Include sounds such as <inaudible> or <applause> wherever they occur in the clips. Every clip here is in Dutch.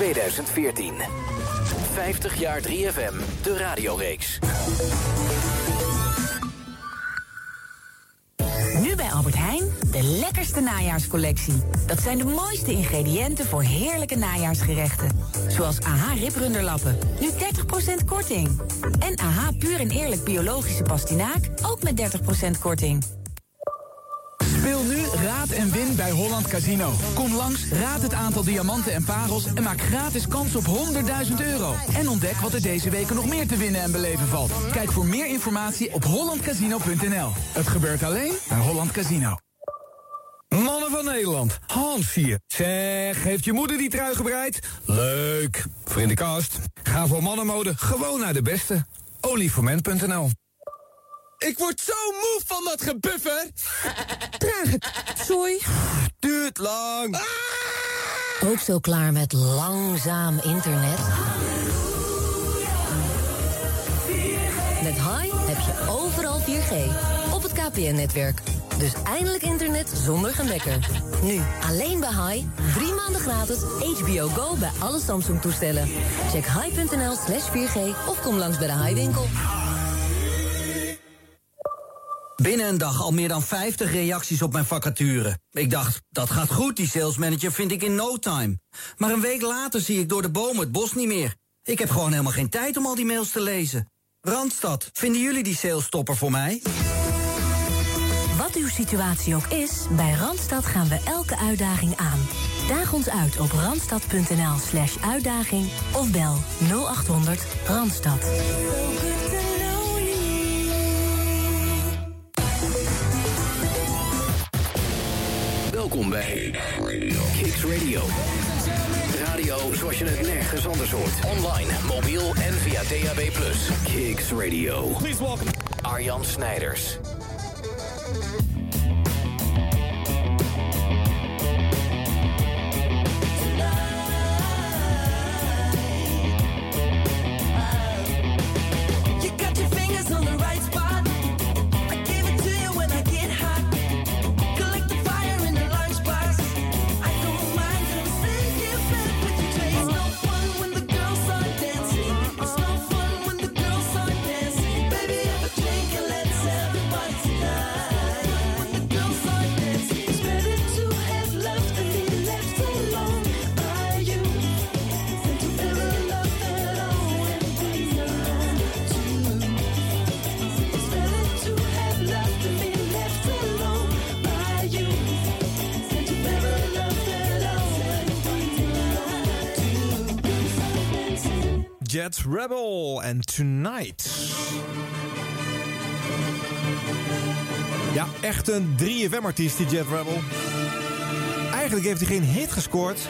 2014. 50 jaar 3FM, de radioreeks. Nu bij Albert Heijn, de lekkerste najaarscollectie. Dat zijn de mooiste ingrediënten voor heerlijke najaarsgerechten. Zoals AH ribrunderlappen, nu 30% korting. En AH puur en eerlijk biologische pastinaak, ook met 30% korting. Raad en Win bij Holland Casino. Kom langs, raad het aantal diamanten en parels... en maak gratis kans op 100.000 euro. En ontdek wat er deze weken nog meer te winnen en beleven valt. Kijk voor meer informatie op hollandcasino.nl. Het gebeurt alleen bij Holland Casino. Mannen van Nederland, Hans hier. Zeg, heeft je moeder die trui gebreid? Leuk. Voor. Ga voor mannenmode gewoon naar de beste. Olieforment.nl Ik word zo moe van dat gebuffer. <laughs> Draag het, zooi. Duurt lang. Ook zo klaar met langzaam internet? Met Hi heb je overal 4G. Op het KPN-netwerk. Dus eindelijk internet zonder gemekker. Nu, alleen bij Hi. Drie maanden gratis HBO Go bij alle Samsung-toestellen. Check hi.nl slash 4G of kom langs bij de Hi-winkel. Binnen een dag al meer dan 50 reacties op mijn vacature. Ik dacht, dat gaat goed, die salesmanager vind ik in no time. Maar een week later zie ik door de bomen het bos niet meer. Ik heb gewoon helemaal geen tijd om al die mails te lezen. Randstad, vinden jullie die salestopper voor mij? Wat uw situatie ook is, bij Randstad gaan we elke uitdaging aan. Daag ons uit op randstad.nl slash uitdaging of bel 0800 Randstad. Welkom bij Kicks Radio. Radio zoals je het nergens anders hoort. Online, mobiel en via DAB+. Kicks Radio. Please welcome Arjan Snijders. Jet Rebel en Tonight. Ja, echt een 3FM-artiest, die Jet Rebel. Eigenlijk heeft hij geen hit gescoord.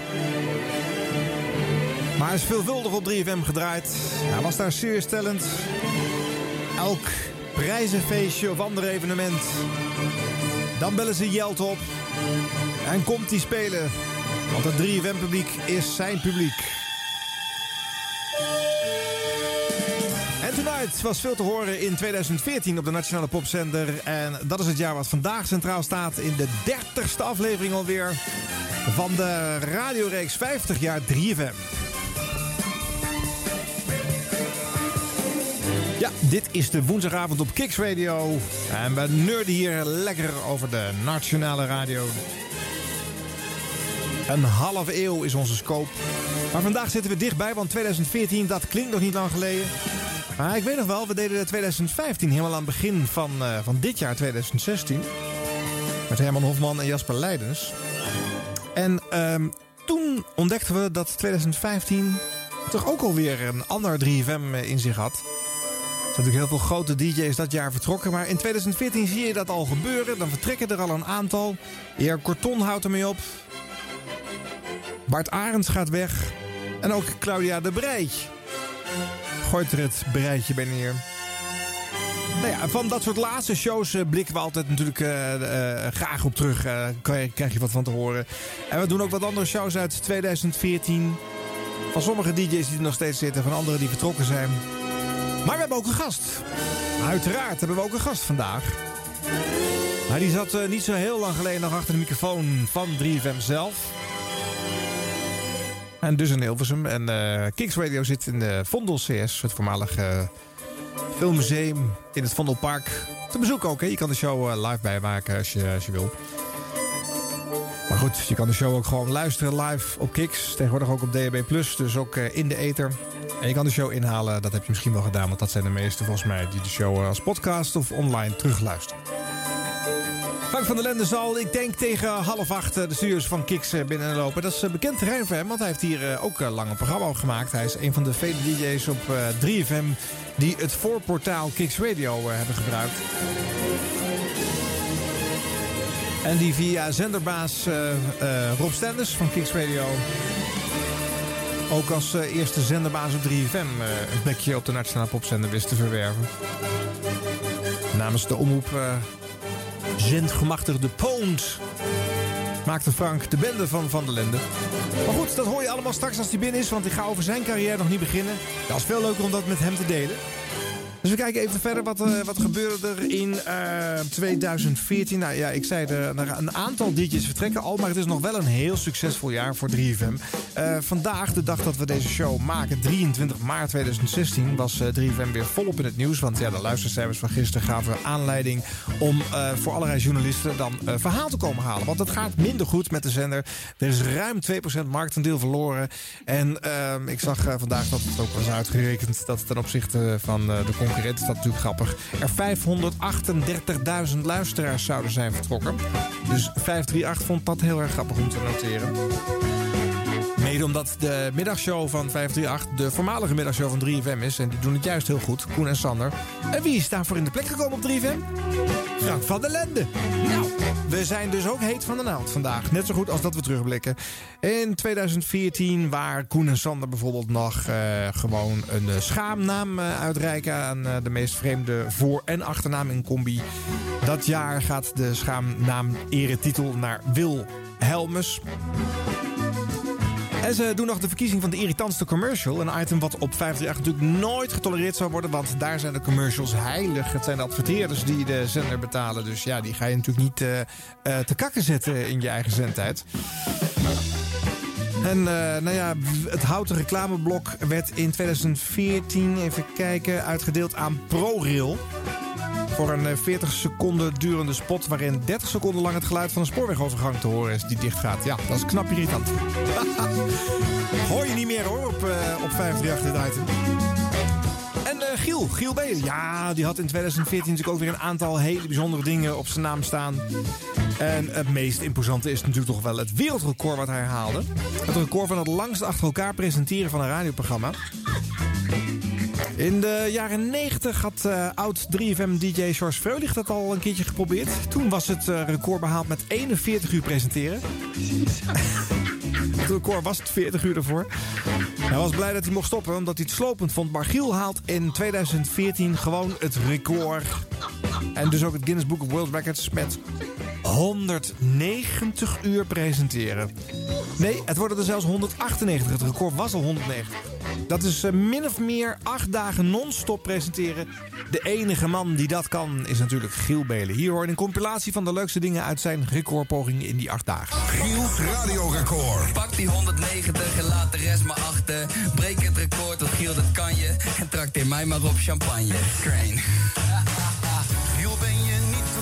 Maar hij is veelvuldig op 3FM gedraaid. Hij was daar Serious Talent. Elk prijzenfeestje of ander evenement. Dan bellen ze Jelt op. En komt hij spelen. Want het 3FM-publiek is zijn publiek. Tonight was veel te horen in 2014 op de Nationale Popzender. En dat is het jaar wat vandaag centraal staat in de 30ste aflevering alweer van de radioreeks 50 jaar 3FM. Ja, dit is de woensdagavond op Kicks Radio. En we nerden hier lekker over de nationale radio. Een halve eeuw is onze scope. Maar vandaag zitten we dichtbij, want 2014, dat klinkt nog niet lang geleden. Maar ik weet nog wel, we deden 2015 helemaal aan het begin van, eh, van dit jaar, 2016. Met Herman Hofman en Jasper Leidens. En ehm, toen ontdekten we dat 2015 toch ook alweer een ander 3FM in zich had. Er zijn natuurlijk heel veel grote DJ's dat jaar vertrokken. Maar in 2014 zie je dat al gebeuren. Dan vertrekken er al een aantal. Eer Corton houdt ermee op. Bart Arends gaat weg. En ook Claudia de Breij gooit er het breitje bij neer. Nou ja, van dat soort laatste shows eh, blikken we altijd natuurlijk eh, eh, graag op terug. Je- krijg je wat van te horen. En we doen ook wat andere shows uit 2014. Van sommige DJ's die er nog steeds zitten, van anderen die vertrokken zijn. Maar we hebben ook een gast. Uiteraard hebben we ook een gast vandaag. Maar die zat niet zo heel lang geleden nog achter de microfoon van 3FM zelf. En dus in Hilversum. En eh Kicks Radio zit in de Vondel CS, het voormalige filmmuseum in het Vondelpark. Te bezoeken ook, hè? Je kan de show eh, live bijmaken als je, als je wil. Maar goed, je kan de show ook gewoon luisteren live op Kicks. Tegenwoordig ook op DAB+, dus ook eh, in de ether. En je kan de show inhalen, dat heb je misschien wel gedaan... want dat zijn de meesten volgens mij die de show eh, als podcast of online terugluisteren. Frank van der Lende zal, ik denk tegen half acht, eh, de studios van Kicks eh, binnenlopen. Dat is eh, bekend terrein voor hem, want hij heeft hier ook lang een programma gemaakt. Hij is een van de vele DJ's op eh, 3FM die het voorportaal Kicks Radio hebben gebruikt. En die via zenderbaas Rob Stenders van Kicks Radio... ook als eerste zenderbaas op 3FM eh, een plekje op de Nationale Popzender wist te verwerven. Namens de omroep zendgemachtigde Poont maakte Frank de bende van Van der Lende. Maar goed, dat hoor je allemaal straks als hij binnen is... want ik ga over zijn carrière nog niet beginnen. Dat is veel leuker om dat met hem te delen. Dus we kijken even verder wat, eh, wat gebeurde er in eh, 2014. Nou ja, ik zei er, er een aantal DJ's vertrekken al, maar het is nog wel een heel succesvol jaar voor 3FM. Eh, vandaag, de dag dat we deze show maken, 23 maart 2016, was eh, 3FM weer volop in het nieuws. Want ja, de luistercijfers van gisteren gaven aanleiding om eh, voor allerlei journalisten dan eh, verhaal te komen halen. Want het gaat minder goed met de zender. Er is ruim 2% marktaandeel verloren. En ehm, ik zag eh, vandaag dat het ook was uitgerekend dat ten opzichte van eh, de concurrent, is natuurlijk grappig, er 538.000 luisteraars zouden zijn vertrokken. Dus 538 vond dat heel erg grappig om te noteren. Omdat de middagshow van 538 de voormalige middagshow van 3FM is. En die doen het juist heel goed, Koen en Sander. En wie is daarvoor in de plek gekomen op 3FM? Frank van der Lende. Nou, we zijn dus ook heet van de naald vandaag. Net zo goed als dat we terugblikken. In 2014, waar Koen en Sander bijvoorbeeld nog eh, gewoon een eh, schaamnaam eh, uitreiken... aan de meest vreemde voor- en achternaam in combi. Dat jaar gaat de schaamnaam eretitel naar Wil Helmus. En ze doen nog de verkiezing van de irritantste commercial. Een item wat op 538 natuurlijk nooit getolereerd zou worden. Want daar zijn de commercials heilig. Het zijn de adverteerders die de zender betalen. Dus ja, die ga je natuurlijk niet eh, eh, te kakken zetten in je eigen zendtijd. En eh, nou ja, het houten reclameblok werd in 2014, even kijken, uitgedeeld aan ProRail. Voor een eh, 40 seconden durende spot waarin 30 seconden lang het geluid van een spoorwegovergang te horen is die dichtgaat. Ja, dat is knap irritant. <laughs> Hoor je niet meer hoor op, eh op 538 dit. En eh, Giel, Giel Belen. Ja, die had in 2014 natuurlijk ook weer een aantal hele bijzondere dingen op zijn naam staan. En het meest imposante is natuurlijk toch wel het wereldrecord wat hij haalde. Het record van het langst achter elkaar presenteren van een radioprogramma. In de jaren 90 had eh, oud 3FM-dj George Freulich dat al een keertje geprobeerd. Toen was het eh, record behaald met 41 uur presenteren. het record was het 40 uur ervoor. Hij was blij dat hij mocht stoppen omdat hij het slopend vond. Maar Giel haalt in 2014 gewoon het record. En dus ook het Guinness Book of World Records met 190 uur presenteren. Nee, het worden er zelfs 198. Het record was al 190. Dat is eh, min of meer acht dagen non-stop presenteren. De enige man die dat kan is natuurlijk Giel Belen. Hier hoor je een compilatie van de leukste dingen uit zijn recordpogingen in die acht dagen. Giels radiorecord. Pak die 190 en laat de rest maar achter. Breek het record, tot Giel dat kan je. En trakteer mij maar op champagne. Crane.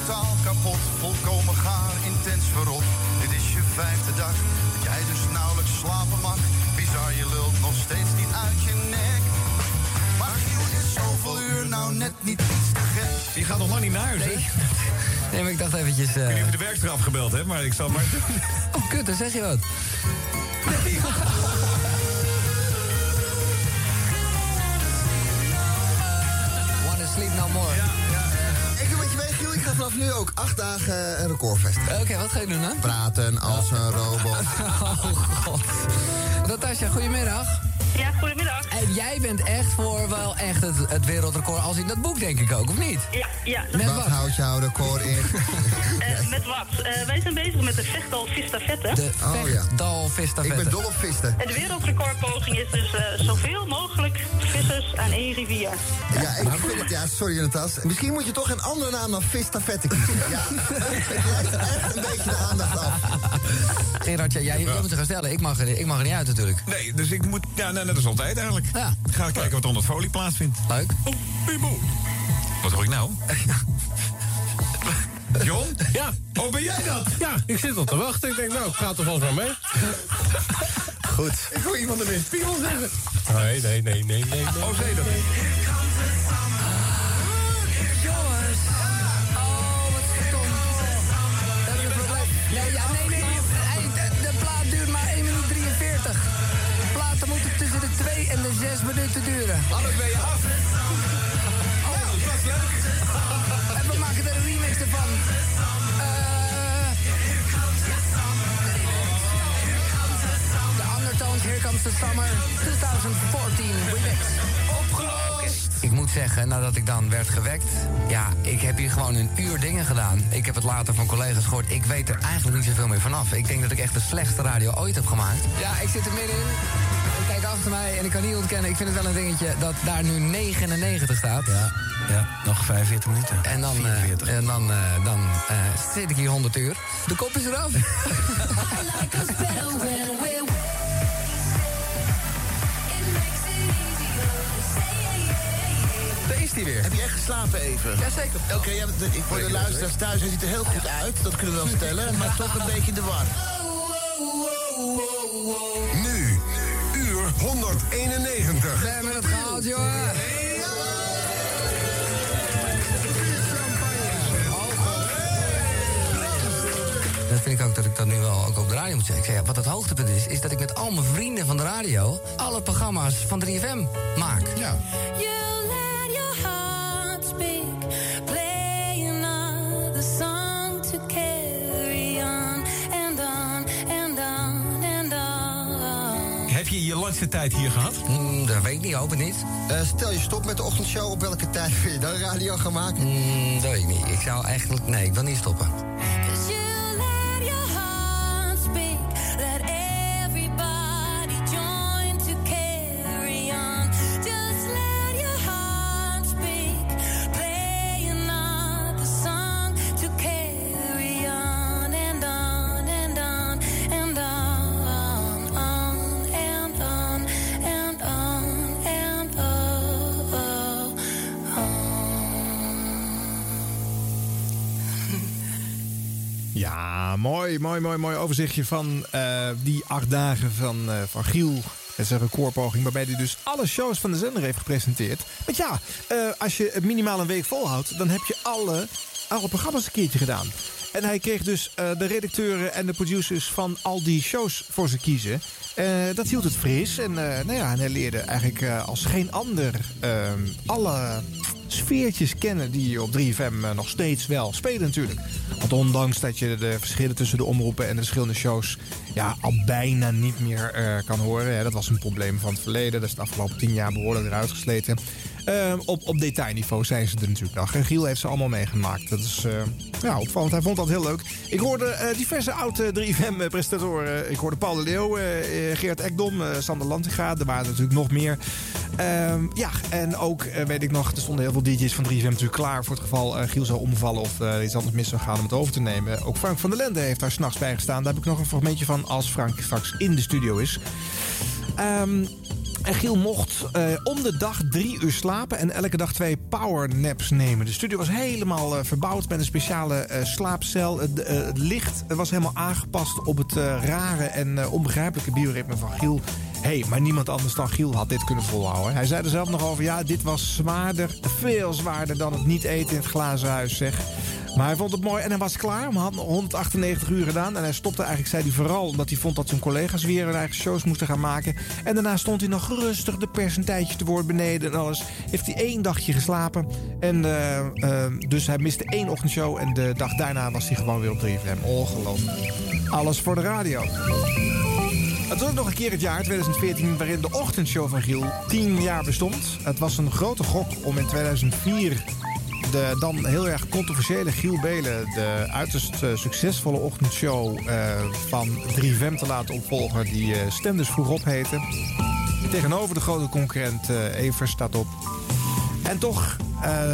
Totaal kapot? Volkomen gaar, intens verrot. Dit is je vijfde dag, dat jij dus nauwelijks slapen mag. Bizar, je lult nog steeds niet uit je nek. Maar Giel, is zoveel uur nou net niet iets te gek? Je gaat nog lang niet naar huis, hè? Nee, maar ik dacht eventjes... eh, Ik weet niet of je de werkster afgebeld hebt, maar ik zal maar... <laughs> Oh, kut, dan zeg je wat. <laughs> Wanna sleep no more. Vanaf nu ook acht dagen een record vestigen. Oké, wat ga je doen dan? Praten als een robot. <laughs> Oh god. Natasja, goedemiddag. Ja, goedemiddag. En jij bent echt voor wel echt het, het wereldrecord als in dat boek, denk ik ook, of niet? Ja, ja. Met Wat wat? houdt jouw record in? <laughs> Eh, met wat? Eh, wij zijn bezig met de Vechtal Vistafette. De Oh ja. Dal Vista Ik ben dol op visten. En de wereldrecordpoging is dus eh, zoveel mogelijk vissers aan één rivier. Ja, ik vind het, ja, sorry Natas. Misschien moet je toch een andere naam dan Vistafette kiezen. Ja, <laughs> het lijkt echt een beetje de aandacht af. Gerard, ja, jij wil het gaan stellen. Ik mag, er, ik mag er niet uit natuurlijk. Nee, dus ik moet... Ja, nee, net als altijd eigenlijk. Ja. Ga kijken wat onder het folie plaatsvindt. Leuk. Oh, Pibo. Wat hoor ik nou? <laughs> John? Ja. Oh, ben jij dat? Ja, ik zit al te wachten. Ik denk, nou, ik ga toch maar mee. <laughs> Goed. Ik hoor iemand er in spiegel zeggen. Nee, nee, nee, nee, nee. nee. Oh, dat? 2 en de 6 minuten duren. Alles ben je af. Oh, dat leuk. En we maken er een remix ervan. Eh, De Undertones, Here Comes the Summer 2014 remix. Opgelost! Ik moet zeggen, nadat ik dan werd gewekt... ja, ik heb hier gewoon een uur dingen gedaan. Ik heb het later van collega's gehoord. Ik weet er eigenlijk niet zoveel meer vanaf. Ik denk dat ik echt de slechtste radio ooit heb gemaakt. Ja, ik zit er middenin. Ik kijk achter mij en ik kan niet ontkennen... ik vind het wel een dingetje dat daar nu 99 staat. Ja, Ja, nog 45 minuten. en dan, eh, 44. en dan, eh, dan eh, zit ik hier 100 uur. De kop is eraf. <laughs> hij weer. Heb je echt geslapen even? Jazeker. Oké, ja, voor de luisteraars thuis, hij ziet er heel goed uit. Dat kunnen we wel stellen, maar toch een beetje in de war. Nu, uur 191. We hebben het gehaald, jongen. Dat vind ik ook dat ik dat nu wel ook op de radio moet zeggen. Ja, wat het hoogtepunt is, is dat ik met al mijn vrienden van de radio... alle programma's van 3FM maak. Ja. You let your heart speak, play another song to carry on and on and on and on. Heb je je langste tijd hier gehad? Mm, dat weet ik niet, hoop het niet. Eh, stel je stop met de ochtendshow, op welke tijd wil je dan radio gaan maken? Mm, dat weet ik niet. Ik zou eigenlijk... Nee, ik wil niet stoppen. Mooi, mooi, mooi, mooi overzichtje van eh, die acht dagen van, eh, van Giel. Het is recordpoging waarbij hij dus alle shows van de zender heeft gepresenteerd. Want ja, eh, als je het minimaal een week volhoudt, dan heb je alle, alle programma's een keertje gedaan. En hij kreeg dus de redacteuren en de producers van al die shows voor ze kiezen. Dat hield het fris. En, nou ja, en hij leerde eigenlijk als geen ander ehm, alle sfeertjes kennen die op 3FM eh, nog steeds wel spelen natuurlijk. Want ondanks dat je de verschillen tussen de omroepen en de verschillende shows ja, al bijna niet meer eh, kan horen. Hè, dat was een probleem van het verleden. Dat is de afgelopen tien jaar behoorlijk eruit gesleten. Eh, op, op detailniveau zijn ze er natuurlijk nog. En Giel heeft ze allemaal meegemaakt. Dat is eh, ja, opvallend. Hij vond dat heel leuk. Ik hoorde eh, diverse oude 3FM-presentatoren. Ik hoorde Paul de Leeuw, eh, Geert Ekdom, Sander Lantinga. Er waren natuurlijk nog meer. Ehm, ja, en ook weet ik nog, er stonden heel veel DJ's van 3FM natuurlijk klaar voor het geval Giel zou omvallen of iets anders mis zou gaan om het over te nemen. Ook Frank van der Lende heeft daar s'nachts bij gestaan. Daar heb ik nog een fragmentje van als Frank straks in de studio is. Ehm, en Giel mocht eh, om de dag drie uur slapen en elke dag twee powernaps nemen. De studio was helemaal eh, verbouwd met een speciale eh, slaapcel. Het, licht was helemaal aangepast op het rare en onbegrijpelijke bioritme van Giel. Hey, maar niemand anders dan Giel had dit kunnen volhouden. Hij zei er zelf nog over, ja, dit was zwaarder, veel zwaarder dan het niet eten in het glazen huis, zeg. Maar hij vond het mooi en hij was klaar. Hij had 198 uur gedaan. En hij stopte eigenlijk, zei hij vooral, omdat hij vond dat zijn collega's weer hun eigen shows moesten gaan maken. En daarna stond hij nog rustig de percentage te woord beneden en alles. Heeft hij één dagje geslapen. En eh, eh, dus hij miste één ochtendshow. En de dag daarna was hij gewoon weer op 3FM. Ongelooflijk. Alles voor de radio. Het was nog een keer het jaar 2014 waarin de ochtendshow van Giel 10 jaar bestond. Het was een grote gok om in 2004 de dan heel erg controversiële Giel Belen... de uiterst eh, succesvolle ochtendshow eh, van 3FM te laten opvolgen... die eh, Stem vroeg op heette. Tegenover de grote concurrent Evers staat op. En toch,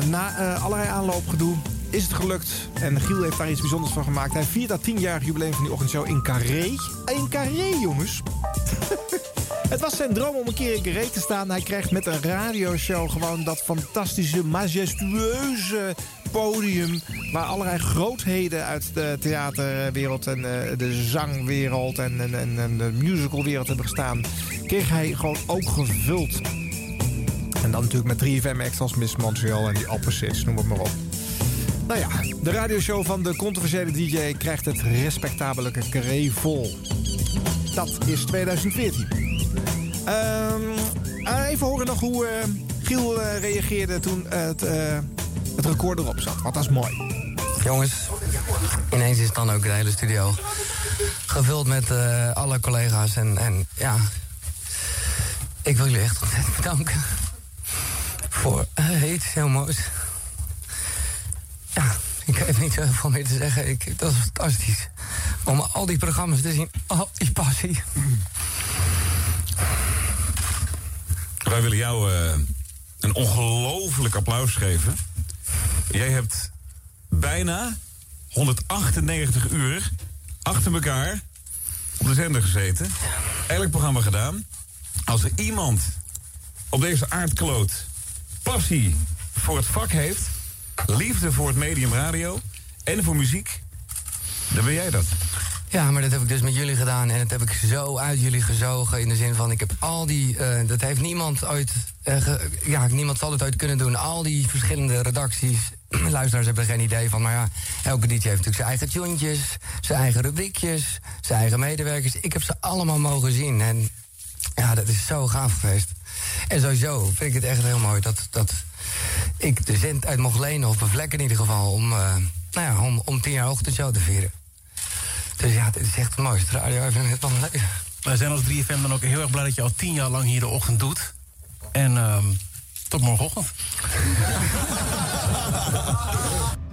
na allerlei aanloopgedoe, is het gelukt. En Giel heeft daar iets bijzonders van gemaakt. Hij viert dat 10-jarig jubileum van die ochtendshow in Carré. In Carré, jongens. <laughs> Het was zijn droom om een keer in Carré te staan. Hij krijgt met een radioshow gewoon dat fantastische, majestueuze podium... waar allerlei grootheden uit de theaterwereld en eh, de zangwereld... en, de musicalwereld hebben gestaan... kreeg hij gewoon ook gevuld. En dan natuurlijk met 3FM acts als Miss Montreal en die Opposites, noem het maar op. Nou ja, de radioshow van de controversiële DJ krijgt het respectabele carré vol. Dat is 2014. Ehm, eh, even horen nog hoe eh, Giel eh, reageerde toen het, het record erop zat. Want dat is mooi. Jongens, ineens is dan ook de hele studio gevuld met alle collega's. En, en ja, ik wil jullie echt bedanken voor iets heel moois. Ja, <laughs> ik heb niet zoveel meer te zeggen. Ik, dat is fantastisch. Om al die programma's te zien, al die passie. Wij willen jou eh, een ongelooflijk applaus geven. Jij hebt bijna 198 uur achter elkaar op de zender gezeten. Elk programma gedaan. Als er iemand op deze aardkloot passie voor het vak heeft... liefde voor het medium radio en voor muziek... dan ben jij dat. Ja, maar dat heb ik dus met jullie gedaan. En dat heb ik zo uit jullie gezogen. In de zin van, ik heb al die... eh, dat heeft niemand ooit... eh, ja, niemand zal het ooit kunnen doen. Al die verschillende redacties. <clears throat> Luisteraars hebben er geen idee van. Maar ja, elke DJ heeft natuurlijk zijn eigen tuentjes. Zijn eigen rubriekjes. Zijn eigen medewerkers. Ik heb ze allemaal mogen zien. En ja, dat is zo gaaf geweest. En sowieso vind ik het echt heel mooi dat, dat ik de zend uit mocht lenen. Of bevlekken in ieder geval. Om, eh, nou ja, om, om tien jaar ochtendshow te vieren. Dus ja, dit is echt het mooiste radio even het van mijn leven. Wij zijn als 3FM dan ook heel erg blij dat je al tien jaar lang hier de ochtend doet. En ehm, tot morgenochtend. <laughs>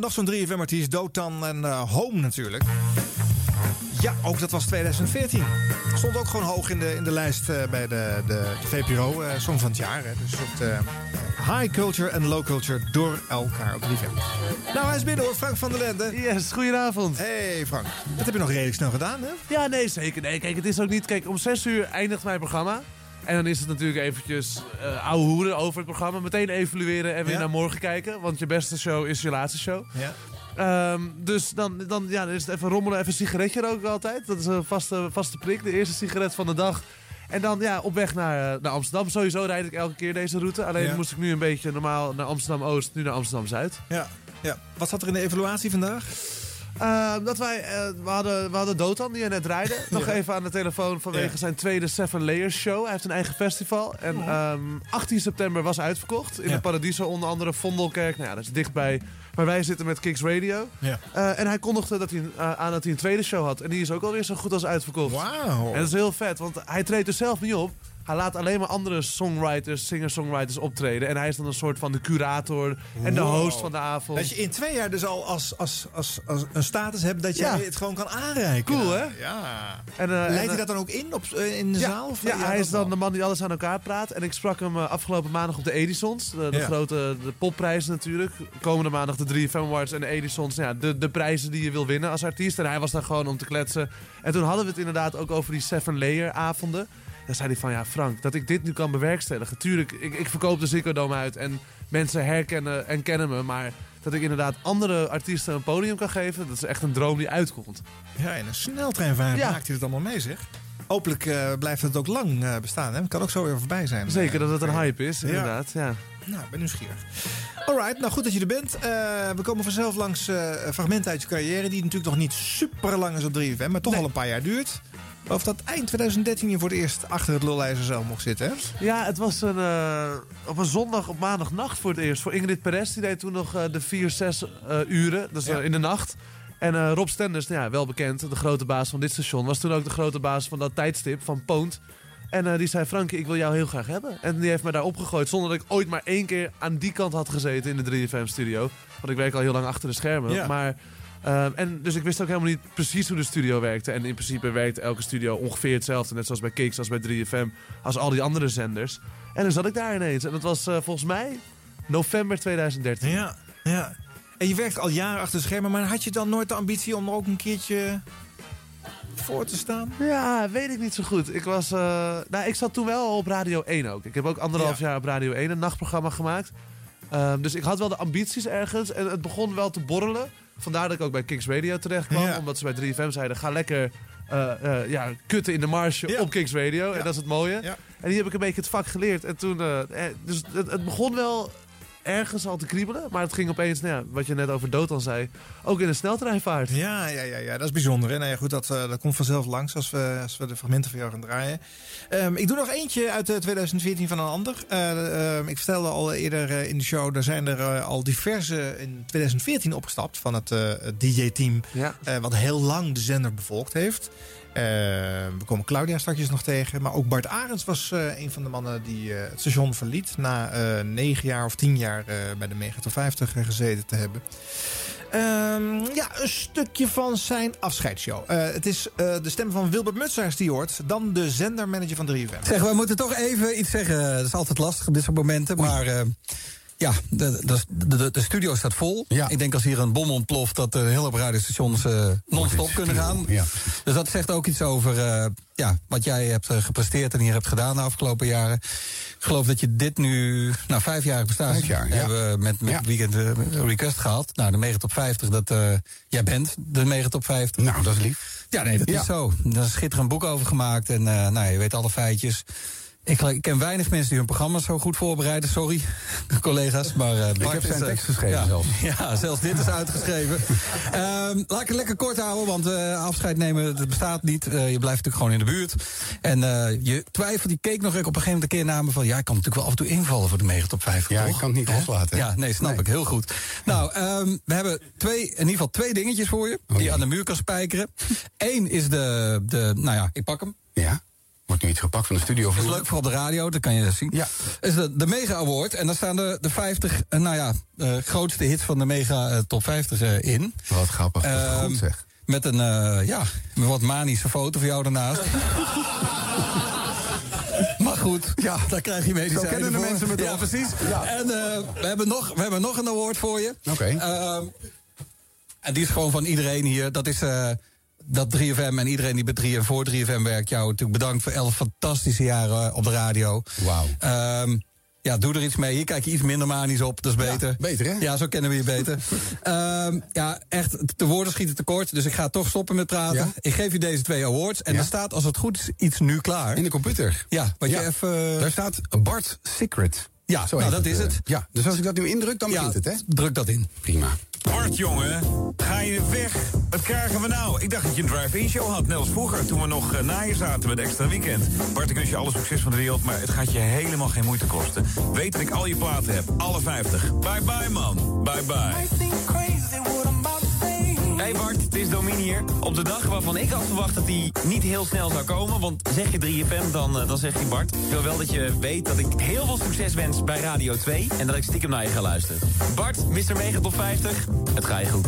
nog zo'n 3FM-artiest, Dotan en eh, Home natuurlijk. Ja, ook dat was 2014. Stond ook gewoon hoog in de, in de lijst eh, bij de, de, de VPRO, eh Song van het jaar. Hè. Dus het eh, high culture en low culture door elkaar op 3FM. Nou, hij is binnen hoor, Frank van der Lende. Yes, goedenavond. Hey Frank, dat heb je nog redelijk snel gedaan hè? Ja, nee, zeker. Nee, kijk, het is ook niet... Kijk, om 6 uur eindigt mijn programma. En dan is het natuurlijk eventjes eh ouwe hoeren over het programma. Meteen evalueren en weer Ja. naar morgen kijken. Want je beste show is je laatste show. Ja. Ehm, dus dan, dan, ja, dan is het even rommelen, even een sigaretje roken altijd. Dat is een vaste, vaste prik, de eerste sigaret van de dag. En dan ja, op weg naar, eh, naar Amsterdam. Sowieso rijd ik elke keer deze route. Alleen Ja. moest ik nu een beetje normaal naar Amsterdam-Oost, nu naar Amsterdam-Zuid. Ja, ja. Wat zat er in de evaluatie vandaag? Eh, dat wij, eh, we, hadden, we hadden Dotan, die net rijden. <laughs> Nog Ja. even aan de telefoon vanwege Ja. zijn tweede Seven Layers show. Hij heeft een eigen festival. En ehm, 18 september was uitverkocht. In Ja. de Paradiso onder andere, Vondelkerk. Nou ja, dat is dichtbij waar wij zitten met Kicks Radio. Ja. Eh, en hij kondigde dat hij, eh, aan dat hij een tweede show had. En die is ook alweer zo goed als uitverkocht. Wauw. En dat is heel vet, want hij treedt er zelf niet op. Hij laat alleen maar andere songwriters, singer-songwriters optreden. En hij is dan een soort van de curator en de Wow. host van de avond. Dat je in twee jaar dus al als, als, als, als een status hebt dat Ja. jij het gewoon kan aanreiken. Cool, hè? Ja. En, eh, Leidt en, hij eh, dat dan ook in op, eh, in de ja, zaal? Of, ja, hij is dan de man die alles aan elkaar praat. En ik sprak hem afgelopen maandag op de Edisons. De, de Ja. grote de popprijzen natuurlijk. Komende maandag de 3FM Awards en de Edisons. Ja, de, de prijzen die je wil winnen als artiest. En hij was daar gewoon om te kletsen. En toen hadden we het inderdaad ook over die Seven Layer avonden. Dan zei hij van, ja Frank, dat ik dit nu kan bewerkstelligen. Tuurlijk, ik, ik verkoop de Ziggo Dome uit en mensen herkennen en kennen me. Maar dat ik inderdaad andere artiesten een podium kan geven... dat is echt een droom die uitkomt. Ja, in een sneltreinvaart Ja. maakt hij het allemaal mee, zeg. Hopelijk eh, blijft het ook lang eh, bestaan. Hè? Het kan ook zo weer voorbij zijn. Zeker dat het een Eh, hype is, inderdaad. Ja. Nou, ik ben nieuwsgierig. Alright, nou goed dat je er bent. Eh, we komen vanzelf langs eh, fragmenten uit je carrière... die natuurlijk nog niet super lang is op 3FM... maar toch al een paar jaar duurt. Of dat eind 2013 je voor het eerst achter het lullijzer zelf mocht zitten, hè? Ja, het was een, eh, op een zondag, op maandagnacht voor het eerst. Voor Ingrid Perez, die deed toen nog eh, de 4, 6 eh, uren. Dus eh, in de nacht. En Rob Stenders, nou ja, wel bekend, de grote baas van dit station... was toen ook de grote baas van dat tijdstip, van Poont. En die zei, Frankie, ik wil jou heel graag hebben. En die heeft me daar opgegooid zonder dat ik ooit maar één keer aan die kant had gezeten in de 3FM-studio. Want ik werk al heel lang achter de schermen. Ja. Maar, ehm, en, dus ik wist ook helemaal niet precies hoe de studio werkte. En in principe werkt elke studio ongeveer hetzelfde. Net zoals bij Kicks, als bij 3FM, als al die andere zenders. En dan zat ik daar ineens. En dat was eh, volgens mij november 2013. Ja, ja. En je werkt al jaren achter de schermen... maar had je dan nooit de ambitie om er ook een keertje voor te staan? Ja, weet ik niet zo goed. Ik, was, eh, nou, ik zat toen wel op Radio 1 ook. Ik heb ook anderhalf jaar op Radio 1 een nachtprogramma gemaakt. Ehm, dus ik had wel de ambities ergens. En het begon wel te borrelen. Vandaar dat ik ook bij Kicks Radio terecht kwam. Ja. Omdat ze bij 3FM zeiden, ga lekker eh, eh, ja, kutten in de marge op Kicks Radio. En dat is het mooie. En die heb ik een beetje het vak geleerd. En toen, eh, eh, dus het, het begon wel ergens al te kriebelen. Maar het ging opeens, nou ja, wat je net over dood al zei, ook in een sneltreinvaart. Ja, ja, ja, ja, dat is bijzonder. Hè? Nou ja, goed, dat, eh, dat komt vanzelf langs als we, als we de fragmenten van jou gaan draaien. Ehm, ik doe nog eentje uit eh, 2014 van een ander. Eh, ehm, ik vertelde al eerder eh, in de show, er zijn er eh, al diverse in 2014 opgestapt van het, eh, DJ-team. eh, wat heel lang de zender bevolkt heeft. Eh, we komen Claudia straks nog tegen. Maar ook Bart Arends was eh, een van de mannen die eh, het station verliet. Na negen jaar of tien jaar bij de Mega Top 50 gezeten te hebben. Ehm, ja, een stukje van zijn afscheidsshow. Het is de stem van Wilbert Mutsaars die hoort. Dan de zendermanager van 3FM. Zeg, we moeten toch even iets zeggen. Dat is altijd lastig op dit soort momenten. Maar ja, de, de, de, de studio staat vol. Ik denk als hier een bom ontploft... dat er heel veel radiostations eh non-stop kunnen gaan. Dus dat zegt ook iets over eh, ja, wat jij hebt eh, gepresteerd... en hier hebt gedaan de afgelopen jaren. Ik geloof dat je dit nu, nou vijf jaar bestaat. Vijf jaar, ja. hebben we met, met Weekend eh, Request gehad. Nou, de Megatop 50, dat, eh, jij bent de Megatop 50. Nou, dat is lief. Ja, nee, dat Ja. is zo. Daar is een schitterend boek over gemaakt. En eh, nou, je weet alle feitjes. Ik, ik ken weinig mensen die hun programma's zo goed voorbereiden. Sorry, <laughs> collega's. Maar, eh, Bart heb is, zijn eh, tekst geschreven ja, zelfs. <laughs> Ja, zelfs dit is uitgeschreven. <laughs> Ehm, laat ik het lekker kort houden, want eh, afscheid nemen dat bestaat niet. Eh, je blijft natuurlijk gewoon in de buurt. En je twijfelt, je keek nog op een gegeven moment een keer naar me van... ja, ik kan natuurlijk wel af en toe invallen voor de Megatop 50, Ja, toch? ik kan het niet loslaten? Ja, nee, snap ik. Heel goed. Nou, ehm, we hebben twee, in ieder geval twee dingetjes voor je... die je aan de muur kan spijkeren. Eén is de, de, nou ja, ik pak hem. Ja, wordt nu iets gepakt van de studio. Dat is leuk voor op de radio, dat kan je zien. Ja. is de, de Mega Award. En daar staan de, de 50, eh, nou ja, eh, grootste hits van de Mega eh, Top 50 eh, in. Wat grappig, dat is Ehm, goed zeg. Met een, ja, een wat manische foto van jou daarnaast. <laughs> Maar goed, ja, daar krijg je medicijnen Zo kennen de voor. mensen me Ja, precies. Ja. En we, hebben nog, we hebben nog een award voor je. Oké. Ehm, en die is gewoon van iedereen hier. Dat is dat 3FM en iedereen die bij 3 en voor 3FM werkt... jou natuurlijk bedankt voor 11 fantastische jaren op de radio. Wauw. Ehm, ja, doe er iets mee. Hier kijk je iets minder manisch op, dat is beter. beter, hè? Ja, zo kennen we je beter. <laughs> Ehm, ja, echt, de woorden schieten tekort, dus ik ga toch stoppen met praten. Ja? Ik geef je deze twee awards en Ja? er staat, als het goed is, iets nu klaar. In de computer. Ja, wat je even... Daar staat Bart Secret. Ja, Zo nou, dat is eh. het. Ja, dus als ik dat nu indruk, dan begint het, hè? druk dat in. Prima. Bart, jongen, ga je weg? Wat krijgen we nou? Ik dacht dat je een drive-in show had, net als vroeger... toen we nog uh, na je zaten met extra weekend. Bart, ik wens je alle succes van de wereld... maar het gaat je helemaal geen moeite kosten. Weet dat ik al je platen heb, alle 50. Bye bye, man. Bye bye. Hey Bart, het is Domien hier. Op de dag waarvan ik had verwacht dat hij niet heel snel zou komen... want zeg je 3FM, dan, eh, dan zegt hij Bart... ik wil wel dat je weet dat ik heel veel succes wens bij Radio 2... en dat ik stiekem naar je ga luisteren. Bart, Mr. Mega Top 50, het ga je goed.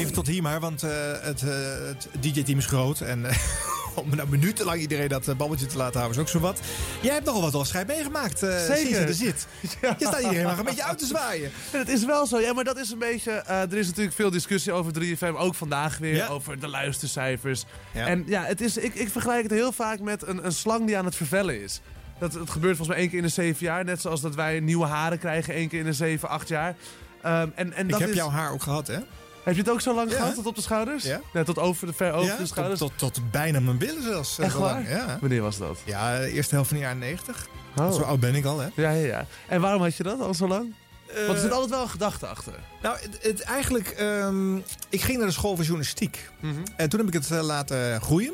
Even tot hier maar, want eh, het, eh, het DJ-team is groot. En eh, <laughs> om nou minutenlang iedereen dat babbeltje te laten houden is ook zo wat. Jij hebt nogal wat afscheid meegemaakt Zeker. er zit. <laughs> Je staat iedereen maar een beetje uit te zwaaien. <laughs> Ja, dat is wel zo. Ja, maar dat is een beetje... er is natuurlijk veel discussie over 3FM. Ook vandaag weer. Ja. Over de luistercijfers. En ja, het is, ik, ik vergelijk het heel vaak met een, een slang die aan het vervellen is. Dat, het gebeurt volgens mij één keer in de zeven jaar. Net zoals dat wij nieuwe haren krijgen één keer in de zeven, acht jaar. Ehm, en, en Ik dat heb is... jouw haar ook gehad, hè? Heb je het ook zo lang gehad, tot op de schouders? Ja. tot over de, ver over de schouders? tot, tot, tot bijna mijn billen zelfs. eh, Echt lang. waar? Ja. Wanneer was dat? Ja, de eerste helft van de jaren 90. Oh. Zo oud ben ik al, hè? Ja, ja, ja. En waarom had je dat al zo lang? Want er Eh, zit altijd wel een gedachte achter. Nou, het, het eigenlijk... ehm, ik ging naar de school voor journalistiek. Mhm. En toen heb ik het eh, laten groeien.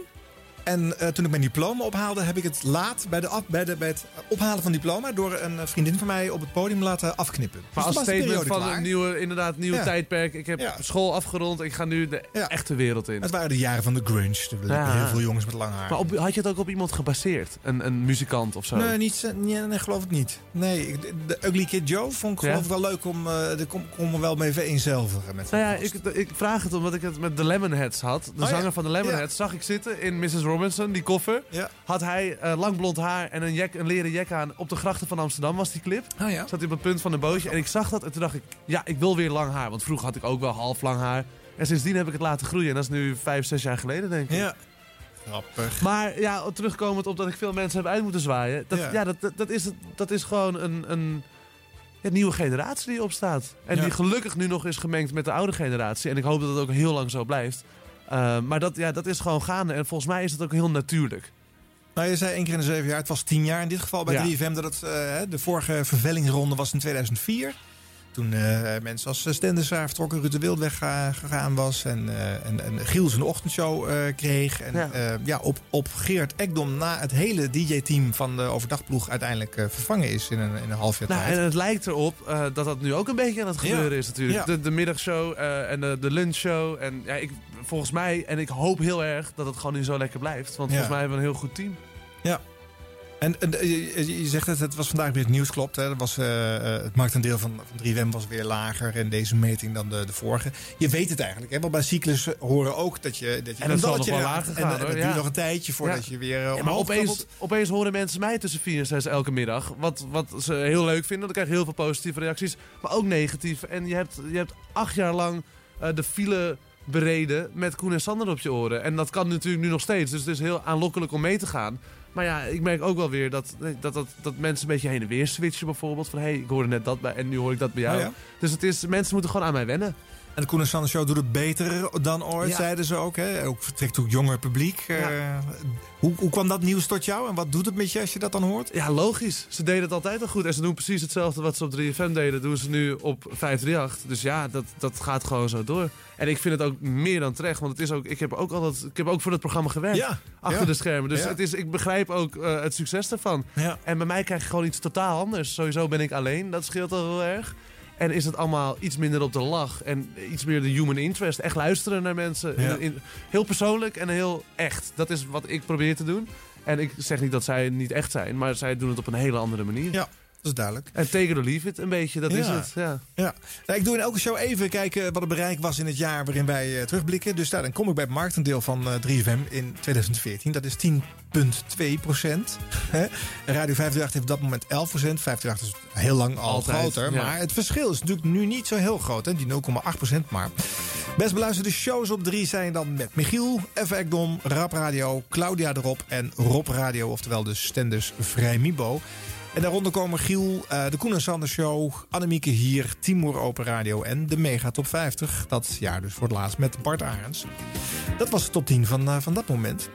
En eh, toen ik mijn diploma ophaalde, heb ik het laat bij, de af, bij, de, bij het ophalen van diploma... door een eh, vriendin van mij op het podium laten afknippen. Maar Dus als statement van klaar. een nieuwe, inderdaad, nieuw Ja. tijdperk. Ik heb Ja. school afgerond, ik ga nu de echte wereld in. Het waren de jaren van de grunge. Er waren heel veel jongens met lang haar. Maar op, had je het ook op iemand gebaseerd? Een, een muzikant of zo? Nee, niet, nee, nee, geloof ik niet. Nee, ik- de Ugly Kid Joe vond ik Ja? geloof ik wel leuk om... er kom, kom er wel mee vereenzelvigen. Met Nou ja, ik, ik vraag het omdat ik het met de Lemonheads had. De Oh zanger van de Lemonheads zag ik zitten in Mrs. Robinson, die koffer. Had hij eh, lang blond haar en een, jack, een leren jack aan. Op de grachten van Amsterdam was die clip. Oh ja. Zat hij op het punt van een bootje. En ik zag dat en toen dacht ik, ja, ik wil weer lang haar. Want vroeger had ik ook wel half lang haar. En sindsdien heb ik het laten groeien. En dat is nu vijf, zes jaar geleden, denk ik. Ja. Grappig. Maar ja, terugkomend op dat ik veel mensen heb uit moeten zwaaien. Dat, ja. Ja. dat, dat, dat, is, dat is gewoon een, een ja, nieuwe generatie die opstaat. En Ja. die gelukkig nu nog is gemengd met de oude generatie. En ik hoop dat het ook heel lang zo blijft. Uh, maar dat, ja, dat is gewoon gaande. En volgens mij is het ook heel natuurlijk. Nou, je zei één keer in de zeven jaar. Het was tien jaar in dit geval bij Ja. 3FM. Dat het, eh, de vorige vervellingsronde was in 2004. Toen eh, mensen als Stenders waren vertrokken, Ruud de Wild weggegaan was. En, eh, en, en Giel zijn ochtendshow eh, kreeg. En Ja. ja. op, op Geert Ekdom na het hele DJ-team van de overdagploeg uiteindelijk eh, vervangen is in een, in een half jaar Nou, tijd. en het lijkt erop eh, dat dat nu ook een beetje aan het Ja. gebeuren is natuurlijk. Ja. De, de middagshow eh, en de, de lunchshow. En ja, ik, volgens mij, en ik hoop heel erg dat het gewoon nu zo lekker blijft. Want volgens mij hebben we een heel goed team. Ja. En, en eh, je, je zegt het, het was vandaag weer het nieuws, klopt. Hè? Er was, eh, eh, het marktaandeel van, van 3WM was weer lager in deze meting dan de, de vorige. Je weet het eigenlijk, hè? want bij cyclus horen ook dat je, dat je En dat zal nog wel lager En, gaan, en hoor, dat ja. duurt nog een tijdje voordat Ja. je weer uh, Ja, maar opeens, opeens horen mensen mij tussen 4 en 6 elke middag. Wat, wat ze heel leuk vinden. Dan krijg je heel veel positieve reacties. Maar ook negatief. En je hebt, je hebt acht jaar lang de file bereden met Koen en Sander op je oren. En dat kan natuurlijk nu nog steeds. Dus het is heel aanlokkelijk om mee te gaan. Maar ja, ik merk ook wel weer dat, dat, dat, dat mensen een beetje heen en weer switchen bijvoorbeeld. Van hé, hey, ik hoorde net dat bij en nu hoor ik dat bij jou. Oh ja. Dus het is, mensen moeten gewoon aan mij wennen. En de Koen en Sander Show doet het beter dan ooit, Ja. zeiden ze ook. Hè? Ook vertrekt ook jonger publiek. Eh, hoe, hoe kwam dat nieuws tot jou en wat doet het met je als je dat dan hoort? Ja, logisch. Ze deden het altijd al goed. En ze doen precies hetzelfde wat ze op 3FM deden. doen ze nu op 538. Dus ja, dat, dat gaat gewoon zo door. En ik vind het ook meer dan terecht. Want het is ook, ik, heb ook altijd, ik heb ook voor het programma gewerkt. Ja, Achter de schermen. Dus het is, ik begrijp ook eh, het succes daarvan. En bij mij krijg je gewoon iets totaal anders. Sowieso ben ik alleen. Dat scheelt al heel erg. En is het allemaal iets minder op de lach. En iets meer de human interest. Echt luisteren naar mensen. Ja. In- in- heel persoonlijk en heel echt. Dat is wat ik probeer te doen. En ik zeg niet dat zij niet echt zijn. Maar zij doen het op een hele andere manier. Ja, dat is duidelijk. En or leave it een beetje. Dat is Ja. het. Ja. Ja. Nou, ik doe in elke show even kijken wat het bereik was in het jaar waarin wij eh, terugblikken. Dus daar, dan kom ik bij het marktendeel van eh, 3FM in 2014. Dat is 10,2 procent. Radio 538 heeft op dat moment 11 procent. 538 is heel lang al Altijd, groter. ja. Maar het verschil is natuurlijk nu niet zo heel groot. Hè? Die 0,8 procent maar. Best beluisterde shows op 3 zijn dan met Michiel, F. Ekdom, Rap Radio, Claudia erop en Rob Radio. Oftewel de Stenders Vrijmibo. En daaronder komen Giel, eh, de Koen en Sander Show, Annemieke hier, Timur Open Radio en de Mega Top 50. Dat jaar dus voor het laatst met Bart Arends. Dat was de top 10 van, eh, van dat moment.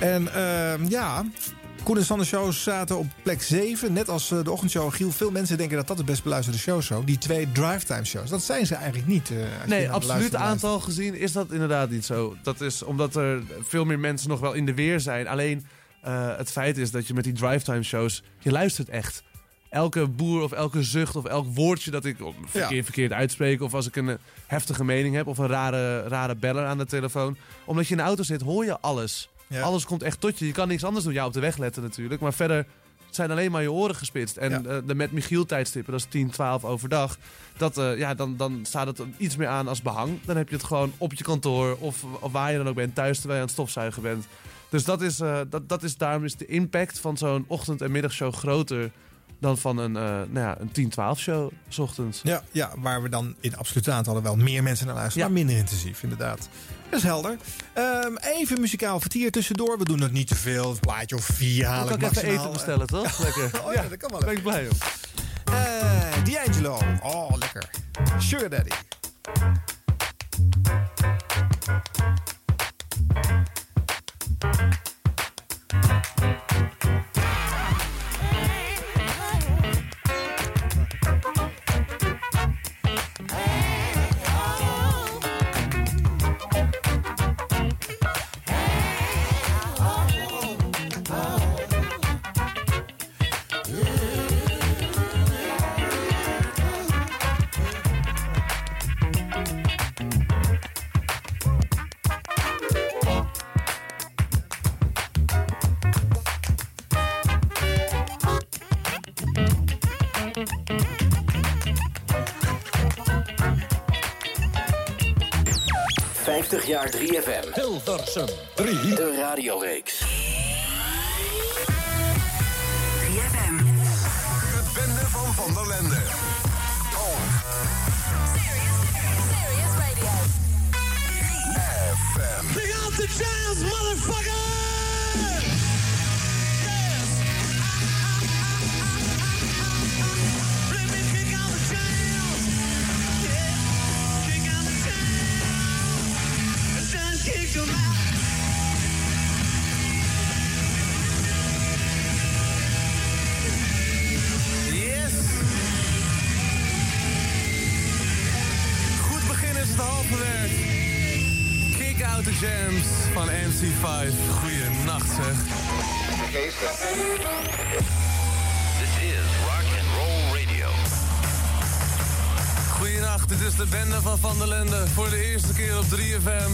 En ehm, ja, Koen en Sander Show zaten op plek 7. Net als eh, de ochtendshow Giel. Veel mensen denken dat dat de best beluisterde show is. zo. Die twee drivetime shows. Dat zijn ze eigenlijk niet. Nee, absoluut aantal gezien is dat inderdaad niet zo. Dat is omdat er veel meer mensen nog wel in de weer zijn. Alleen eh, het feit is dat je met die drivetime shows, je luistert echt. Elke boer of elke zucht of elk woordje dat ik verkeerd, verkeerd uitspreek... of als ik een eh, heftige mening heb of een rare, rare beller aan de telefoon. Omdat je in de auto zit, hoor je alles. Ja. Alles komt echt tot je. Je kan niks anders doen. Ja, op de weg letten natuurlijk. Maar verder zijn alleen maar je oren gespitst. En Ja. eh, de met Michiel tijdstippen, dat is 10, 12 overdag. Dat, ja, dan, dan staat het iets meer aan als behang. Dan heb je het gewoon op je kantoor of, of waar je dan ook bent, thuis terwijl je aan het stofzuigen bent. Dus dat is, eh, dat, dat is, daarom is de impact van zo'n ochtend- en middagshow groter dan van een, eh nou ja, een 10-12 show s ochtends. Ja, ja, waar we dan in absolute aantallen wel meer mensen naar luisteren. Ja. Maar minder intensief, inderdaad. Dat is helder. Ehm, even muzikaal vertier tussendoor. We doen het niet te veel. Een plaatje of vier halen kan ik even eten bestellen, toch? <laughs> Lekker. Oh ja, dat kan wel Ben ik blij om. Eh, D'Angelo. Oh, lekker. Sugar Daddy. Hilversum 3. De radioreeks. 3FM. De bende van Van der Lende. FM. Big out the jazz, motherfucker! Jams van MC5. Goeienacht zeg. This is Rock and Roll Radio. Goeienacht, dit is de bende van Van der Lende. Voor de eerste keer op 3FM.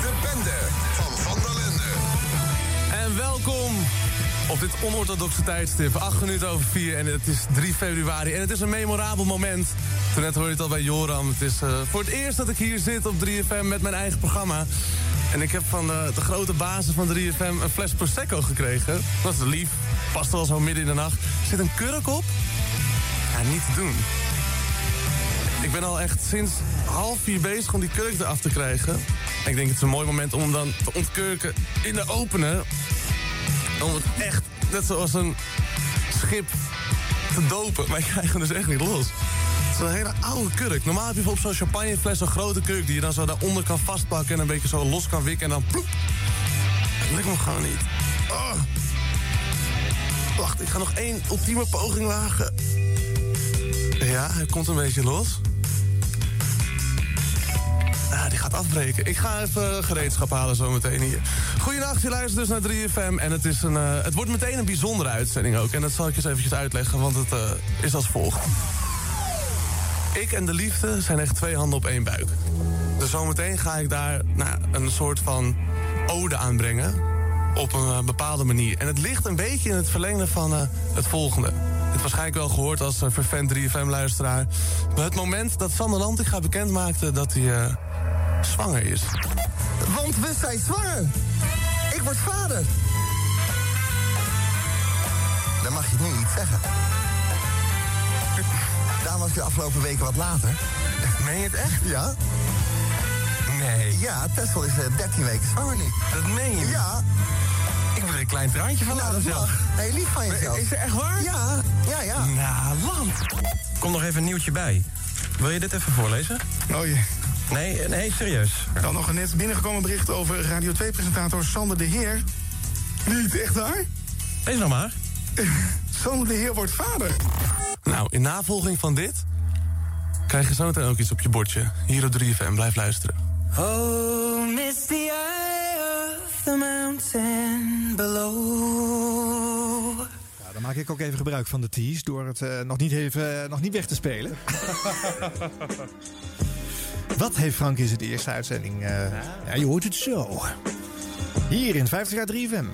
De bende van Van der Lende. En welkom op dit onorthodoxe tijdstip. 8 minuten over 4 en het is 3 februari. En het is een memorabel moment. Net hoorde je het al bij Joram. Het is eh, voor het eerst dat ik hier zit op 3FM met mijn eigen programma. En ik heb van de, de grote bazen van 3FM een fles Prosecco gekregen. Dat is lief. Past wel zo midden in de nacht. Zit een kurk op. Ja, niet te doen. Ik ben al echt sinds half vier bezig om die kurk eraf te krijgen. En ik denk het is een mooi moment om hem dan te ontkurken in de opener. Om het echt, net zoals een schip, te dopen. Maar ik krijg hem dus echt niet los. Een hele oude kurk. Normaal heb je op zo'n champagnefles zo'n grote kurk... die je dan zo daaronder kan vastpakken en een beetje zo los kan wikken... en dan ploep. Het lukt me gewoon niet. Oh. Wacht, ik ga nog één ultieme poging wagen. Ja, hij komt een beetje los. Ah, die gaat afbreken. Ik ga even gereedschap halen zometeen hier. Goedenacht, je luistert dus naar 3FM. En het, is een, eh, het wordt meteen een bijzondere uitzending ook. En dat zal ik eens eventjes uitleggen, want het eh, is als volgt. Ik en de liefde zijn echt twee handen op één buik. Dus zometeen ga ik daar nou, een soort van ode aanbrengen. Op een eh, bepaalde manier. En het ligt een beetje in het verlengde van eh, het volgende. Het waarschijnlijk wel gehoord als uh, vervent 3FM-luisteraar. Maar het moment dat Sander Lantinga bekend maakte dat hij eh, zwanger is. Want we zijn zwanger. Ik word vader. Dan mag je het nu niet zeggen. <laughs> Daarom was ik de afgelopen weken wat later. Meen je het echt? Ja. Nee. Ja, Tessel is eh, 13 weken zwanger nu. Dat meen je? Ja. Ik moet er een klein traantje van Nou, dat laten zelf. mag. Heel lief van jezelf. Is het echt waar? Ja, ja, ja. Nou, land. Kom nog even een nieuwtje bij. Wil je dit even voorlezen? Oh je. Nee, nee, serieus. Dan nog een net binnengekomen bericht over Radio 2-presentator Sander de Heer. Niet echt waar? Lees nog maar. <laughs> Sander de Heer wordt vader. Nou, in navolging van dit... krijg je zometeen ook iets op je bordje. Hier op 3FM, blijf luisteren. Oh, miss the eye of the mountain below. Ja, dan maak ik ook even gebruik van de tease door het eh, nog, niet even, nog niet weg te spelen. <laughs> Wat heeft Frank in zijn eerste uitzending? eh, ja, je hoort het zo. Hier in 50 jaar 3FM.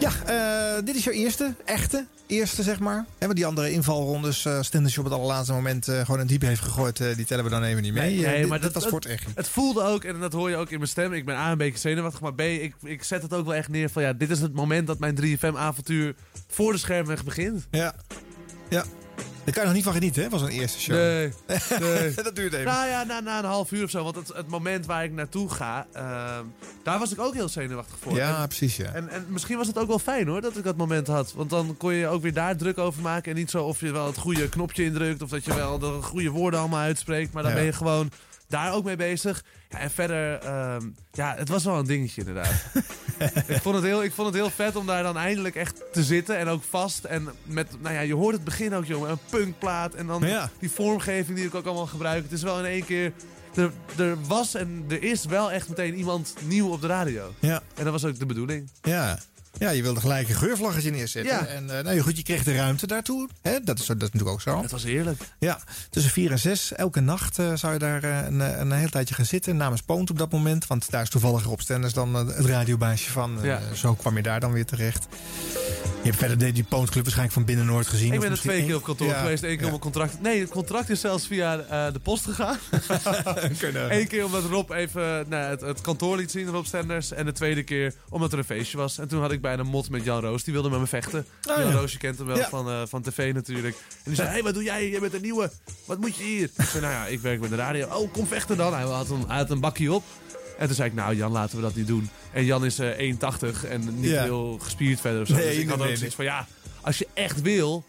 Ja, eh, dit is jouw eerste, echte, eerste zeg maar. En want die andere invalrondes, uh, Stenders op het allerlaatste moment eh, gewoon een diep heeft gegooid, eh, die tellen we dan even niet mee. Nee, Eh, nee, dit- maar dat, was voor het, echt. het voelde ook, en dat hoor je ook in mijn stem. Ik ben A, een beetje zenuwachtig, maar B, ik, ik zet het ook wel echt neer van... ja, dit is het moment dat mijn 3FM-avontuur voor de schermen echt begint. Ja. Ja. Daar kan je nog niet van genieten, hè? was een eerste show. Nee. <laughs> nee. dat duurt even. Nou ja, na, na een half uur of zo. Want het, het moment waar ik naartoe ga, ehm, daar was ik ook heel zenuwachtig voor. Ja, En- precies, ja. En, en misschien was het ook wel fijn hoor, dat ik dat moment had. Want dan kon je ook weer daar druk over maken. En niet zo of je wel het goede knopje indrukt. Of dat je wel de goede woorden allemaal uitspreekt. Maar dan Ja. ben je gewoon daar ook mee bezig. Ja, en verder, ehm, ja, het was wel een dingetje inderdaad. <laughs> ik, vond het heel, ik vond het heel vet om daar dan eindelijk echt te zitten. En ook vast. En met, nou ja, je hoort het begin ook, jongen. Een punkplaat. En dan Ja. die vormgeving die ik ook allemaal gebruik. Het is wel in één keer... Er, er was en er is wel echt meteen iemand nieuw op de radio. Ja. En dat was ook de bedoeling. Ja. Ja, je wilde gelijk een geurvlaggetje neerzetten. Ja. En eh, nou goed, je kreeg de ruimte daartoe. Hè? Dat, is, dat is natuurlijk ook zo. Het was heerlijk. Ja, tussen vier en zes. Elke nacht eh, zou je daar eh, een, een heel tijdje gaan zitten. Namens Poont op dat moment. Want daar is toevallig Rob Stenders dan het radiobaasje van. Ja. zo kwam je daar dan weer terecht. Je hebt verder de- die Poontclub waarschijnlijk van binnen nooit gezien. Ik ben er twee keer op kantoor Ja, geweest. één keer ja. om een contract. Nee, het contract is zelfs via de post gegaan. <laughs> Kunnen. Eén keer omdat Rob even nou, het, het kantoor liet zien, Rob Stenders. En de tweede keer omdat er een feestje was. En toen had ik bijna een mot met Jan Roos. Die wilde met me vechten. Oh, Jan ja. Roos, je kent hem wel Ja. van, eh, van tv natuurlijk. En die zei, hé, hey, wat doe jij? Je bent een nieuwe. Wat moet je hier? Ik zei, nou ja, ik werk met de radio. Oh, kom vechten dan. Hij had een, hij had een bakje op. En toen zei ik, nou Jan, laten we dat niet doen. En Jan is eh 1,80 en niet Ja. heel gespierd verder of zo. Nee, dus ik had ook zoiets van, ja, als je echt wil...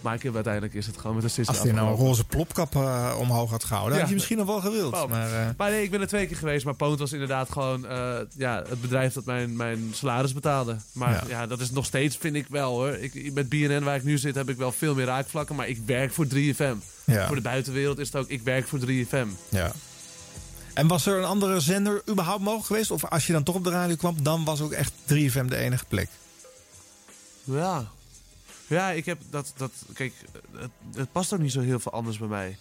Maar ik heb, uiteindelijk is het gewoon met een sisser Als hij nou een roze plopkap eh, omhoog had gehouden, Ja. had je misschien nog wel gewild. Oh. Maar, eh, Maar nee, ik ben er twee keer geweest. Maar Poont was inderdaad gewoon eh, ja, het bedrijf dat mijn, mijn salaris betaalde. Maar ja. Ja. dat is nog steeds, vind ik wel hoor. Ik, met BNN waar ik nu zit heb ik wel veel meer raakvlakken. Maar ik werk voor 3FM. Ja. Voor de buitenwereld is het ook, ik werk voor 3FM. ja. En was er een andere zender überhaupt mogelijk geweest? Of als je dan toch op de radio kwam, dan was ook echt 3FM de enige plek? Ja. Ja, ik heb dat... dat kijk, het, het past ook niet zo heel veel anders bij mij.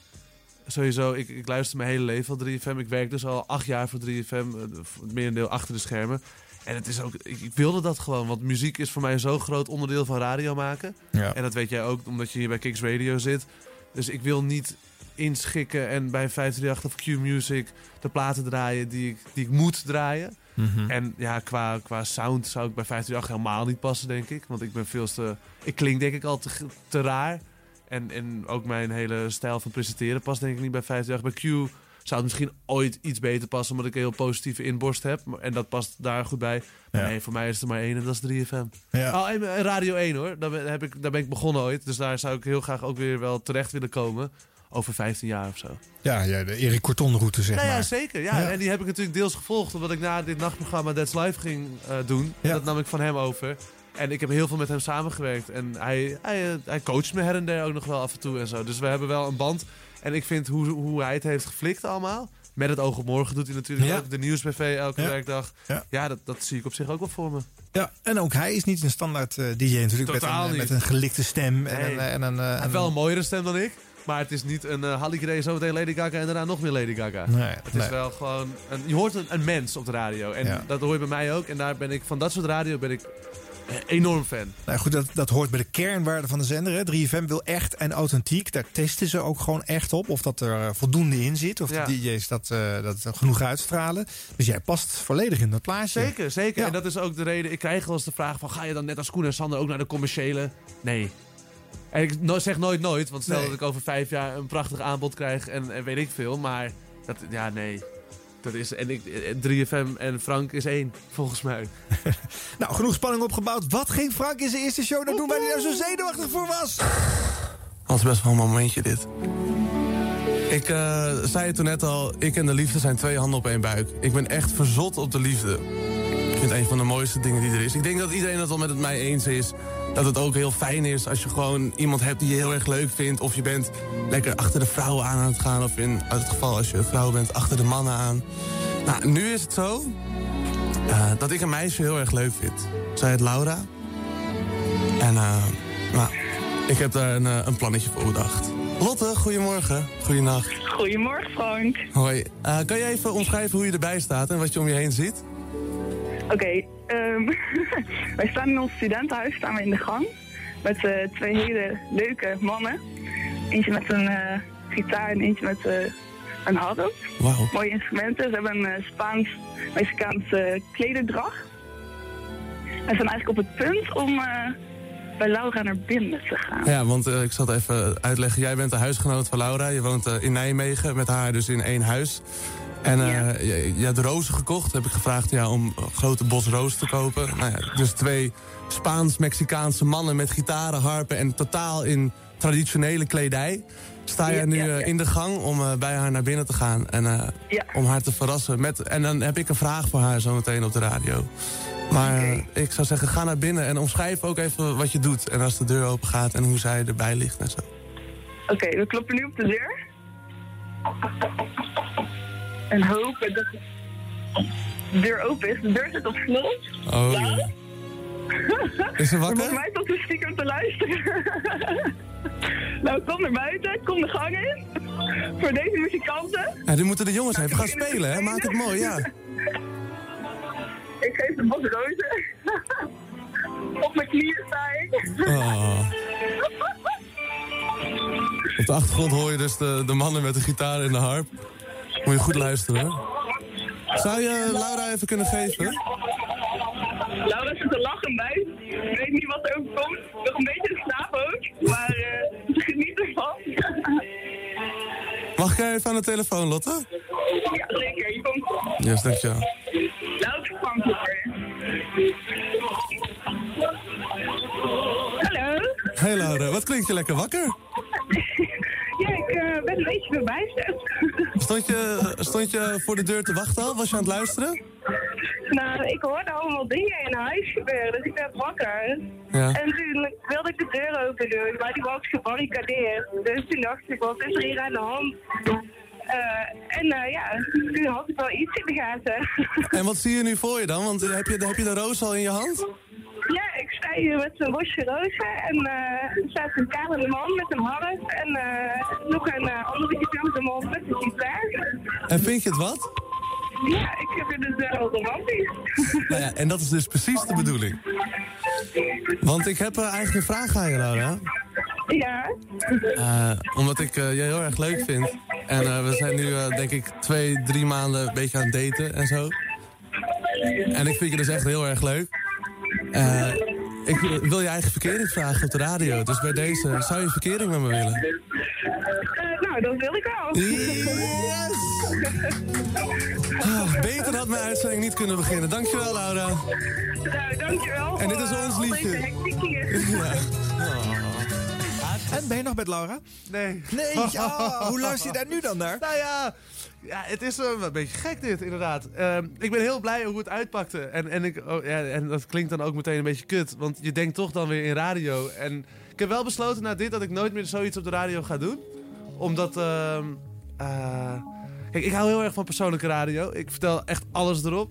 Sowieso, ik, ik luister mijn hele leven al 3FM. Ik werk dus al acht jaar voor 3FM. eh, voor Het merendeel achter de schermen. En het is ook, ik, ik wilde dat gewoon. Want muziek is voor mij zo'n groot onderdeel van radio maken. Ja. En dat weet jij ook, omdat je hier bij Kicks Radio zit. Dus ik wil niet inschikken en bij 538 of Q-Music de platen draaien die ik, die ik moet draaien. Mhm. En ja, qua, qua sound zou ik bij 538 helemaal niet passen, denk ik. Want ik ben veel te... Ik klink denk ik al te, te raar. En, en ook mijn hele stijl van presenteren past denk ik niet bij 538. Bij Q zou het misschien ooit iets beter passen... omdat ik een heel positieve inborst heb. En dat past daar goed bij. Maar Ja. nee, voor mij is er maar één en dat is 3FM. Ja. Oh, en en Radio 1 hoor. Daar ben, heb ik, daar ben ik begonnen ooit. Dus daar zou ik heel graag ook weer wel terecht willen komen. Over 15 jaar of zo. Ja, ja de Erik Corton-route, zeg nou ja, maar. zeker. Ja. Ja. En die heb ik natuurlijk deels gevolgd. Omdat ik na dit nachtprogramma That's Live ging eh, doen. Ja. Dat nam ik van hem over. En ik heb heel veel met hem samengewerkt. En hij, hij, eh, hij coacht me her en der ook nog wel af en toe en zo. Dus we hebben wel een band. En ik vind hoe, hoe hij het heeft geflikt allemaal. Met het oog op morgen doet hij natuurlijk Ja. ook. De nieuwsbv elke Ja. werkdag. Ja. Ja, dat, dat zie ik op zich ook wel voor me. Ja, en ook hij is niet een standaard eh, DJ natuurlijk. Met een, niet. met een gelikte stem. En Nee. een, en een, Hij heeft wel een mooiere stem dan ik. Maar het is niet een uh, Halle Grey, zometeen Lady Gaga en daarna nog meer Lady Gaga. Nee, het nee. is wel gewoon... Een, je hoort een, een mens op de radio. En Ja. dat hoor je bij mij ook. En daar ben ik, van dat soort radio ben ik eh, enorm fan. Nou goed, dat, dat hoort bij de kernwaarde van de zender. Hè. 3FM wil echt en authentiek. Daar testen ze ook gewoon echt op. Of dat er eh, voldoende in zit. Of Ja. de DJ's dat, dat genoeg uitstralen. Dus jij past volledig in dat plaatje. Zeker, zeker. Ja. En dat is ook de reden. Ik krijg wel eens de vraag van... Ga je dan net als Koen en Sander ook naar de commerciële? Nee. En ik no- zeg nooit nooit. Want stel Nee. dat ik over vijf jaar een prachtig aanbod krijg en, en weet ik veel. Maar dat, ja, nee. Dat is, en ik, eh, 3FM en Frank is één, volgens mij. <laughs> Nou, genoeg spanning opgebouwd. Wat ging Frank in zijn eerste show dan doen waar hij daar zo zenuwachtig voor was? Dat is best wel een momentje dit. Ik eh, zei het toen net al, ik en de liefde zijn twee handen op één buik. Ik ben echt verzot op de liefde. Ik vind het een van de mooiste dingen die er is. Ik denk dat iedereen het wel met het mij eens is. Dat het ook heel fijn is als je gewoon iemand hebt die je heel erg leuk vindt. Of je bent lekker achter de vrouwen aan aan het gaan. Of in het geval als je een vrouw bent, achter de mannen aan. Nou, nu is het zo eh, dat ik een meisje heel erg leuk vind. Zij heet Laura. En eh, nou, ik heb daar een, eh, een plannetje voor bedacht. Lotte, goedemorgen. Goedenacht. Goedemorgen, Frank. Hoi. Kan je even omschrijven hoe je erbij staat en wat je om je heen ziet? Oké, ehm, <laughs> wij staan in ons studentenhuis, staan we in de gang. Met eh, twee hele leuke mannen. Eentje met een eh, gitaar en eentje met eh, een harp. Wauw. Mooie instrumenten. Ze hebben een Spaans-Mexicaanse klederdracht. En zijn eigenlijk op het punt om, bij Laura naar binnen te gaan. Ja, want ik zal het even uitleggen. Jij bent de huisgenoot van Laura. Je woont in Nijmegen met haar dus in één huis. En eh, je, je rozen gekocht. Heb ik gevraagd ja, om een grote bos rozen te kopen. Nou ja, dus twee Spaans-Mexicaanse mannen met gitaren, harpen... en totaal in traditionele kledij. Sta jij nu eh, in de gang om eh, bij haar naar binnen te gaan en om haar te verrassen. Met, en dan heb ik een vraag voor haar zometeen op de radio. Maar ik zou zeggen, ga naar binnen en omschrijf ook even wat je doet. En als de deur open gaat en hoe zij erbij ligt en zo. Oké, we kloppen nu op de deur. En hopen dat de deur open is. De deur zit op slot. Oh, Ja? Is ze wakker? Volgens mij tot de stiekem te luisteren. <laughs> nou, kom naar buiten. Kom de gang in. Voor deze muzikanten. Ja, die moeten de jongens even gaan spelen, hè? Maak het mooi, ja. <laughs> Ik geef de bos rozen. <laughs> op mijn knieën sta ik. Oh. Op de achtergrond hoor je dus de, de mannen met de gitaar en de harp. Moet je goed luisteren. Zou je Laura even kunnen geven? Laura zit te lachen bij. Ik weet niet wat er overkomt. Nog een beetje in slaap ook. Maar ze geniet ervan. Mag jij even aan de telefoon, Lotte? ja, zeker. Je komt Yes, dankjewel. je. Hallo. Hey Laura, wat klinkt je lekker wakker? <laughs> Ja, ik eh, ben een beetje verbijsterd. <laughs> Stond je, stond je voor de deur te wachten al? Was je aan het luisteren? nou, ik hoorde allemaal dingen in huis gebeuren, dus ik werd wakker. Ja. En toen wilde ik de deur open doen, maar die was gebarricadeerd. Dus toen dacht ik, wat is er hier aan de hand? Eh, en eh, ja, toen had ik wel iets in de gaten. En wat zie je nu voor je dan? Want heb je, heb je de roos al in je hand? Ja, ik sta hier met een bosje rozen en eh, er staat een kalende man met een harp en eh, nog een uh, andere dezelfde man met een gitaar. En vind je het wat? Ja, ik heb het dus wel romantisch. <laughs> Nou ja, en dat is dus precies de bedoeling. Want ik heb eigenlijk een vraag aan je, Laura. Ja. Omdat ik eh, je heel erg leuk vind. En we zijn nu, denk ik, twee, drie maanden een beetje aan het daten en zo. En ik vind je dus echt heel erg leuk. Eh, ik wil je eigen verkering vragen op de radio. Dus bij deze, zou je verkering met me willen? Eh, nou, dat wil ik wel. Ah, beter had mijn uitzending niet kunnen beginnen. Dankjewel, Laura. Nou, dankjewel. En dit is ons eh, liedje. <laughs> Ja. En ben je nog met Laura? Nee. Nee, ja. Hoe luister je daar nu dan naar? Nou ja, ja het is eh, een beetje gek dit, inderdaad. Ehm, ik ben heel blij hoe het uitpakte. En, en, ik, oh, ja, en dat klinkt dan ook meteen een beetje kut. Want je denkt toch dan weer in radio. En ik heb wel besloten na dit dat ik nooit meer zoiets op de radio ga doen. Omdat... eh, kijk, ik hou heel erg van persoonlijke radio. Ik vertel echt alles erop.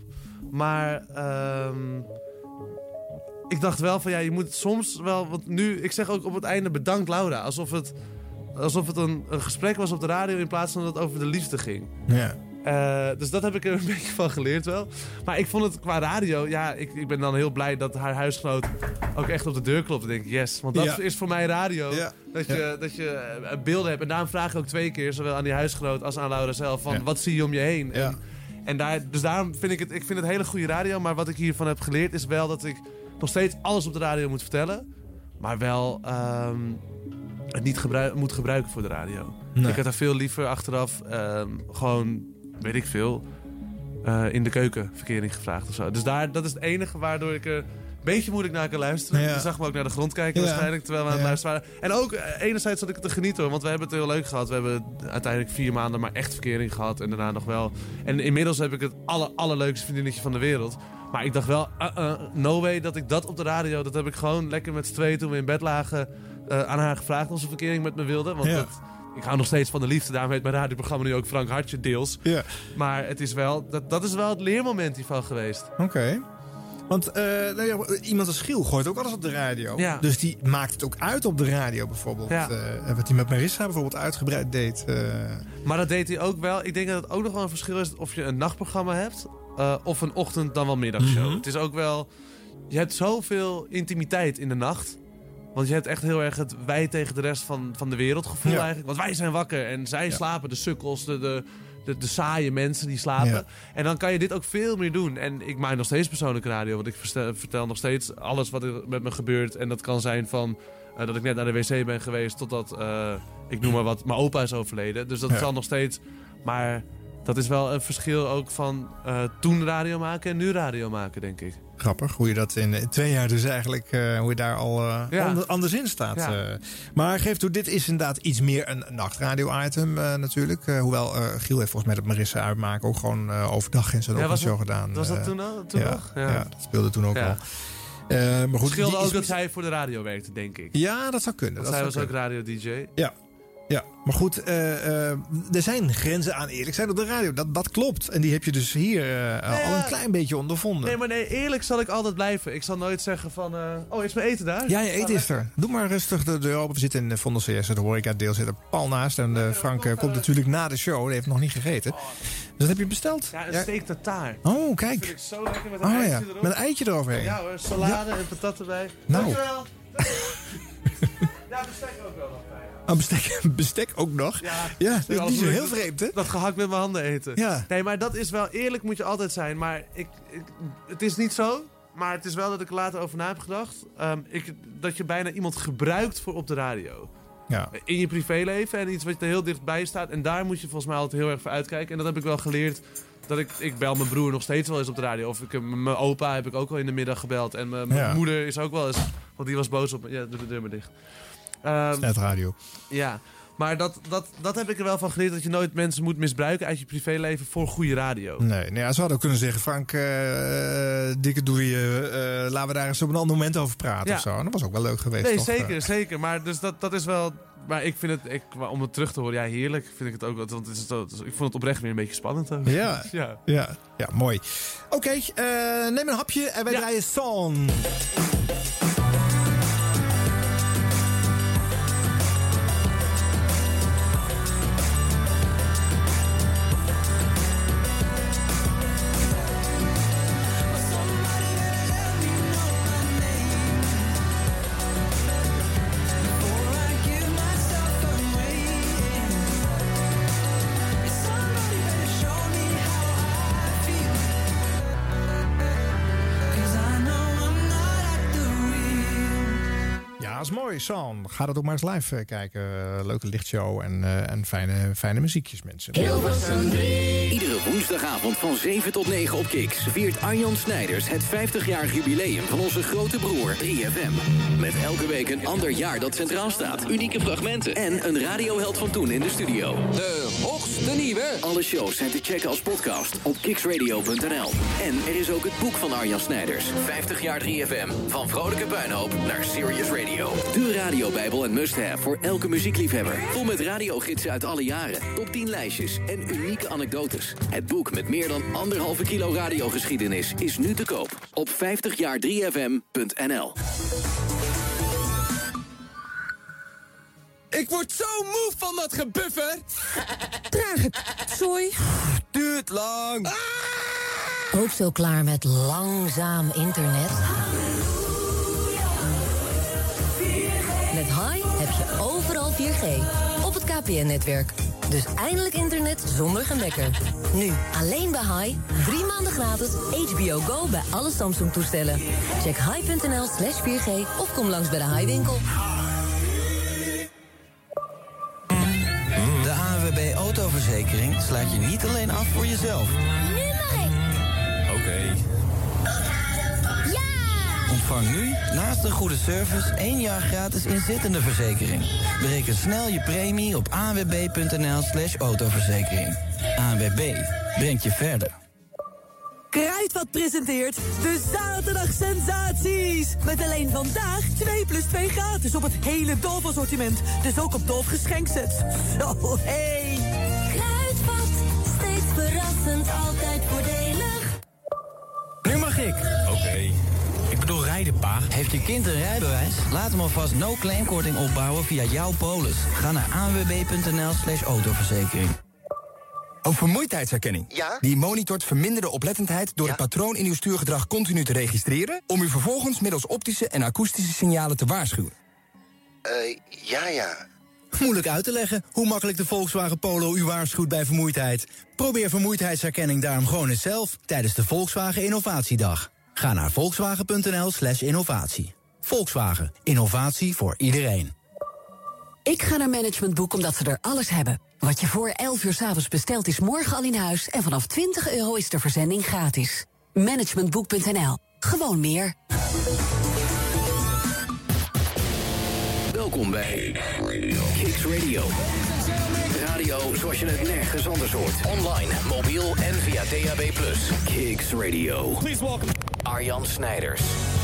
Maar... ehm, ik dacht wel van ja, je moet soms wel. Want nu, ik zeg ook op het einde bedankt Laura. Alsof het, alsof het een, een gesprek was op de radio in plaats van dat het over de liefde ging. Ja. Eh, dus dat heb ik er een <laughs> beetje van geleerd wel. Maar ik vond het qua radio, ja, ik, ik ben dan heel blij dat haar huisgenoot ook echt op de deur klopt. En denk ik, yes, want dat Ja. is voor mij radio. Ja. Dat je, Ja. dat je eh, beelden hebt. En daarom vraag ik ook twee keer, zowel aan die huisgenoot als aan Laura zelf, van wat zie je om je heen? Ja. En, en daar, dus daarom vind ik het, ik vind het hele goede radio. Maar wat ik hiervan heb geleerd is wel dat ik nog steeds alles op de radio moet vertellen. Maar wel ehm, het niet gebruik, moet gebruiken voor de radio. Nee. Ik had er veel liever achteraf ehm, gewoon, weet ik veel, eh, in de keuken verkering gevraagd of zo. Dus daar, dat is het enige waardoor ik er een beetje moeilijk naar kan luisteren. Ja. Je zag me ook naar de grond kijken Ja. waarschijnlijk, terwijl we aan het Ja. luisteren waren. En ook eh, enerzijds dat ik het te genieten hoor, want we hebben het heel leuk gehad. We hebben uiteindelijk vier maanden maar echt verkering gehad en daarna nog wel. En inmiddels heb ik het aller, allerleukste vriendinnetje van de wereld. Maar ik dacht wel, uh, uh, no way dat ik dat op de radio, dat heb ik gewoon lekker met z'n tweeën toen we in bed lagen eh, aan haar gevraagd of ze verkering met me wilde. Want Ja. dat, ik hou nog steeds van de liefde, daarom heet mijn radioprogramma nu ook Frank Hartje deels. Ja. Maar het is wel, dat, dat is wel het leermoment hiervan geweest. Oké. Want eh, nou ja, iemand als Giel gooit ook alles op de radio. Ja. Dus die maakt het ook uit op de radio bijvoorbeeld. Ja. Eh, wat hij met Marissa bijvoorbeeld uitgebreid deed. Maar dat deed hij ook wel. Ik denk dat het ook nog wel een verschil is of je een nachtprogramma hebt. of een ochtend dan wel middagshow. Mhm. Het is ook wel... Je hebt zoveel intimiteit in de nacht. Want je hebt echt heel erg het wij tegen de rest van, van de wereld gevoel Ja. eigenlijk. Want wij zijn wakker en zij Ja. slapen, de sukkels, de, de, de, de saaie mensen die slapen. Ja. En dan kan je dit ook veel meer doen. En ik maak nog steeds persoonlijke radio. Want ik vertel nog steeds alles wat er met me gebeurt. En dat kan zijn van eh, dat ik net naar de wc ben geweest... totdat, eh, ik noem maar wat, mijn opa is overleden. Dus dat zal nog steeds... Maar dat is wel een verschil ook van eh, toen radio maken en nu radio maken, denk ik. Grappig hoe je dat in eh, twee jaar dus eigenlijk, eh, hoe je daar al eh, Ja. ander- anders in staat. Ja. maar geef toe, dit is inderdaad iets meer een nachtradio-item natuurlijk. Hoewel Giel heeft volgens mij dat Marissa uitmaken ook gewoon overdag in zijn Ja, was ochtendshow gedaan. was dat toen al- toen ja, nog? Ja. Ja. dat speelde toen ook al. Maar goed, Het scheelde ook is- dat zij voor de radio werkte, denk ik. Ja, dat zou kunnen. Want dat zij was ook radio-dj. Ja. Ja, maar goed, eh, eh, er zijn grenzen aan eerlijk zijn op de radio. Dat, dat klopt. En die heb je dus hier eh, al een klein beetje ondervonden. Nee, maar nee, eerlijk zal ik altijd blijven. Ik zal nooit zeggen van... oh, is mijn eten daar? Ja, je eten Oh, is er. Doe maar rustig de deur open. We zitten in de Vondel CS, de horeca deel zit er pal naast. En Frank komt natuurlijk na de show. Die heeft nog niet gegeten. Dus dat heb je besteld? Ja, een steak tartaar. Oh, kijk. Dat vind ik zo lekker met een Oh eitje ja, erop. met een eitje eroverheen. Ja hoor, salade en patat erbij. Nou. Dankjewel. <laughs> ja, bestek ook wel Oh, bestek, <laughs> bestek ook nog? Ja, ja dat is heel vreemd, hè? Dat gehakt met mijn handen eten. Ja. Nee, maar dat is wel... Eerlijk moet je altijd zijn. Maar ik, ik, het is niet zo. Maar het is wel dat ik er later over na heb gedacht. Ehm, ik, dat je bijna iemand gebruikt voor op de radio. Ja. In je privéleven en iets wat er heel dichtbij staat. En daar moet je volgens mij altijd heel erg voor uitkijken. En dat heb ik wel geleerd. Dat ik, ik bel mijn broer nog steeds wel eens op de radio. Of ik, mijn opa heb ik ook wel in de middag gebeld. En mijn, mijn Ja. moeder is ook wel eens... Want die was boos op me. Ja, doe de deur maar dicht. Net radio. ja, maar dat, dat, dat heb ik er wel van geleerd. Dat je nooit mensen moet misbruiken uit je privéleven voor goede radio. Nee, nee ja, ze hadden ook kunnen zeggen... Frank, eh, dikke doei, eh, eh, laten we daar eens op een ander moment over praten Ja. of zo. En dat was ook wel leuk geweest, Nee, toch? zeker, zeker. Maar dus dat, dat is wel... Maar ik vind het, ik, om het terug te horen, ja, heerlijk vind ik het ook. Want het is, zo- ik vond het oprecht weer een beetje spannend ook. Ja, <laughs> ja. ja. ja, mooi. Oké, neem een hapje en wij draaien Song. Ja, mooi. San, ga dat ook maar eens live eh, kijken. Eh, leuke lichtshow en, eh, en fijne, fijne muziekjes, mensen. Iedere woensdagavond van 7 tot 9 op Kiks viert Arjan Snijders het 50-jarig jubileum van onze grote broer 3FM. Met elke week een ander jaar dat centraal staat, unieke fragmenten en een radioheld van toen in de studio. De hoogste nieuwe. Alle shows zijn te checken als podcast op kiksradio.nl. En er is ook het boek van Arjan Snijders, 50 jaar 3FM. Van vrolijke puinhoop naar serious radio. De radiobijbel en must-have voor elke muziekliefhebber. Vol met radiogidsen uit alle jaren, top 10 lijstjes en unieke anekdotes. Het boek met meer dan anderhalve kilo radiogeschiedenis is nu te koop op 50jaar3fm.nl. Ik word zo moe van dat gebuffer. Trage zooi. Duurt lang. Ook zo klaar met langzaam internet? 4G. Op het KPN-netwerk. Dus eindelijk internet zonder gemekker. Nu, alleen bij Hi. Drie maanden gratis HBO Go bij alle Samsung-toestellen. Check hi.nl slash 4G of kom langs bij de Hi-winkel. De ANWB Autoverzekering sluit je niet alleen af voor jezelf. Nu mag ik. Oké. Ontvang nu, naast een goede service, één jaar gratis inzittende verzekering. Bereken snel je premie op anwb.nl slash autoverzekering. ANWB, brengt je verder. Kruidvat presenteert de Zaterdag Sensaties. Met alleen vandaag 2 plus 2 gratis op het hele Dolf-assortiment. Dus ook op Dolf geschenksets. Zo, <laughs> hey. Kruidvat, steeds verrassend, altijd voordelig. Nu mag ik. Oké. Bedoel rijden, pa. Heeft je kind een rijbewijs? Laat hem alvast no-claim korting opbouwen via jouw polis. Ga naar anwb.nl slash autoverzekering. Een vermoeidheidsherkenning. Ja? Die monitort verminderde oplettendheid door het patroon in uw stuurgedrag continu te registreren... om u vervolgens middels optische en akoestische signalen te waarschuwen. Eh, ja, ja. Moeilijk uit te leggen hoe makkelijk de Volkswagen Polo u waarschuwt bij vermoeidheid. Probeer vermoeidheidsherkenning daarom gewoon eens zelf tijdens de Volkswagen Innovatiedag. Ga naar volkswagen.nl slash innovatie. Volkswagen. Innovatie voor iedereen. Ik ga naar Management Boek omdat ze er alles hebben. Wat je voor 11 uur 's avonds bestelt is morgen al in huis... en vanaf 20 euro is de verzending gratis. Managementboek.nl. Gewoon meer. Welkom bij Kicks Radio. Radio zoals je het nergens anders hoort. Online, mobiel en via DAB+. Kicks Radio. Please welcome Arjan Snijders.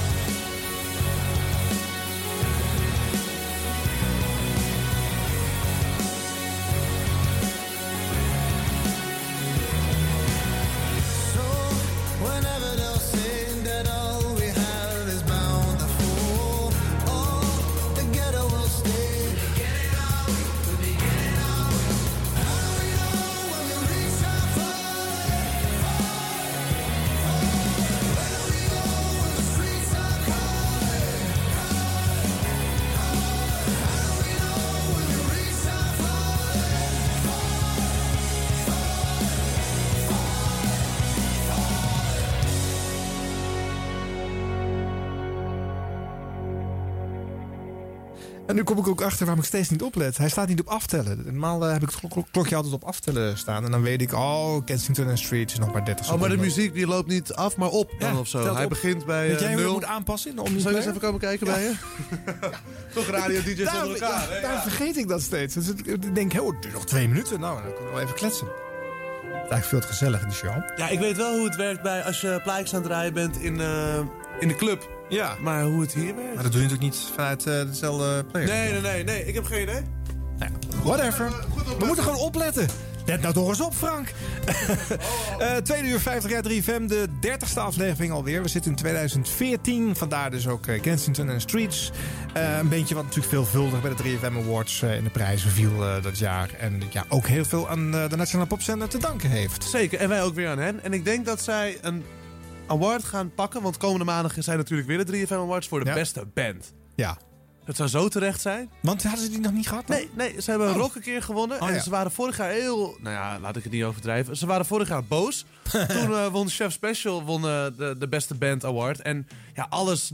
En nu kom ik ook achter waarom ik steeds niet oplet. Hij staat niet op aftellen. Normaal eh, heb ik het klok- klokje altijd op aftellen staan. En dan weet ik, oh, Kensington en Street is nog maar 30 Oh, maar de seconden. muziek die loopt niet af, maar op dan of zo. Hij op. begint bij Weet eh, jij hoe je nul. moet aanpassen in de Zal je eens even komen kijken bij je? <laughs> Toch radio DJ's Daarom- onder elkaar. ja, hè? daarom vergeet ik dat steeds. Dus ik ik denk, oh, het duurt nog twee minuten. Nou, dan kunnen we wel even kletsen. Het is eigenlijk veel te gezellig in de show. Ja, ik weet wel hoe het werkt bij als je plaatjes aan het draaien bent in, eh, in de club. Ja. Maar hoe het hier werkt? Maar dat doe je natuurlijk niet vanuit eh, dezelfde player. Nee, nee, nee, nee. Ik heb geen idee. Whatever. We moeten gewoon opletten. Let nou toch eens op, Frank. <laughs> Eh tweede uur 50 jaar 3FM, de 30ste aflevering alweer. We zitten in 2014, vandaar dus ook eh, Kensington en Streets. Eh, een beetje wat natuurlijk veelvuldig bij de 3FM Awards eh, in de prijzen viel eh, dat jaar. En ja, ook heel veel aan eh, de Nationale Popzender te danken heeft. Zeker, en wij ook weer aan hen. En ik denk dat zij een award gaan pakken. Want komende maandag zijn natuurlijk weer de 3FM Awards voor de beste band. Ja. Het zou zo terecht zijn. Want hadden ze die nog niet gehad? dan? Nee, nee ze hebben een rock een keer gewonnen. Oh, en ja. ze waren vorig jaar heel... Nou ja, laat ik het niet overdrijven. Ze waren vorig jaar boos. <laughs> Toen eh, won Chef Special won, eh, de, de beste band award. En ja, alles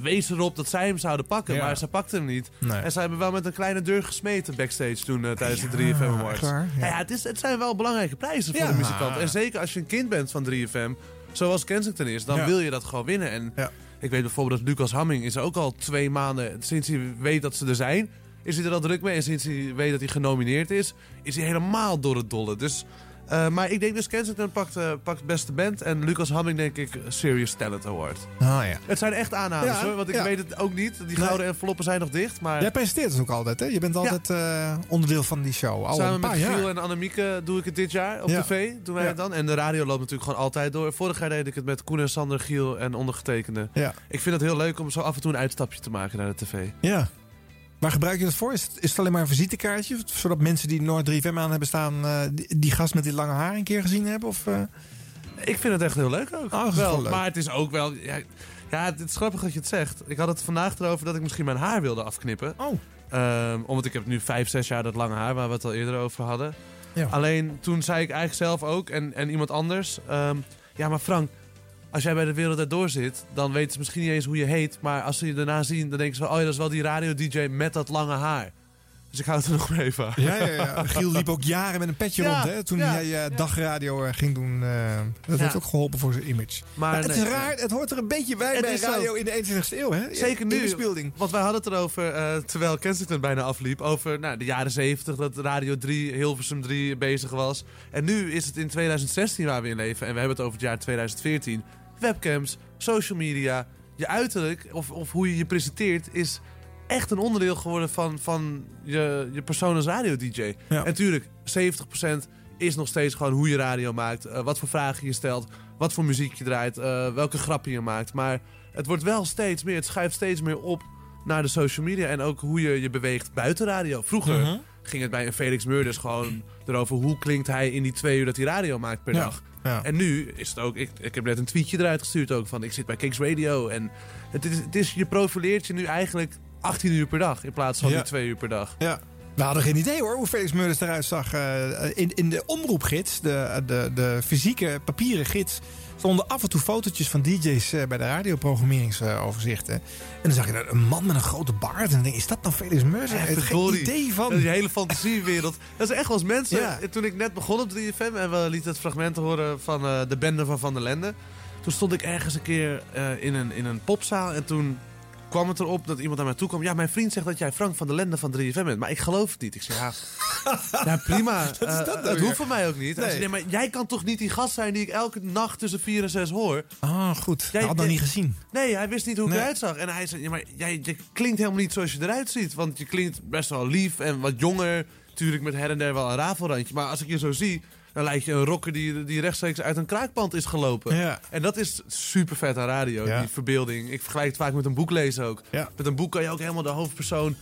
wees erop dat zij hem zouden pakken. Ja. Maar ze pakten hem niet. Nee. En ze hebben wel met een kleine deur gesmeten backstage toen eh, tijdens de 3FM Awards. klaar, ja. Het, is, het zijn wel belangrijke prijzen voor Ja. de muzikanten. En zeker als je een kind bent van 3FM, zoals Kensington is, dan Ja. wil je dat gewoon winnen. En ik weet bijvoorbeeld dat Lucas Hamming is er ook al twee maanden, sinds hij weet dat ze er zijn, is hij er al druk mee. En sinds hij weet dat hij genomineerd is, is hij helemaal door het dolle. Dus, eh, maar ik denk dus Kensington pakt, eh, pakt beste band en Lucas Hamming denk ik Serious Talent Award. Ah ja. Het zijn echt aannames Ja, hoor, want ik ja. weet het ook niet. Die Nee. gouden enveloppen zijn nog dicht, maar... Jij presenteert het ook altijd, hè? Je bent altijd eh, onderdeel van die show. Al Samen een met Giel en Annemieke doe ik het dit jaar op tv. Doen wij het dan. En de radio loopt natuurlijk gewoon altijd door. Vorig jaar deed ik het met Koen en Sander, Giel en ondergetekende. Ja. Ik vind het heel leuk om zo af en toe een uitstapje te maken naar de tv. Ja. Waar gebruik je dat voor? Is het, is het alleen maar een visitekaartje? Zodat mensen die Noord 3FM aan hebben staan... eh, die, die gast met die lange haar een keer gezien hebben? Of, eh? Ik vind het echt heel leuk ook. Oh, dat is wel, wel leuk. Maar het is ook wel... Ja, ja, het is grappig dat je het zegt. Ik had het vandaag erover dat ik misschien mijn haar wilde afknippen. Oh. Ehm, omdat ik heb nu vijf, zes jaar dat lange haar... waar we het al eerder over hadden. Ja. Alleen toen zei ik eigenlijk zelf ook en, en iemand anders... ehm, ja, maar Frank, als jij bij de wereld erdoor zit... dan weten ze misschien niet eens hoe je heet... maar als ze je daarna zien, dan denken ze van... oh ja, dat is wel die radio-dj met dat lange haar. Dus ik hou het er nog maar even aan. Ja, ja, ja. Giel liep ook jaren met een petje Ja, rond, hè? Toen ja, hij eh, dagradio eh, ging doen. eh, dat heeft ook geholpen voor zijn image. Maar Maar het nee, is raar, het hoort er een beetje bij bij zo. radio in de 21ste eeuw, hè? Zeker nu. Image-building. Want wij hadden het erover, terwijl Kensington bijna afliep, over nou, de jaren 70, dat Radio 3, Hilversum 3 bezig was. En nu is het in 2016 waar we in leven. En we hebben het over het jaar 2014. Webcams, social media, je uiterlijk of, of hoe je je presenteert is echt een onderdeel geworden van, van je, je persoon als radio-dj. En natuurlijk, 70% is nog steeds gewoon hoe je radio maakt, eh, wat voor vragen je stelt, wat voor muziek je draait, eh, welke grappen je maakt. Maar het wordt wel steeds meer, het schuift steeds meer op naar de social media en ook hoe je je beweegt buiten radio. Vroeger Mhm. ging het bij een Felix Meurders gewoon erover hoe klinkt hij in die twee uur dat hij radio maakt per Ja, dag. Ja. En nu is het ook, ik, ik heb net een tweetje eruit gestuurd ook van ik zit bij Kings Radio en het is, het is je profileert je nu eigenlijk 18 uur per dag in plaats van Ja. die twee uur per dag. Ja. We hadden geen idee hoor hoe Felix Meurders eruit zag. Eh, in, in de omroepgids, de, de, de fysieke papieren gids... stonden af en toe fotootjes van DJ's eh, bij de radioprogrammeringsoverzichten. en dan zag je daar een man met een grote baard. En dan denk is dat nou Felix heb er geen idee van. Die hele fantasiewereld. <laughs> Dat is echt wel eens mensen. Ja. Toen ik net begon op 3FM en we lieten het fragment horen van eh, de bende van Van der Lende. Toen stond ik ergens een keer eh, in, een, in een popzaal en toen kwam het erop dat iemand naar mij toe kwam. Ja, mijn vriend zegt dat jij Frank van der Lende van 3FM bent. Maar ik geloof het niet. Ik zei, ja, <laughs> ja prima. <laughs> Wat is Eh, dat nou het hoeft voor mij ook niet. Hij Nee. zei, nee, maar jij kan toch niet die gast zijn die ik elke nacht tussen 4 en 6 hoor? Ah, goed. Jij- Hij had nog jij- niet gezien. Nee, hij wist niet hoe ik eruit zag. En hij zei, ja, maar jij, je klinkt helemaal niet zoals je eruit ziet. Want je klinkt best wel lief en wat jonger. Tuurlijk met her en der wel een rafelrandje. Maar als ik je zo zie, dan lijkt je een rocker die, die rechtstreeks uit een kraakpand is gelopen. Ja. En dat is super vet aan radio, Ja. die verbeelding. Ik vergelijk het vaak met een boek lezen ook. Ja. Met een boek kan je ook helemaal de hoofdpersoon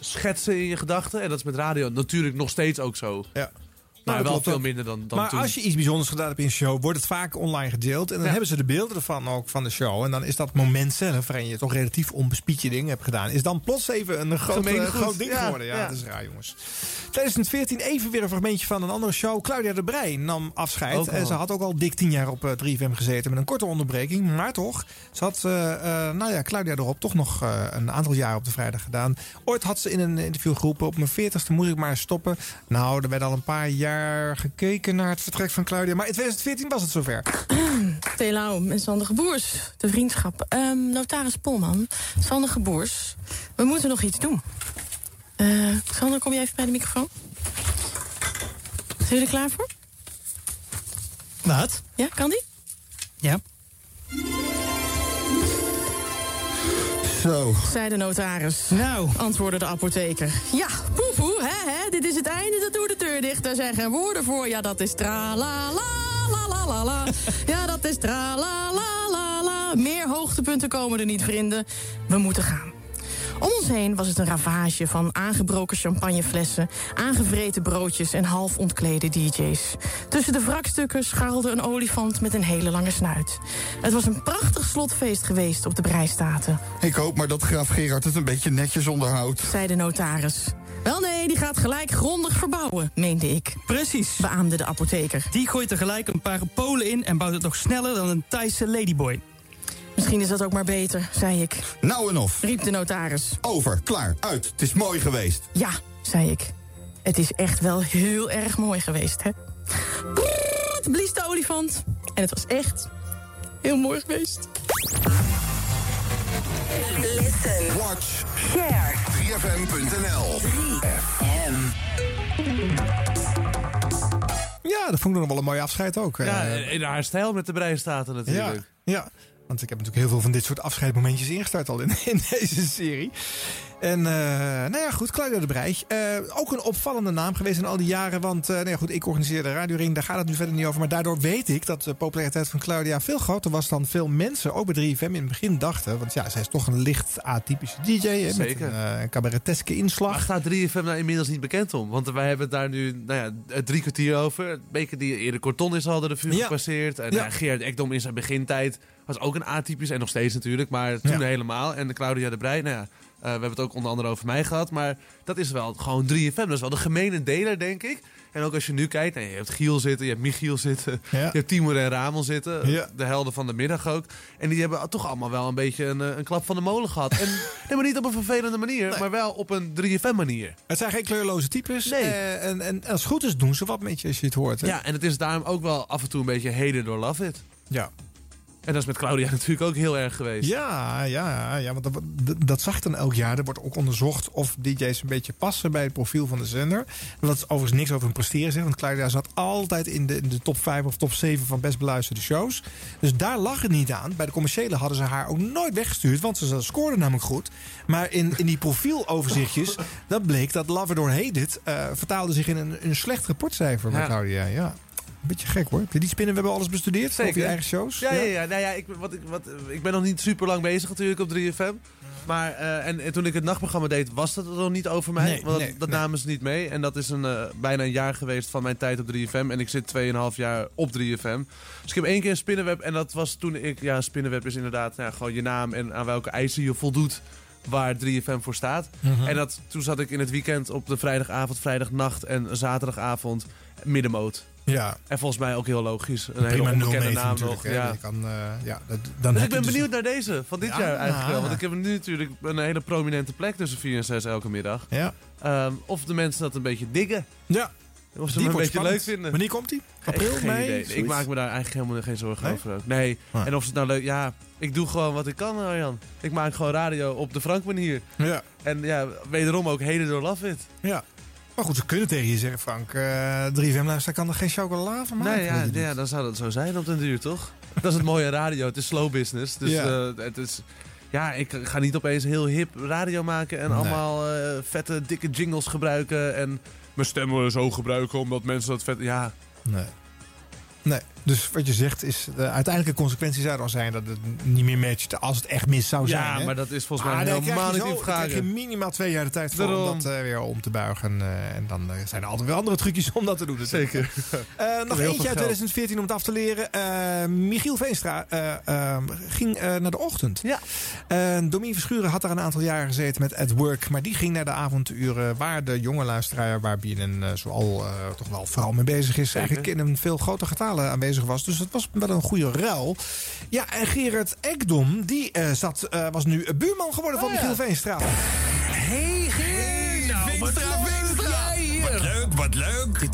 schetsen in je gedachten. En dat is met radio natuurlijk nog steeds ook zo. Ja. Maar dat wel veel ook. minder dan, dan maar toen. als je iets bijzonders gedaan hebt in een show, wordt het vaak online gedeeld. En dan Ja. hebben ze de beelden ervan ook van de show. En dan is dat moment zelf, waarin je toch relatief onbespied je dingen hebt gedaan, is dan plots even een groot, eh, groot ding Ja, geworden. Ja, ja. dat is raar, jongens. 2014 even weer een fragmentje van een andere show. Claudia de Brij nam afscheid. En ze had ook al dik tien jaar op eh, 3FM gezeten met een korte onderbreking. Maar toch, ze had, eh, eh, nou ja, Claudia erop toch nog eh, een aantal jaar op de vrijdag gedaan. Ooit had ze in een interview geroepen, op mijn 40ste moest ik maar stoppen. Nou, er werd al een paar jaar gekeken naar het vertrek van Claudia. Maar in 2014 was het zover. <clears throat> Telau en Sander Geboers, de vriendschap. Ehm, notaris Polman, Sander Geboers, we moeten nog iets doen. Eh, Sander, kom je even bij de microfoon? Zijn jullie er klaar voor? Wat? Ja, kan die? Ja. Zo. Zei de notaris. Nou. Antwoordde de apotheker. Ja, poepoe, hè, hè, dit is het einde, dat doet de deur dicht. Daar zijn geen woorden voor. Ja, dat is tra la la la la la la. Ja, dat is tra la la la la. Meer hoogtepunten komen er niet, vrienden. We moeten gaan. Om ons heen was het een ravage van aangebroken champagneflessen, aangevreten broodjes en half ontklede DJ's. Tussen de wrakstukken scharrelde een olifant met een hele lange snuit. Het was een prachtig slotfeest geweest op de Breistaten. Ik hoop maar dat graaf Gerard het een beetje netjes onderhoudt. zei de notaris. Wel nee, die gaat gelijk grondig verbouwen, meende ik. Precies. Beaamde de apotheker. Die gooit er gelijk een paar Polen in en bouwt het nog sneller dan een Thaise ladyboy. Misschien is dat ook maar beter, zei ik. Nou en of. Riep de notaris. Over, klaar, uit. Het is mooi geweest. Ja, zei ik. Het is echt wel heel erg mooi geweest, hè? Brrrt, blies de olifant. En het was echt heel mooi geweest. Listen. Watch. Share. 3fm.nl 3FM. Ja, dat vond ik nog wel een mooi afscheid ook. Ja, Eh, in haar stijl met de Breistaten natuurlijk. Ja, ja, want ik heb natuurlijk heel veel van dit soort afscheidmomentjes ingestart al in, <laughs> in deze serie. En eh, nou ja, goed, Claudia de Brij. Eh, ook een opvallende naam geweest in al die jaren. Want eh, nou ja, goed, ik organiseerde Radio Ring, daar gaat het nu verder niet over. Maar daardoor weet ik dat de populariteit van Claudia veel groter was dan veel mensen, ook bij 3FM, in het begin dachten. Want ja, zij is toch een licht atypische DJ. Hè, met een uh, cabareteske inslag. Maar gaat 3FM daar inmiddels niet bekend om? Want wij hebben het daar nu nou ja, drie kwartier over. Beker die eerder Corton is al de Ja. gepasseerd. En Ja. Gerard Ekdom in zijn begintijd was ook een atypisch. En nog steeds natuurlijk, maar toen Ja. helemaal. En de Claudia de Breij, nou ja, eh, we hebben het ook onder andere over mij gehad. Maar dat is wel gewoon 3FM. Dat is wel de gemene deler, denk ik. En ook als je nu kijkt, nou, je hebt Giel zitten, je hebt Michiel zitten, Ja. je hebt Timur en Ramon zitten. Ja. De helden van de middag ook. En die hebben toch allemaal wel een beetje een, eh, een klap van de molen gehad. En <laughs> nee, maar niet op een vervelende manier, maar wel op een 3FM manier. Het zijn geen kleurloze types. Nee. Eh, en, en als het goed is, doen ze wat met je als je het hoort. Hè? Ja, en het is daarom ook wel af en toe een beetje heden door Love It. Ja. En dat is met Claudia <laughs> natuurlijk ook heel erg geweest. Ja, ja, ja want dat, dat- zag dan elk jaar. Er wordt ook onderzocht of DJ's een beetje passen bij het profiel van de zender. Dat is overigens niks over hun presteren zegt. Want Claudia zat altijd in de, in de top 5 of top 7 van best beluisterde shows. Dus daar lag het niet aan. Bij de commerciële hadden ze haar ook nooit weggestuurd. Want ze scoorde namelijk goed. Maar in, in die profieloverzichtjes, <laughs> dat bleek dat Love It or Hate It... eh, vertaalde zich in een, een slecht rapportcijfer bij Ja. Claudia. Ja. Beetje gek hoor. Heb je die spinnen? We hebben alles bestudeerd. Over je eigen shows. Ja, ja, ja. Nou ja ik, wat, ik, wat, ik ben nog niet super lang bezig natuurlijk op 3FM. Maar eh, en, en toen ik het nachtprogramma deed, was dat er nog niet over mij. Nee, want nee, dat nee. namen ze niet mee. En dat is een, eh, bijna een jaar geweest van mijn tijd op 3FM. En ik zit 2,5 jaar op 3FM. Dus ik heb één keer een spinnenweb. En dat was toen ik... Ja, spinnenweb is inderdaad nou gewoon je naam en aan welke eisen je voldoet waar 3FM voor staat. Mhm. En dat, toen zat ik in het weekend op de vrijdagavond, vrijdagnacht en zaterdagavond middenmoot. Ja. En volgens mij ook heel logisch. Een hele Prima onbekende 09 naam natuurlijk, nog. hè. Ja. Je kan, eh, ja, dat, dan dus ik ben dus- benieuwd naar deze van dit Ja, jaar eigenlijk wel. ja. Want ik heb nu natuurlijk een hele prominente plek tussen 4 en 6 elke middag. Ja. Ehm, of de mensen dat een beetje diggen. Ja. Of ze Die een beetje spannend. leuk vinden. Wanneer komt die? April, Geen mei, idee. Ik zoiets? maak me daar eigenlijk helemaal geen zorgen Nee? over. Ook. Nee. Ah. En of ze het nou leuk... Ja, ik doe gewoon wat ik kan, Arjan. Ik maak gewoon radio op de Frank manier. Ja. En ja, wederom ook heden door Love It. Ja. Maar goed, ze kunnen tegen je zeggen, Frank. eh 3FM luisteraar kan er geen chocola van maken. Nee, ja, ja, dan zou dat zo zijn op den duur, toch? <laughs> Dat is het mooie radio. Het is slow business. Dus Ja. eh, het is... Ja, ik ga niet opeens heel hip radio maken en Nee. allemaal eh, vette, dikke jingles gebruiken. En mijn stem zo gebruiken omdat mensen dat vet... Ja, Nee. Nee, dus wat je zegt is... De uiteindelijke consequentie zou dan zijn dat het niet meer matcht als het echt mis zou zijn. ja hè? maar dat is volgens mij Ah, nee, helemaal krijg je niet in dan krijg je minimaal twee jaar de tijd voor om dat eh, weer om te buigen. eh, en dan eh, zijn er altijd weer andere trucjes om dat te doen. Zeker. Nog eentje uit geld. 2014 om het af te leren. Michiel Veenstra eh, eh, ging naar de ochtend. Ja. Domien Verschuren had daar een aantal jaren gezeten met At Work. Maar die ging naar de avonduren waar de jonge luisteraar... waar BNN uh, zoal toch wel vooral mee bezig is... eigenlijk in een veel groter getale aanwezig was. Dus het was wel een goede ruil. Ja, en Gerard Ekdom, die uh, zat, uh, was nu buurman geworden van Oh, ja. Michiel Veenstra. Hey, Geert! Nou! Wat leuk, wat leuk.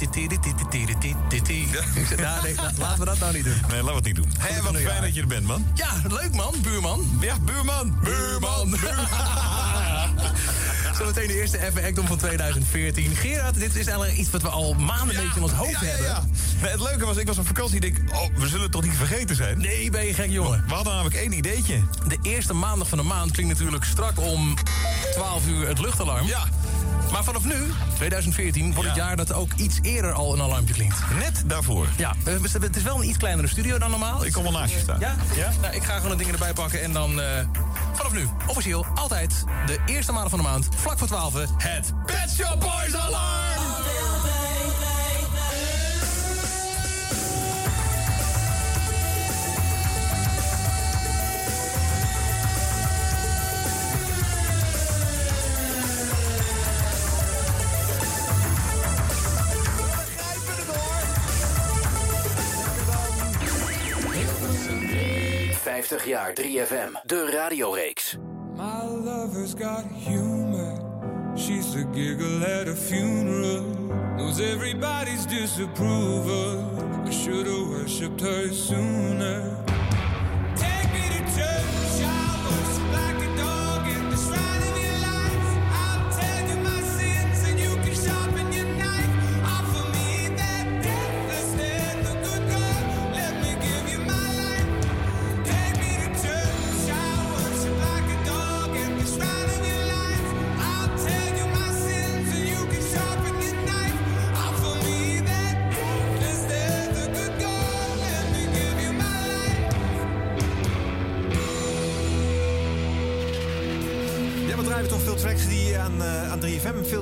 Ja, nee, laten we dat nou niet doen. Nee, laten we het niet doen. Hé, wat fijn dat je er bent, man. Ja, leuk man, buurman. Ja, buurman. Buurman. <laughs> Zometeen de eerste Even Actom van 2014. Gerard, dit is eigenlijk iets wat we al maanden een beetje in ons hoofd ja, ja, hebben. Nee, het leuke was, ik was op vakantie en ik denk, oh, we zullen het toch niet vergeten zijn? Nee, ben je gek, jongen. We hadden namelijk één ideetje. De eerste maandag van de maand klinkt natuurlijk strak om 12 uur het luchtalarm. Ja. Maar vanaf nu, 2014, wordt het jaar dat ook iets eerder al een alarmpje klinkt. Net daarvoor. Ja, eh, het is wel een iets kleinere studio dan normaal. Ik kom wel naast je staan. Ja? ja? Nou, ik ga gewoon de dingen erbij pakken en dan uh, vanaf nu, officieel, altijd de eerste maand van de maand, vlak voor 12, het Pet Shop Boys Alarm! 50 jaar 3FM, de radioreeks. My lover's got humor. She's the giggle at a funeral. Knows everybody's disapproval. I should have worshipped her sooner.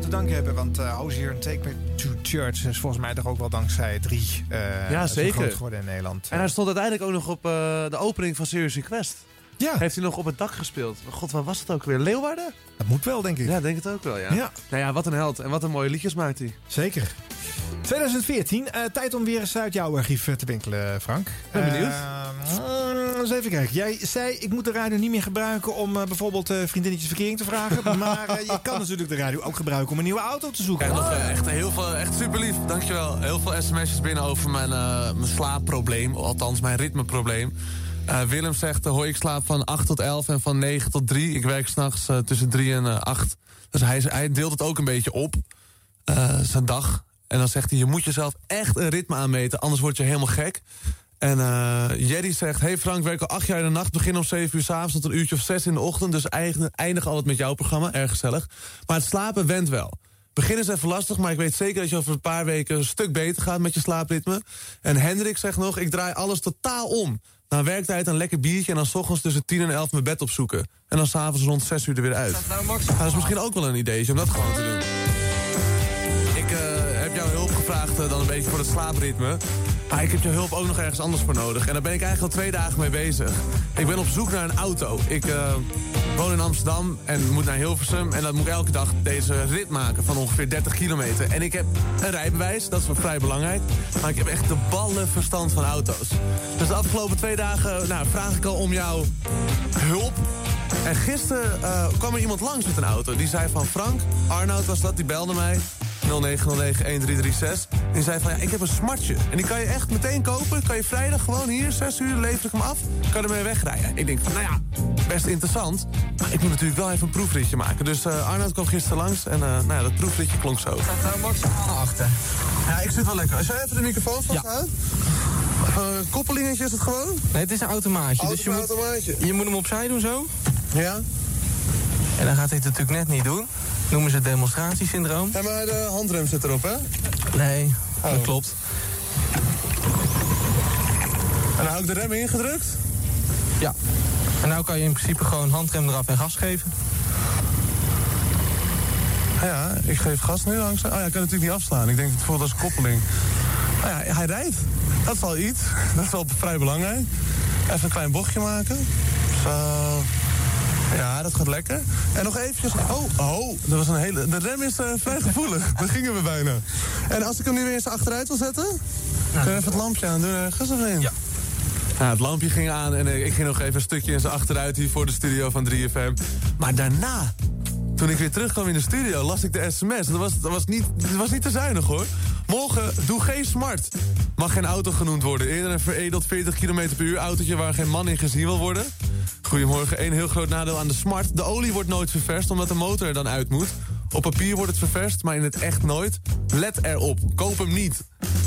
Te danken hebben. Want uh, Hozier en Take Me to Church is volgens mij toch ook wel dankzij 3 uh, ja, zeker. groot geworden in Nederland. En hij stond uiteindelijk ook nog op uh, de opening van Serious Request. Ja. Heeft hij nog op het dak gespeeld. God, waar was het ook weer? Leeuwarden? Dat moet wel, denk ik. Ja, denk het ook wel, ja. ja. Nou ja, wat een held. En wat een mooie liedjes maakt hij. Zeker. 2014, uh, tijd om weer eens uit jouw archief te winkelen, Frank. Ben benieuwd. Uh, eens even kijken. Jij zei, ik moet de radio niet meer gebruiken om uh, bijvoorbeeld vriendinnetjes verkering te vragen. <laughs> maar je kan natuurlijk de radio ook gebruiken om een nieuwe auto te zoeken. Nog echt, heel veel, echt super lief, dankjewel. Heel veel sms'jes binnen over mijn, mijn slaapprobleem. Althans, mijn ritmeprobleem. Uh, Willem zegt, uh, hoi, ik slaap van 8 tot 11 en van 9 tot 3. Ik werk s'nachts uh, tussen 3 en 8. Dus hij, hij, deelt het ook een beetje op, zijn dag. En dan zegt hij, je moet jezelf echt een ritme aanmeten, anders word je helemaal gek. En Jerry zegt, hey Frank, werk al 8 jaar in de nacht, begin om 7 uur s'avonds tot een uurtje of 6 in de ochtend. Dus eindig, eindig altijd met jouw programma, erg gezellig. Maar het slapen went wel. Begin is even lastig, maar ik weet zeker dat je over een paar weken een stuk beter gaat met je slaapritme. En Hendrik zegt nog, ik draai alles totaal om. Na werktijd een lekker biertje en dan 's ochtends tussen 10 en 11 mijn bed opzoeken. En dan s'avonds rond 6 uur er weer uit. Ja, dat is misschien ook wel een ideetje om dat gewoon te doen. Ik uh, heb jouw hulp gevraagd uh, dan een beetje voor het slaapritme. Maar ik heb jouw hulp ook nog ergens anders voor nodig. En daar ben ik eigenlijk al twee dagen mee bezig. Ik ben op zoek naar een auto. Ik, uh, woon in Amsterdam en moet naar Hilversum. En dan moet ik elke dag deze rit maken van ongeveer 30 kilometer. En ik heb een rijbewijs, dat is wel vrij belangrijk. Maar ik heb echt de ballen verstand van auto's. Dus de afgelopen twee dagen nou, vraag ik al om jouw hulp. En gisteren eh, kwam er iemand langs met een auto. Die zei van Frank, Arnoud was dat, die belde mij. 0909-1336. En die zei van, ja, ik heb een smartje. En die kan je echt meteen kopen. Kan je vrijdag gewoon hier, 6 uur, lever ik hem af. Kan ermee wegrijden. Ik denk van, nou ja, best interessant. Maar ik moet natuurlijk wel even een proefritje maken. Dus eh Arnoud kwam gisteren langs. En eh, nou ja, dat proefritje klonk zo. Staat nou maximaal achter. Ja, ik zit wel lekker. Als jij even de microfoon vasthoudt. Ja. koppelingetje is het gewoon? Nee, het is een automaatje. dus je moet, automaatje. je moet hem opzij doen zo. Ja. En dan gaat hij het natuurlijk net niet doen. Noemen ze het demonstratiesyndroom. Ja, maar de handrem zit erop, hè? Nee, Oh. dat klopt. En dan hou ik de rem ingedrukt? Ja. En nou kan je in principe gewoon handrem eraf en gas geven. Ja, ik geef gas nu langzaam. Oh ja, ik kan natuurlijk niet afslaan. Ik denk het voelt als koppeling. Nou ja, hij rijdt. Dat is al iets. Dat is wel vrij belangrijk. Even een klein bochtje maken. Zo. Ja, dat gaat lekker. En nog eventjes... Oh, oh, dat was een hele... De rem is eh, vrij gevoelig. <laughs> Daar gingen we bijna. En als ik hem nu weer eens achteruit wil zetten... Kun je even het lampje aan doen ergens of in? Ja. Nou, het lampje ging aan en eh, ik ging nog even een stukje in zijn achteruit hier voor de studio van 3FM. Maar daarna, toen ik weer terugkwam in de studio, las ik de sms. Dat was, dat was, niet, dat was niet te zuinig hoor. Morgen, doe geen smart. Mag geen auto genoemd worden. Eerder een veredeld 40 km per uur autootje waar geen man in gezien wil worden. Goedemorgen, één heel groot nadeel aan de smart. De olie wordt nooit ververst omdat de motor er dan uit moet. Op papier wordt het ververst, maar in het echt nooit. Let erop, koop hem niet.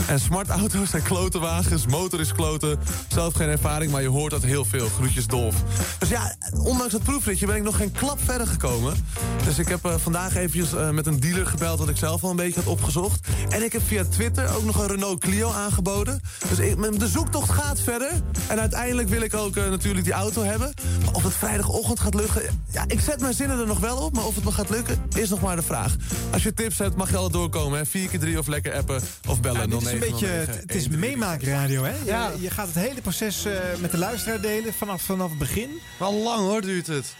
En smartauto's zijn klotenwagens, motor is kloten. Zelf geen ervaring, maar je hoort dat heel veel. Groetjes Dolf. Dus ja, ondanks het proefritje ben ik nog geen klap verder gekomen. Dus ik heb eh, vandaag eventjes eh, met een dealer gebeld... wat ik zelf al een beetje had opgezocht. En ik heb via Twitter ook nog een Renault Clio aangeboden. Dus ik, de zoektocht gaat verder. En uiteindelijk wil ik ook eh, natuurlijk die auto hebben. Maar of het vrijdagochtend gaat lukken... Ja, ik zet mijn zinnen er nog wel op, maar of het me gaat lukken... is nog maar de vraag. Als je tips hebt, mag je altijd doorkomen. Hè? 4 keer 3 of lekker appen of bellen. Ja, is een 0909 beetje, het, is meemaakradio, hè? Je, Ja. je gaat het hele proces eh, met de luisteraar delen vanaf, vanaf het begin. Wel lang hoor, duurt het.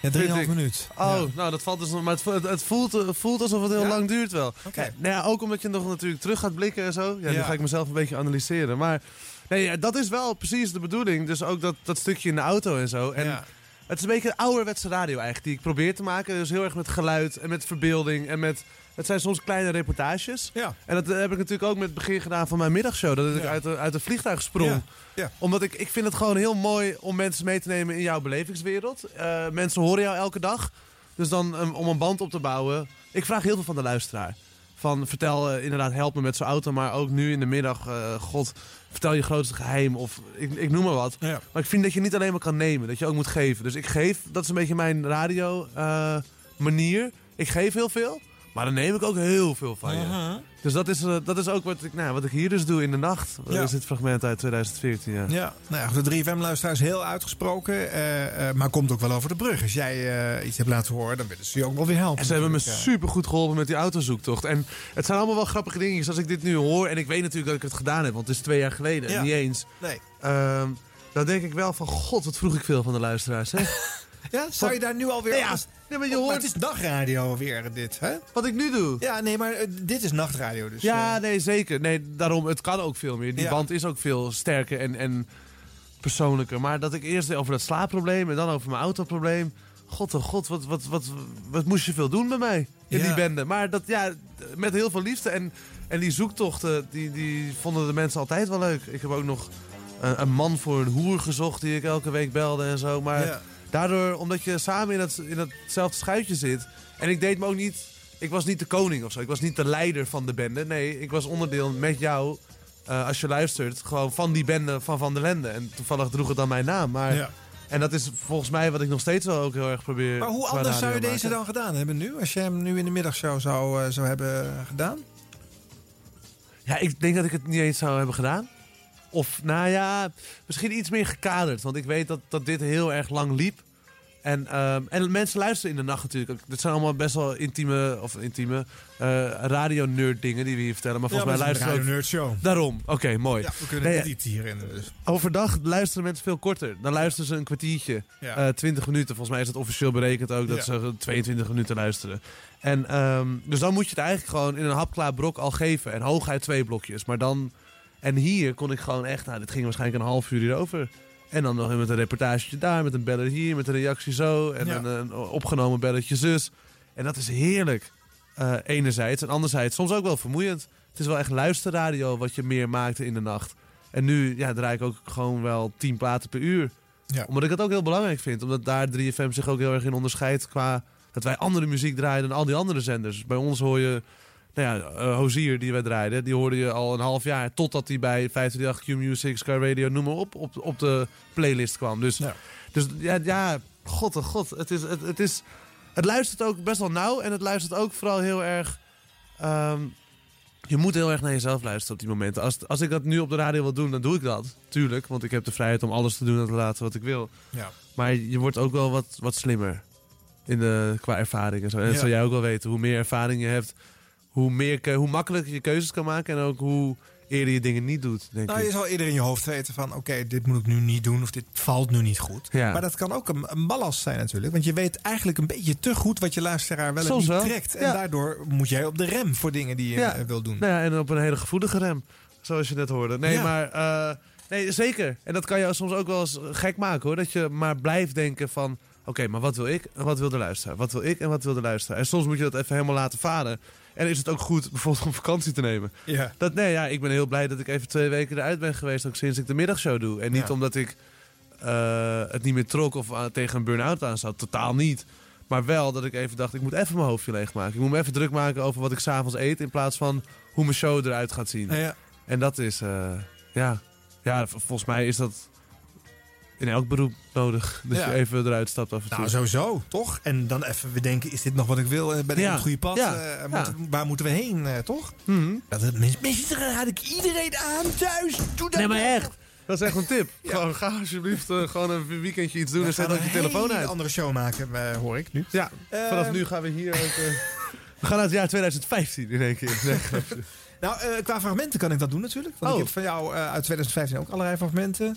Ja, 3,5 Vind ik. minuut. Oh, Ja. nou dat valt dus nog. Maar het, het, voelt, het voelt alsof het heel Ja? lang duurt wel. Oké. Nou ja, ook omdat je nog natuurlijk terug gaat blikken en zo. Ja, nu Ja. ga ik mezelf een beetje analyseren. Maar nee, dat is wel precies de bedoeling. Dus ook dat, dat stukje in de auto en zo. En. Het is een beetje ouderwetse radio eigenlijk die ik probeer te maken. Dus heel erg met geluid en met verbeelding en met... Het zijn soms kleine reportages. Ja. En dat heb ik natuurlijk ook met het begin gedaan van mijn middagshow. Dat ik Ja. uit, de, uit het vliegtuig sprong. Ja. Ja. Omdat ik, ik vind het gewoon heel mooi om mensen mee te nemen in jouw belevingswereld. Eh, mensen horen jou elke dag. Dus dan um, om een band op te bouwen. Ik vraag heel veel van de luisteraar. Van vertel eh, inderdaad, help me met zo'n auto. Maar ook nu in de middag, eh, god, vertel je grootste geheim. Of ik, ik noem maar wat. Ja. Maar ik vind dat je niet alleen maar kan nemen. Dat je ook moet geven. Dus ik geef, dat is een beetje mijn radio eh, manier. Ik geef heel veel. Maar dan neem ik ook heel veel van je. Aha. Dus dat is, eh, dat is ook wat ik, nou, wat ik hier dus doe in de nacht. Dat Ja. is dit fragment uit 2014, ja. Ja, nou ja, de 3FM-luisteraar is heel uitgesproken, eh, eh, maar komt ook wel over de brug. Als jij iets hebt laten horen, dan willen ze je ook wel weer helpen. En ze hebben me super goed geholpen met die autozoektocht. En het zijn allemaal wel grappige dingetjes als ik dit nu hoor. En ik weet natuurlijk dat ik het gedaan heb, want het is twee jaar geleden. Ja. Niet eens. Nee. Ehm, dan denk ik wel van, god, wat vroeg ik veel van de luisteraars. Hè? <laughs> Ja, zou je daar nu alweer... Nee, ja. Nee, maar je Oh, hoort- het is nachtradio weer, dit, hè? Wat ik nu doe. Ja, nee, maar eh, dit is nachtradio, dus... ja, eh, nee, zeker. Nee, daarom, het kan ook veel meer. Die band is ook veel sterker en, en persoonlijker. Maar dat ik eerst over dat slaapprobleem en dan over mijn autoprobleem. God, oh god, wat, wat, wat, wat moest je veel doen bij mij in Ja. die bende. Maar dat, ja, met heel veel liefde. En, en die zoektochten, die, die vonden de mensen altijd wel leuk. Ik heb ook nog een, een man voor een hoer gezocht die ik elke week belde en zo. Maar Ja. Daardoor, omdat je samen in, het, in hetzelfde schuitje zit. En ik deed me ook niet... Ik was niet de koning of zo. Ik was niet de leider van de bende. Nee, ik was onderdeel met jou, eh, als je luistert, gewoon van die bende van Van der Lende. En toevallig droeg het dan mijn naam. Maar, Ja. En dat is volgens mij wat ik nog steeds wel ook heel erg probeer. Maar hoe anders zou je deze dan gedaan hebben nu? Als je hem nu in de middagshow zou, eh, zou hebben gedaan? Ja, ik denk dat ik het niet eens zou hebben gedaan. Of, nou ja, misschien iets meer gekaderd. Want ik weet dat, dat dit heel erg lang liep. En, ehm, en mensen luisteren in de nacht natuurlijk. Dit zijn allemaal best wel intieme, of intieme eh radio-nerd dingen die we hier vertellen. Maar volgens mij een luisteren ook... radio-nerd show. Daarom, oké, mooi. Ja, we kunnen Nee, niet hierin. Dus. Overdag luisteren mensen veel korter. Dan luisteren ze een kwartiertje, Ja. eh 20 minuten. Volgens mij is het officieel berekend ook dat Ja. ze 22 minuten luisteren. En, ehm, dus dan moet je het eigenlijk gewoon in een hapklaar brok al geven. En hooguit twee blokjes. Maar dan... En hier kon ik gewoon echt... Nou, dit ging waarschijnlijk een half uur hierover. En dan nog met een reportage daar, met een beller hier, met een reactie zo. En Ja. een, een opgenomen belletje zus. En dat is heerlijk. eh, enerzijds. En anderzijds soms ook wel vermoeiend. Het is wel echt luisterradio wat je meer maakte in de nacht. En nu ja, draai ik ook gewoon wel 10 platen per uur. Ja. Omdat ik dat ook heel belangrijk vind. Omdat daar 3FM zich ook heel erg in onderscheidt qua dat wij andere muziek draaien dan al die andere zenders. Bij ons hoor je, nou ja, eh, Hozier die wij draaiden, die hoorde je al een half jaar. Totdat hij bij 538 Q-Music, Sky Radio, noem maar op, op, op de playlist kwam. Dus ja, dus, ja, ja god oh god. Het, is, het, het, is, het luistert ook best wel nauw en het luistert ook vooral heel erg... ehm, je moet heel erg naar jezelf luisteren op die momenten. Als, als ik dat nu op de radio wil doen, dan doe ik dat. Tuurlijk, want ik heb de vrijheid om alles te doen en te laten wat ik wil. Ja. Maar je wordt ook wel wat, wat slimmer in de, qua ervaring en zo. En dat Ja. zal jij ook wel weten. Hoe meer ervaring je hebt, hoe, meer, hoe makkelijker je keuzes kan maken. En ook hoe eerder je dingen niet doet, denk Nou, ik. je zal eerder in je hoofd weten van... oké, dit moet ik nu niet doen of dit valt nu niet goed. Ja. Maar dat kan ook een, een ballast zijn natuurlijk. Want je weet eigenlijk een beetje te goed wat je luisteraar wel en Soms niet wel. trekt. En Ja. daardoor moet jij op de rem voor dingen die je Ja. eh, wil doen. Nou ja, en op een hele gevoelige rem. Zoals je net hoorde. Nee, maar... eh, nee, zeker. En dat kan je soms ook wel eens gek maken, hoor. Dat je maar blijft denken van... Oké, maar wat wil ik en wat wil de luisteraar? Wat wil ik en wat wil de luisteraar? En soms moet je dat even helemaal laten varen. En is het ook goed bijvoorbeeld om vakantie te nemen. Ja. Dat, nee, ja, ik ben heel blij dat ik even twee weken eruit ben geweest... ook sinds ik de middagshow doe. En niet Ja. omdat ik eh, het niet meer trok of aan- tegen een burn-out aan zat. Totaal niet. Maar wel dat ik even dacht, ik moet even mijn hoofdje leegmaken. Ik moet me even druk maken over wat ik s'avonds eet... in plaats van hoe mijn show eruit gaat zien. Ja, ja. En dat is, eh, ja, ja, volgens mij is dat in elk beroep nodig. Dat Ja. je even eruit stapt af en toe. Nou, sowieso, toch? En dan even bedenken, is dit nog wat ik wil? Eh, Ben ik Ja. op het goede pad? Ja. Eh, moeten- Waar moeten we heen, eh, toch? Mhm. Dat Mensen, raad ik iedereen aan thuis. Doe dat Nee, maar echt. Dat is echt een tip. Gewoon, ga alsjeblieft eh, gewoon een weekendje iets doen en zet ook je een telefoon uit. andere show maken, eh, hoor ik nu. Ja, vanaf Eh, nu gaan we hier ook... eh, <laughs> we gaan naar het jaar 2015 in één keer. Nee. <laughs> Nou, eh, qua fragmenten kan ik dat doen natuurlijk. Want Oh. ik heb van jou eh, uit 2015 ook allerlei fragmenten.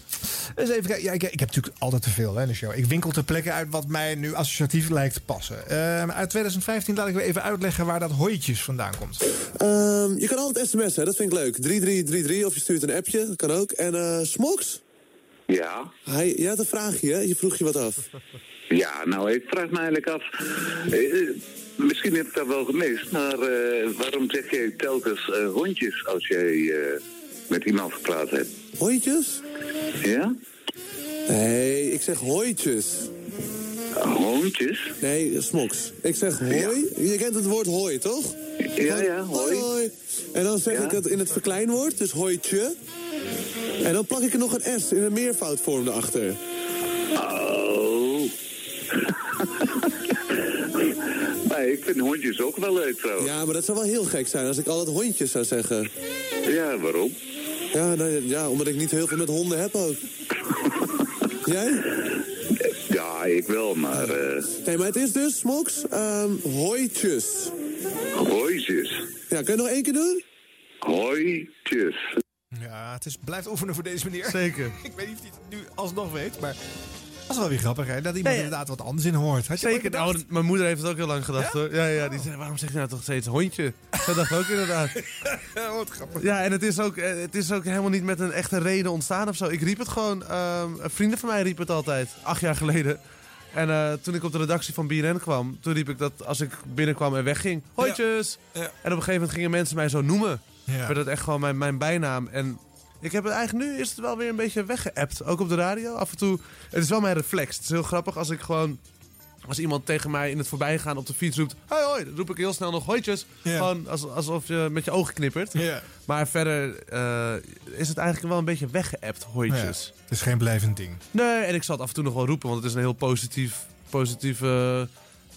Dus even kijken. Ja, ik, ik heb natuurlijk altijd te veel hè, in de show. Ik winkel ter plekke uit wat mij nu associatief lijkt te passen. Eh, uit 2015 laat ik weer even uitleggen waar dat hooitjes vandaan komt. Ehm, je kan altijd sms'en, dat vind ik leuk. 3333 of je stuurt een appje, dat kan ook. En eh Smoks? Ja. Hij, je had een vraagje, hè? Je vroeg je wat af. Ja, nou, ik vraag me eigenlijk af. Misschien heb ik dat wel gemist, maar eh, waarom zeg jij telkens eh, hondjes als jij eh, met iemand gepraat hebt? Hooitjes? Ja? Nee, ik zeg hooitjes. Hondjes? Nee, Smoks. Ik zeg hoi. Je kent het woord hoi, toch? Ja, ja, hoi. hoi. En dan zeg Ja. ik het in het verkleinwoord, dus hooitje. En dan plak ik er nog een S in een meervoudvorm erachter. Oh. Nee, ik vind hondjes ook wel leuk trouwens. Ja, maar dat zou wel heel gek zijn als ik altijd hondjes zou zeggen. Ja, waarom? Ja, nou, ja, omdat ik niet heel veel met honden heb ook. <laughs> Jij? Ja, ik wel, maar... eh Nee, maar het is dus, Smoks, ehm hooitjes. hooitjes. Ja, kan je nog één keer doen? Hooitjes. Ja, het is, blijft oefenen voor deze meneer. Zeker. <laughs> ik weet niet of hij het nu alsnog weet, maar... Dat is wel weer grappig, hè? Dat iemand inderdaad wat anders in hoort. Had je Zeker. Nou, mijn moeder heeft het ook heel lang gedacht, hoor. Ja, ja, die zei, waarom zeg je nou toch steeds hondje? Dat dacht ik ook inderdaad. <laughs> Ja, wat grappig. Ja, en het is, ook, eh, het is ook helemaal niet met een echte reden ontstaan of zo. Ik riep het gewoon. ehm, vrienden van mij riepen het altijd, acht jaar geleden. En eh, toen ik op de redactie van BNN kwam, toen riep ik dat als ik binnenkwam en wegging, hooitjes. Ja. En op een gegeven moment gingen mensen mij zo noemen. Ja. Werd het echt gewoon mijn, mijn bijnaam. En ik heb het eigenlijk nu is het wel weer een beetje weggeappt. Ook op de radio. Af en toe. Het is wel mijn reflex. Het is heel grappig als ik gewoon. Als iemand tegen mij in het voorbijgaan op de fiets roept... Hoi, hoi, dan roep ik heel snel nog hooitjes. Gewoon als, alsof je met je ogen knippert. Maar verder eh, is het eigenlijk wel een beetje weggeappt, hooitjes. Ja, het is geen blijvend ding. Nee, en ik zal het af en toe nog wel roepen, want het is een heel positief, positieve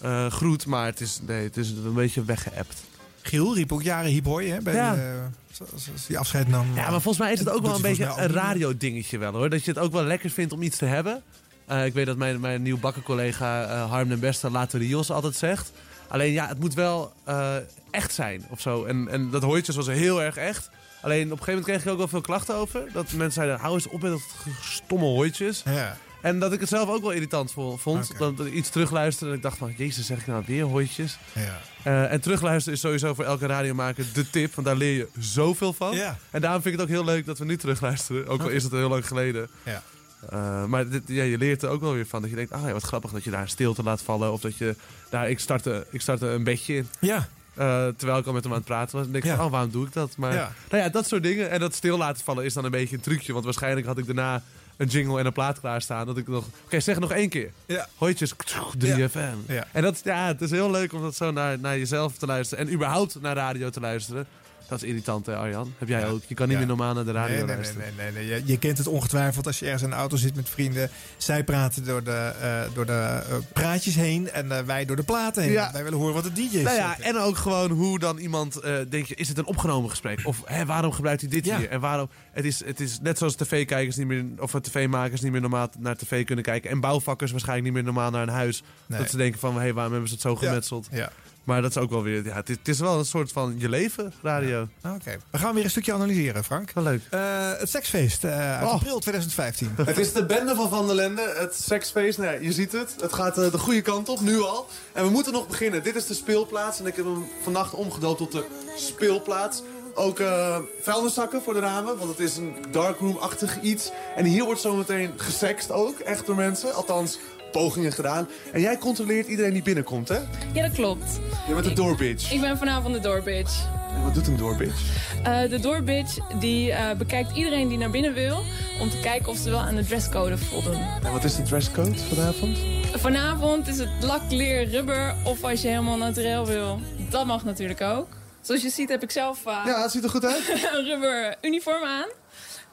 eh, groet. Maar het is, nee, het is een beetje weggeappt. Giel riep ook jaren hoi, hè? Bij Ja. die, eh, die afscheid nam. Ja, maar volgens mij is het ook wel een beetje een niet radiodingetje wel hoor. Dat je het ook wel lekker vindt om iets te hebben. Eh, ik weet dat mijn, mijn nieuw bakkencollega eh Harm den Beste later Rios altijd zegt. Alleen ja, het moet wel eh, echt zijn of zo. En, en dat hooitjes was heel erg echt. Alleen op een gegeven moment kreeg ik ook wel veel klachten over. Dat mensen zeiden, hou eens op met dat stomme hooitjes. Ja. En dat ik het zelf ook wel irritant vo- vond. Dat ik iets terugluisterde en ik dacht van... Jezus, zeg ik nou weer hooitjes? Ja. Eh, en terugluisteren is sowieso voor elke radiomaker de tip. Want daar leer je zoveel van. Ja. En daarom vind ik het ook heel leuk dat we nu terugluisteren. Ook al is het heel lang geleden. Ja. Eh, maar dit, ja, je leert er ook wel weer van. Dat je denkt, ah ja, wat grappig dat je daar stilte laat vallen. Of dat je daar, ik startte, ik startte een bedje in. Ja. Eh, terwijl ik al met hem aan het praten was. En denk ik, Ja. van, oh, waarom doe ik dat? Maar Ja. nou ja, dat soort dingen. En dat stil laten vallen is dan een beetje een trucje. Want waarschijnlijk had ik daarna een jingle en een plaat klaarstaan. Dat ik nog, oké, zeg nog één keer. Ja. Hooitjes, 3FM. Ja. En dat, ja, het is heel leuk om dat zo naar, naar jezelf te luisteren. En überhaupt naar radio te luisteren. Dat is irritant, hè, Arjan? Heb jij ook? Je kan niet Ja. meer normaal naar de radio Nee, nee, nee, luisteren. nee, nee, nee. Je, je kent het ongetwijfeld als je ergens in de auto zit met vrienden. Zij praten door de, eh, door de eh, praatjes heen en eh, wij door de platen heen. Ja. Wij willen horen wat de DJ's Nou ja, en ook gewoon hoe dan iemand, denk je, is het een opgenomen gesprek? Of hè, waarom gebruikt hij dit hier? En waarom, het is, het is net zoals tv-kijkers niet meer, of tv-makers niet meer normaal naar tv kunnen kijken. En bouwvakkers waarschijnlijk niet meer normaal naar een huis. Dat ze denken van, hé, hey, waarom hebben ze het zo gemetseld? Ja. Maar dat is ook wel weer, ja, het is, wel een soort van je leven, radio. Oké, we gaan weer een stukje analyseren, Frank. Wel leuk. Eh, het seksfeest eh, uit Oh. april 2015. Het is de bende van Van der Lende, het seksfeest. Nou ja, je ziet het, het gaat eh, de goede kant op, nu al. En we moeten nog beginnen. Dit is de speelplaats en ik heb hem vannacht omgedoopt tot de speelplaats. Ook eh vuilniszakken voor de ramen, want het is een darkroom-achtig iets. En hier wordt zometeen gesext ook, echt door mensen. Althans, pogingen gedaan. En jij controleert iedereen die binnenkomt, hè? Ja, dat klopt. Je bent de doorbitch. Ik ben vanavond de doorbitch. En wat doet een doorbitch? Eh de doorbitch die eh, bekijkt iedereen die naar binnen wil... om te kijken of ze wel aan de dresscode voldoen. En wat is de dresscode vanavond? Vanavond is het lak, leer, rubber of als je helemaal naturel wil. Dat mag natuurlijk ook. Zoals je ziet heb ik zelf eh, Ja, het ziet er goed uit. <laughs> een rubber uniform aan.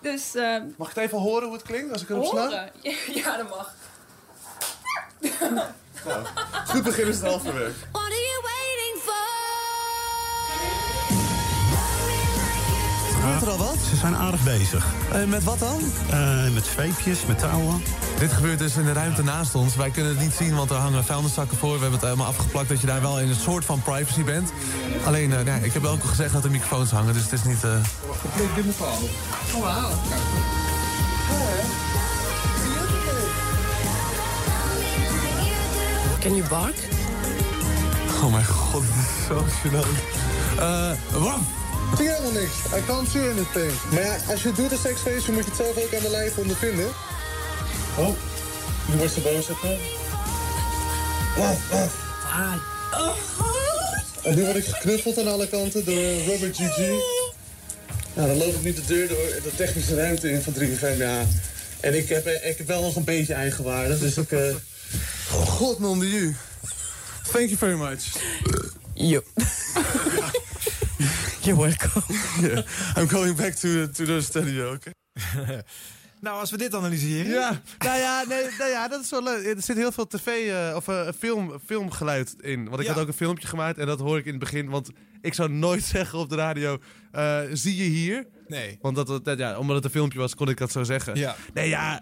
Dus Mag ik het even horen hoe het klinkt als ik erop sla? <laughs> Ja, dat mag. Nou, goed begin is het halverwege. What are you waiting for? Gebeurt er al wat? Ze zijn aardig bezig. met wat dan? met zweepjes, met touwen. Dit gebeurt dus in de ruimte naast ons. Wij kunnen het niet zien, want er hangen vuilniszakken voor. We hebben het helemaal afgeplakt dat je daar wel in een soort van privacy bent. Alleen, eh, nee, ik heb ook al gezegd dat er microfoons hangen, dus het is niet... eh, Ik dit. Oh, wauw. Can you bark? Oh mijn god, dit is zo gênant. Eh, wat? Ik zie helemaal niks. I can't see anything. Maar ja, als je het doet een seksfeest, dan moet je het zelf ook aan de lijf ondervinden. Oh, nu wordt ze boos op me. Oh, oh. En nu word ik geknuffeld aan alle kanten door Robert GG. Nou, dan loop ik nu de deur door de technische ruimte in van 3FM, ja. En ik heb, ik heb wel nog een beetje eigenwaarde, dus ik... eh God, de you. Thank you very much. Yo. <laughs> You're welcome. Yeah, I'm going back to, to the studio, okay? <laughs> nou, als we dit analyseren. Ja, nou ja, nee, nou ja, dat is wel leuk. Er zit heel veel tv eh, of eh, film, filmgeluid in. Want ik Ja. had ook een filmpje gemaakt en dat hoor ik in het begin. Want ik zou nooit <laughs> zeggen op de radio, eh, zie je hier? Nee. Want dat, dat, ja, omdat het een filmpje was, kon ik dat zo zeggen. Ja. Nee, ja,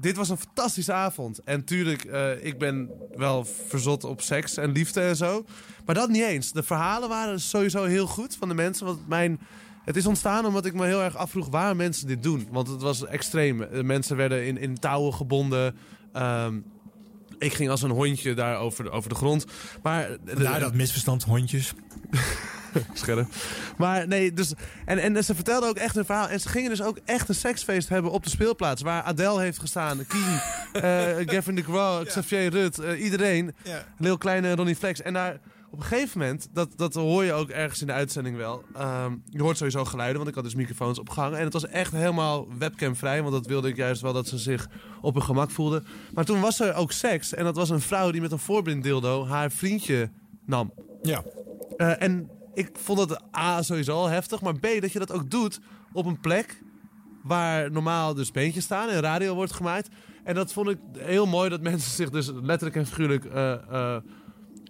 dit was een fantastische avond. En tuurlijk, eh, ik ben wel verzot op seks en liefde en zo. Maar dat niet eens. De verhalen waren sowieso heel goed van de mensen. Want mijn... Het is ontstaan omdat ik me heel erg afvroeg waar mensen dit doen. Want het was extreem. De mensen werden in, in touwen gebonden. Ehm, ik ging als een hondje daar over de, over de grond. Maar Daar dat misverstand, hondjes. <laughs> Scherp. Maar nee, dus. En, en ze vertelden ook echt een verhaal. En ze gingen dus ook echt een seksfeest hebben op de speelplaats. Waar Adele heeft gestaan, Kien, <laughs> eh Gavin de Croix, Xavier Rut, eh, iedereen. Ja. Heel kleine Ronnie Flex. En daar op een gegeven moment, dat, dat hoor je ook ergens in de uitzending wel. ehm, je hoort sowieso geluiden, want ik had dus microfoons opgehangen. En het was echt helemaal webcamvrij, want dat wilde ik juist wel dat ze zich op hun gemak voelden. Maar toen was er ook seks. En dat was een vrouw die met een voorblinddildo haar vriendje nam. Ja. Eh, en ik vond het A sowieso al heftig, maar B dat je dat ook doet op een plek waar normaal dus beentjes staan en radio wordt gemaakt. En dat vond ik heel mooi dat <laughs> mensen zich dus letterlijk en figuurlijk eh, eh,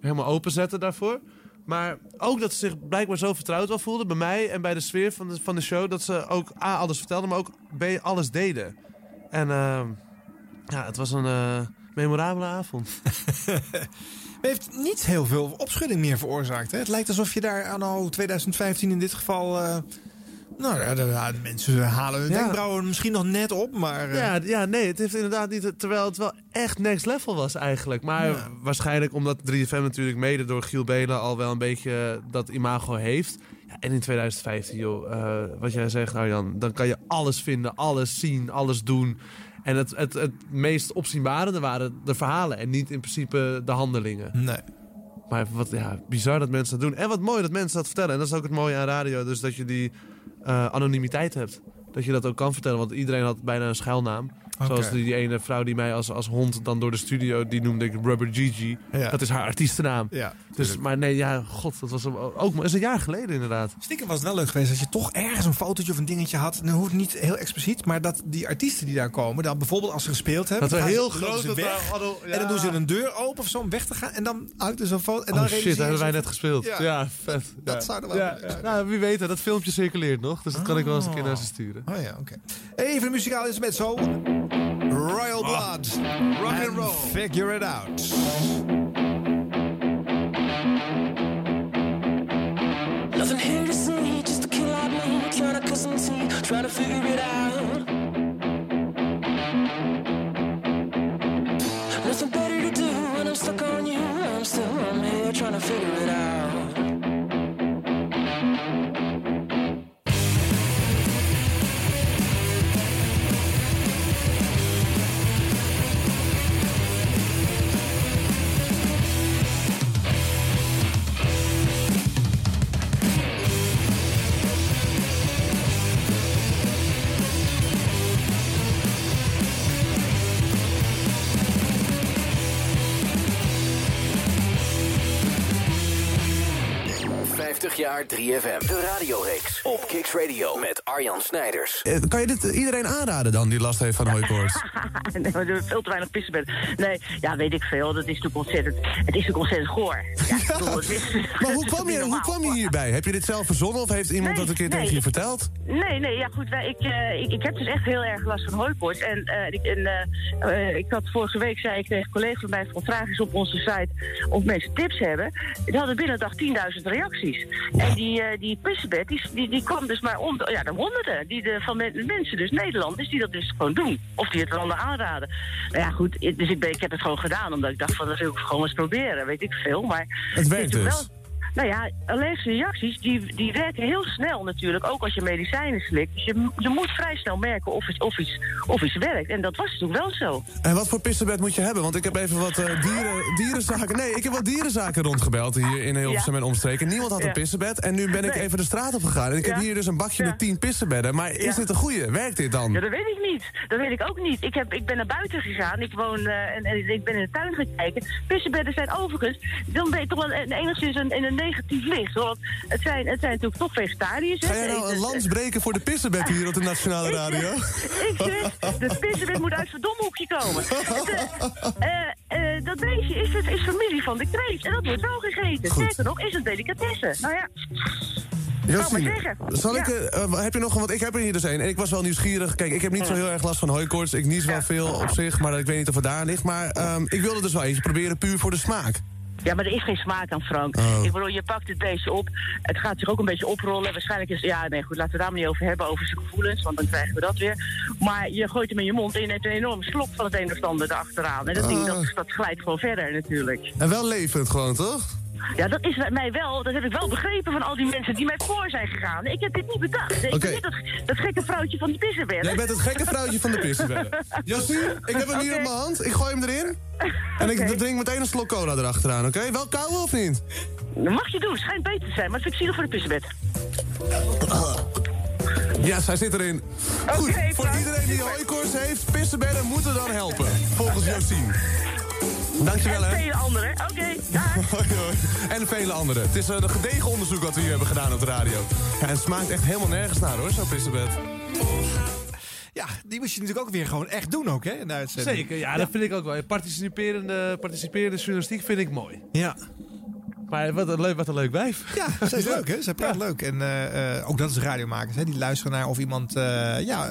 helemaal openzetten daarvoor. Maar ook dat ze zich blijkbaar zo vertrouwd wel voelden bij mij en bij de sfeer van de, van de show. Dat ze ook A, alles vertelden, maar ook B, alles deden. En ehm, Ja, het was een eh, memorabele avond. <laughs> Heeft niet heel veel opschudding meer veroorzaakt. Hè? Het lijkt alsof je daar anno 2015 in dit geval... eh, nou ja, de, ja, de mensen halen hun Ja. wenkbrauwen misschien nog net op, maar... eh, Ja, ja, nee, het heeft inderdaad niet... Terwijl het wel echt next level was eigenlijk. Maar Ja. waarschijnlijk omdat 3FM natuurlijk mede door Giel Belen al wel een beetje dat imago heeft. Ja, en in 2015, joh, eh, wat jij zegt Arjan, dan kan je alles vinden, alles zien, alles doen. En het, het, het meest opzienbarende waren de verhalen en niet in principe de handelingen. Nee. Maar wat ja, bizar dat mensen dat doen. En wat mooi dat mensen dat vertellen. En dat is ook het mooie aan radio. Dus dat je die eh, anonimiteit hebt. Dat je dat ook kan vertellen. Want iedereen had bijna een schuilnaam. Zoals die, die ene vrouw die mij als, als hond dan door de studio... die noemde ik Rubber Gigi. Ja. Dat is haar artiestennaam. Ja, dus, maar nee, ja, god, dat was ook maar is een jaar geleden inderdaad. Stiekem was het wel leuk geweest als je toch ergens een fotootje of een dingetje had. Nu hoeft niet heel expliciet, maar dat die artiesten die daar komen, dan bijvoorbeeld als ze gespeeld hebben, Dat we heel groot ze weg, ja. en dan doen ze een deur open of zo om weg te gaan en dan uit zo'n foto. En dan oh shit, daar hebben wij net gespeeld. Ja, Ja. vet. Dat ja. zou er wel. Nou, wie weet, dat filmpje circuleert nog. Dus dat kan ik wel eens een keer naar ze sturen. Oh ja, oké. Even een muzikaal instrument zo. Royal ah. Blood. Rock and roll. Figure it out. Nothing here to see, just a kill out mood, trying to cut some tea, trying to figure it out. 50 jaar 3FM. De radioreeks op Kicks Radio met Arjan Snijders. Eh, Kan je dit eh, iedereen aanraden dan die last heeft van hooikoorts? <laughs> nee, maar er is veel te weinig pissebed. Nee, ja, weet ik veel. Dat is natuurlijk ontzettend... Het is natuurlijk ontzettend goor. <laughs> Ja, ik bedoel, het is- Maar hoe <laughs> kwam, je, hoe kwam je hierbij? Heb je dit zelf verzonnen of heeft iemand Nee, dat een keer nee, tegen je verteld? Nee, nee, ja goed. Wij, ik, eh, ik, ik heb dus echt heel erg last van hooikoorts. En, eh, ik, en ik had vorige week, zei ik tegen een collega van mij, van vraag eens op onze site of mensen tips hebben. Die hadden binnen een dag 10.000 reacties. En die, eh die pissebed, die, die, die kwam dus maar om, ja, de honderden. Die de, van men- mensen, dus Nederlanders, die dat dus gewoon doen. Of die het een ander aanraden. Nou ja, goed, dus ik, ben, ik heb het gewoon gedaan, omdat ik dacht van, dat wil ik gewoon eens proberen. Weet ik veel, maar... Het werkt dus. wel- nou ja, allergische reacties die, die werken heel snel natuurlijk, ook als je medicijnen slikt. Dus je, je moet vrij snel merken of, het, of, iets, of iets werkt. En dat was natuurlijk wel zo. En wat voor pissebed moet je hebben? Want ik heb even wat eh, dieren, dierenzaken... Nee, ik heb wat dierenzaken rondgebeld hier in Hilversum en omstreken. Niemand had Ja. een pissebed. En nu ben ik Nee. even de straat op gegaan. En ik heb Ja. hier dus een bakje met tien pissebedden. Maar is Ja. dit een goeie? Werkt dit dan? Ja, dat weet ik niet. Dat weet ik ook niet. Ik, heb, ik ben naar buiten gegaan. Ik woon eh, en, en ik ben in de tuin gaan kijken. Pissebedden zijn overigens, dan ben je toch wel een, enigszins een, in een negatief licht. Want het zijn, het zijn natuurlijk toch vegetariërs. Ga jij nou een lans breken voor de pissebed hier op de Nationale Radio? Ik zeg, de pissebed moet uit zijn domhoekje komen. Eh, eh, eh, dat beestje is, het, is familie van de kreeft. En dat wordt wel gegeten. Sterker nog, is een delicatesse. Nou ja, Zal ik, heb je nog een, want ik heb er hier dus een. En ik was wel nieuwsgierig. Kijk, ik heb niet zo heel erg last van hooikoorts. Ik nies wel veel op zich, maar ik weet niet of het daar ligt. Maar ehm, ik wilde dus wel eentje proberen, puur voor de smaak. Ja, maar er is geen smaak aan, Frank. Oh. Ik bedoel, je pakt het beestje op. Het gaat zich ook een beetje oprollen. Waarschijnlijk is... Ja, nee, goed, laten we daar maar niet over hebben, over zijn gevoelens. Want dan krijgen we dat weer. Maar je gooit hem in je mond en je neemt een enorme slok van het een of ander erachteraan. En dat ding, Ah. dat, dat glijdt gewoon verder natuurlijk. En wel levend gewoon, toch? Ja, dat is mij wel, dat heb ik wel begrepen van al die mensen die mij voor zijn gegaan. Ik heb dit niet bedacht. Ik ben dat, dat gekke vrouwtje van de pissenbed. Jij bent het gekke vrouwtje van de pissebedden. <laughs> Josien, ik heb hem hier op mijn hand. Ik gooi hem erin. En ik drink meteen een slok cola erachteraan, oké? Wel kauwen of niet? Dat mag je doen, schijnt beter te zijn, maar het zielig voor de pissenbed. Ja, hij zit erin. Goed, voor iedereen die hooikoorts heeft, pissebedden moeten dan helpen. Volgens Josien. Dankjewel, En hè. vele anderen. Oké, dag. <laughs> Hoi, hoi. En vele anderen. Het is eh, een gedegen onderzoek wat we hier hebben gedaan op de radio. Ja, en het smaakt echt helemaal nergens naar, hoor, zo'n pissebed. Ja, die moet je natuurlijk ook weer gewoon echt doen ook, hè? in de uitzending. Zeker, ja, dat vind ik ook wel. Participerende, participerende journalistiek vind ik mooi. Ja. Maar wat een leuk, wat een leuk wijf. Ja, zij is <laughs> leuk, hè? Zij praat leuk. En eh, eh, ook dat is radiomakers, hè? Die luisteren naar of iemand eh, ja,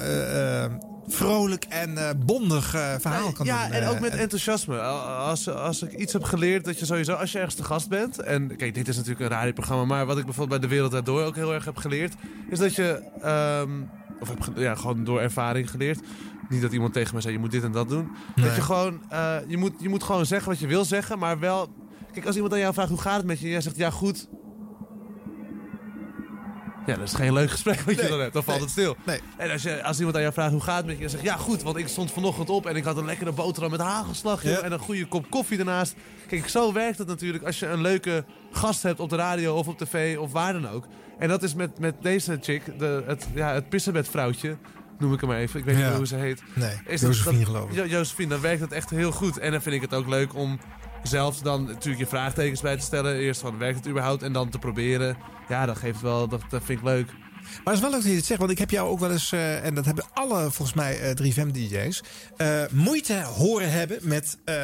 vrolijk en bondig verhaal kan ja, doen. en eh, ook met enthousiasme. Als, als ik iets heb geleerd, dat je sowieso, als je ergens te gast bent... en kijk, dit is natuurlijk een radioprogramma... maar wat ik bijvoorbeeld bij De Wereld Door ook heel erg heb geleerd... is dat je, ehm, of heb ja, gewoon door ervaring geleerd... niet dat iemand tegen mij zei, je moet dit en dat doen. Nee. Dat je gewoon, je, moet, je moet gewoon zeggen wat je wil zeggen... maar wel, kijk, als iemand aan jou vraagt hoe gaat het met je... en jij zegt, ja, goed... Ja, dat is geen leuk gesprek wat je Nee, dan hebt. Dan valt nee, het stil. nee. En als, je, als iemand aan jou vraagt hoe gaat het met je... en zegt ja goed, want ik stond vanochtend op... en ik had een lekkere boterham met hagelslag... joh, Ja. en een goede kop koffie ernaast. Kijk, zo werkt het natuurlijk als je een leuke gast hebt op de radio... of op tv of waar dan ook. En dat is met, met deze chick, de, het, ja, het pissenbedvrouwtje... noem ik hem even. Ik weet Ja. niet hoe ze heet. Nee, Is Josephine dat, geloof ik. Jo- Josephine, dan werkt het echt heel goed. En dan vind ik het ook leuk om zelf dan natuurlijk je vraagtekens bij te stellen. Eerst van, werkt het überhaupt? En dan te proberen. Ja, dat geeft wel, dat, vind ik leuk. Maar het is wel leuk dat je dit zegt, want ik heb jou ook wel eens, eh, en dat hebben alle volgens mij eh 3FM-DJ's, moeite horen hebben met eh,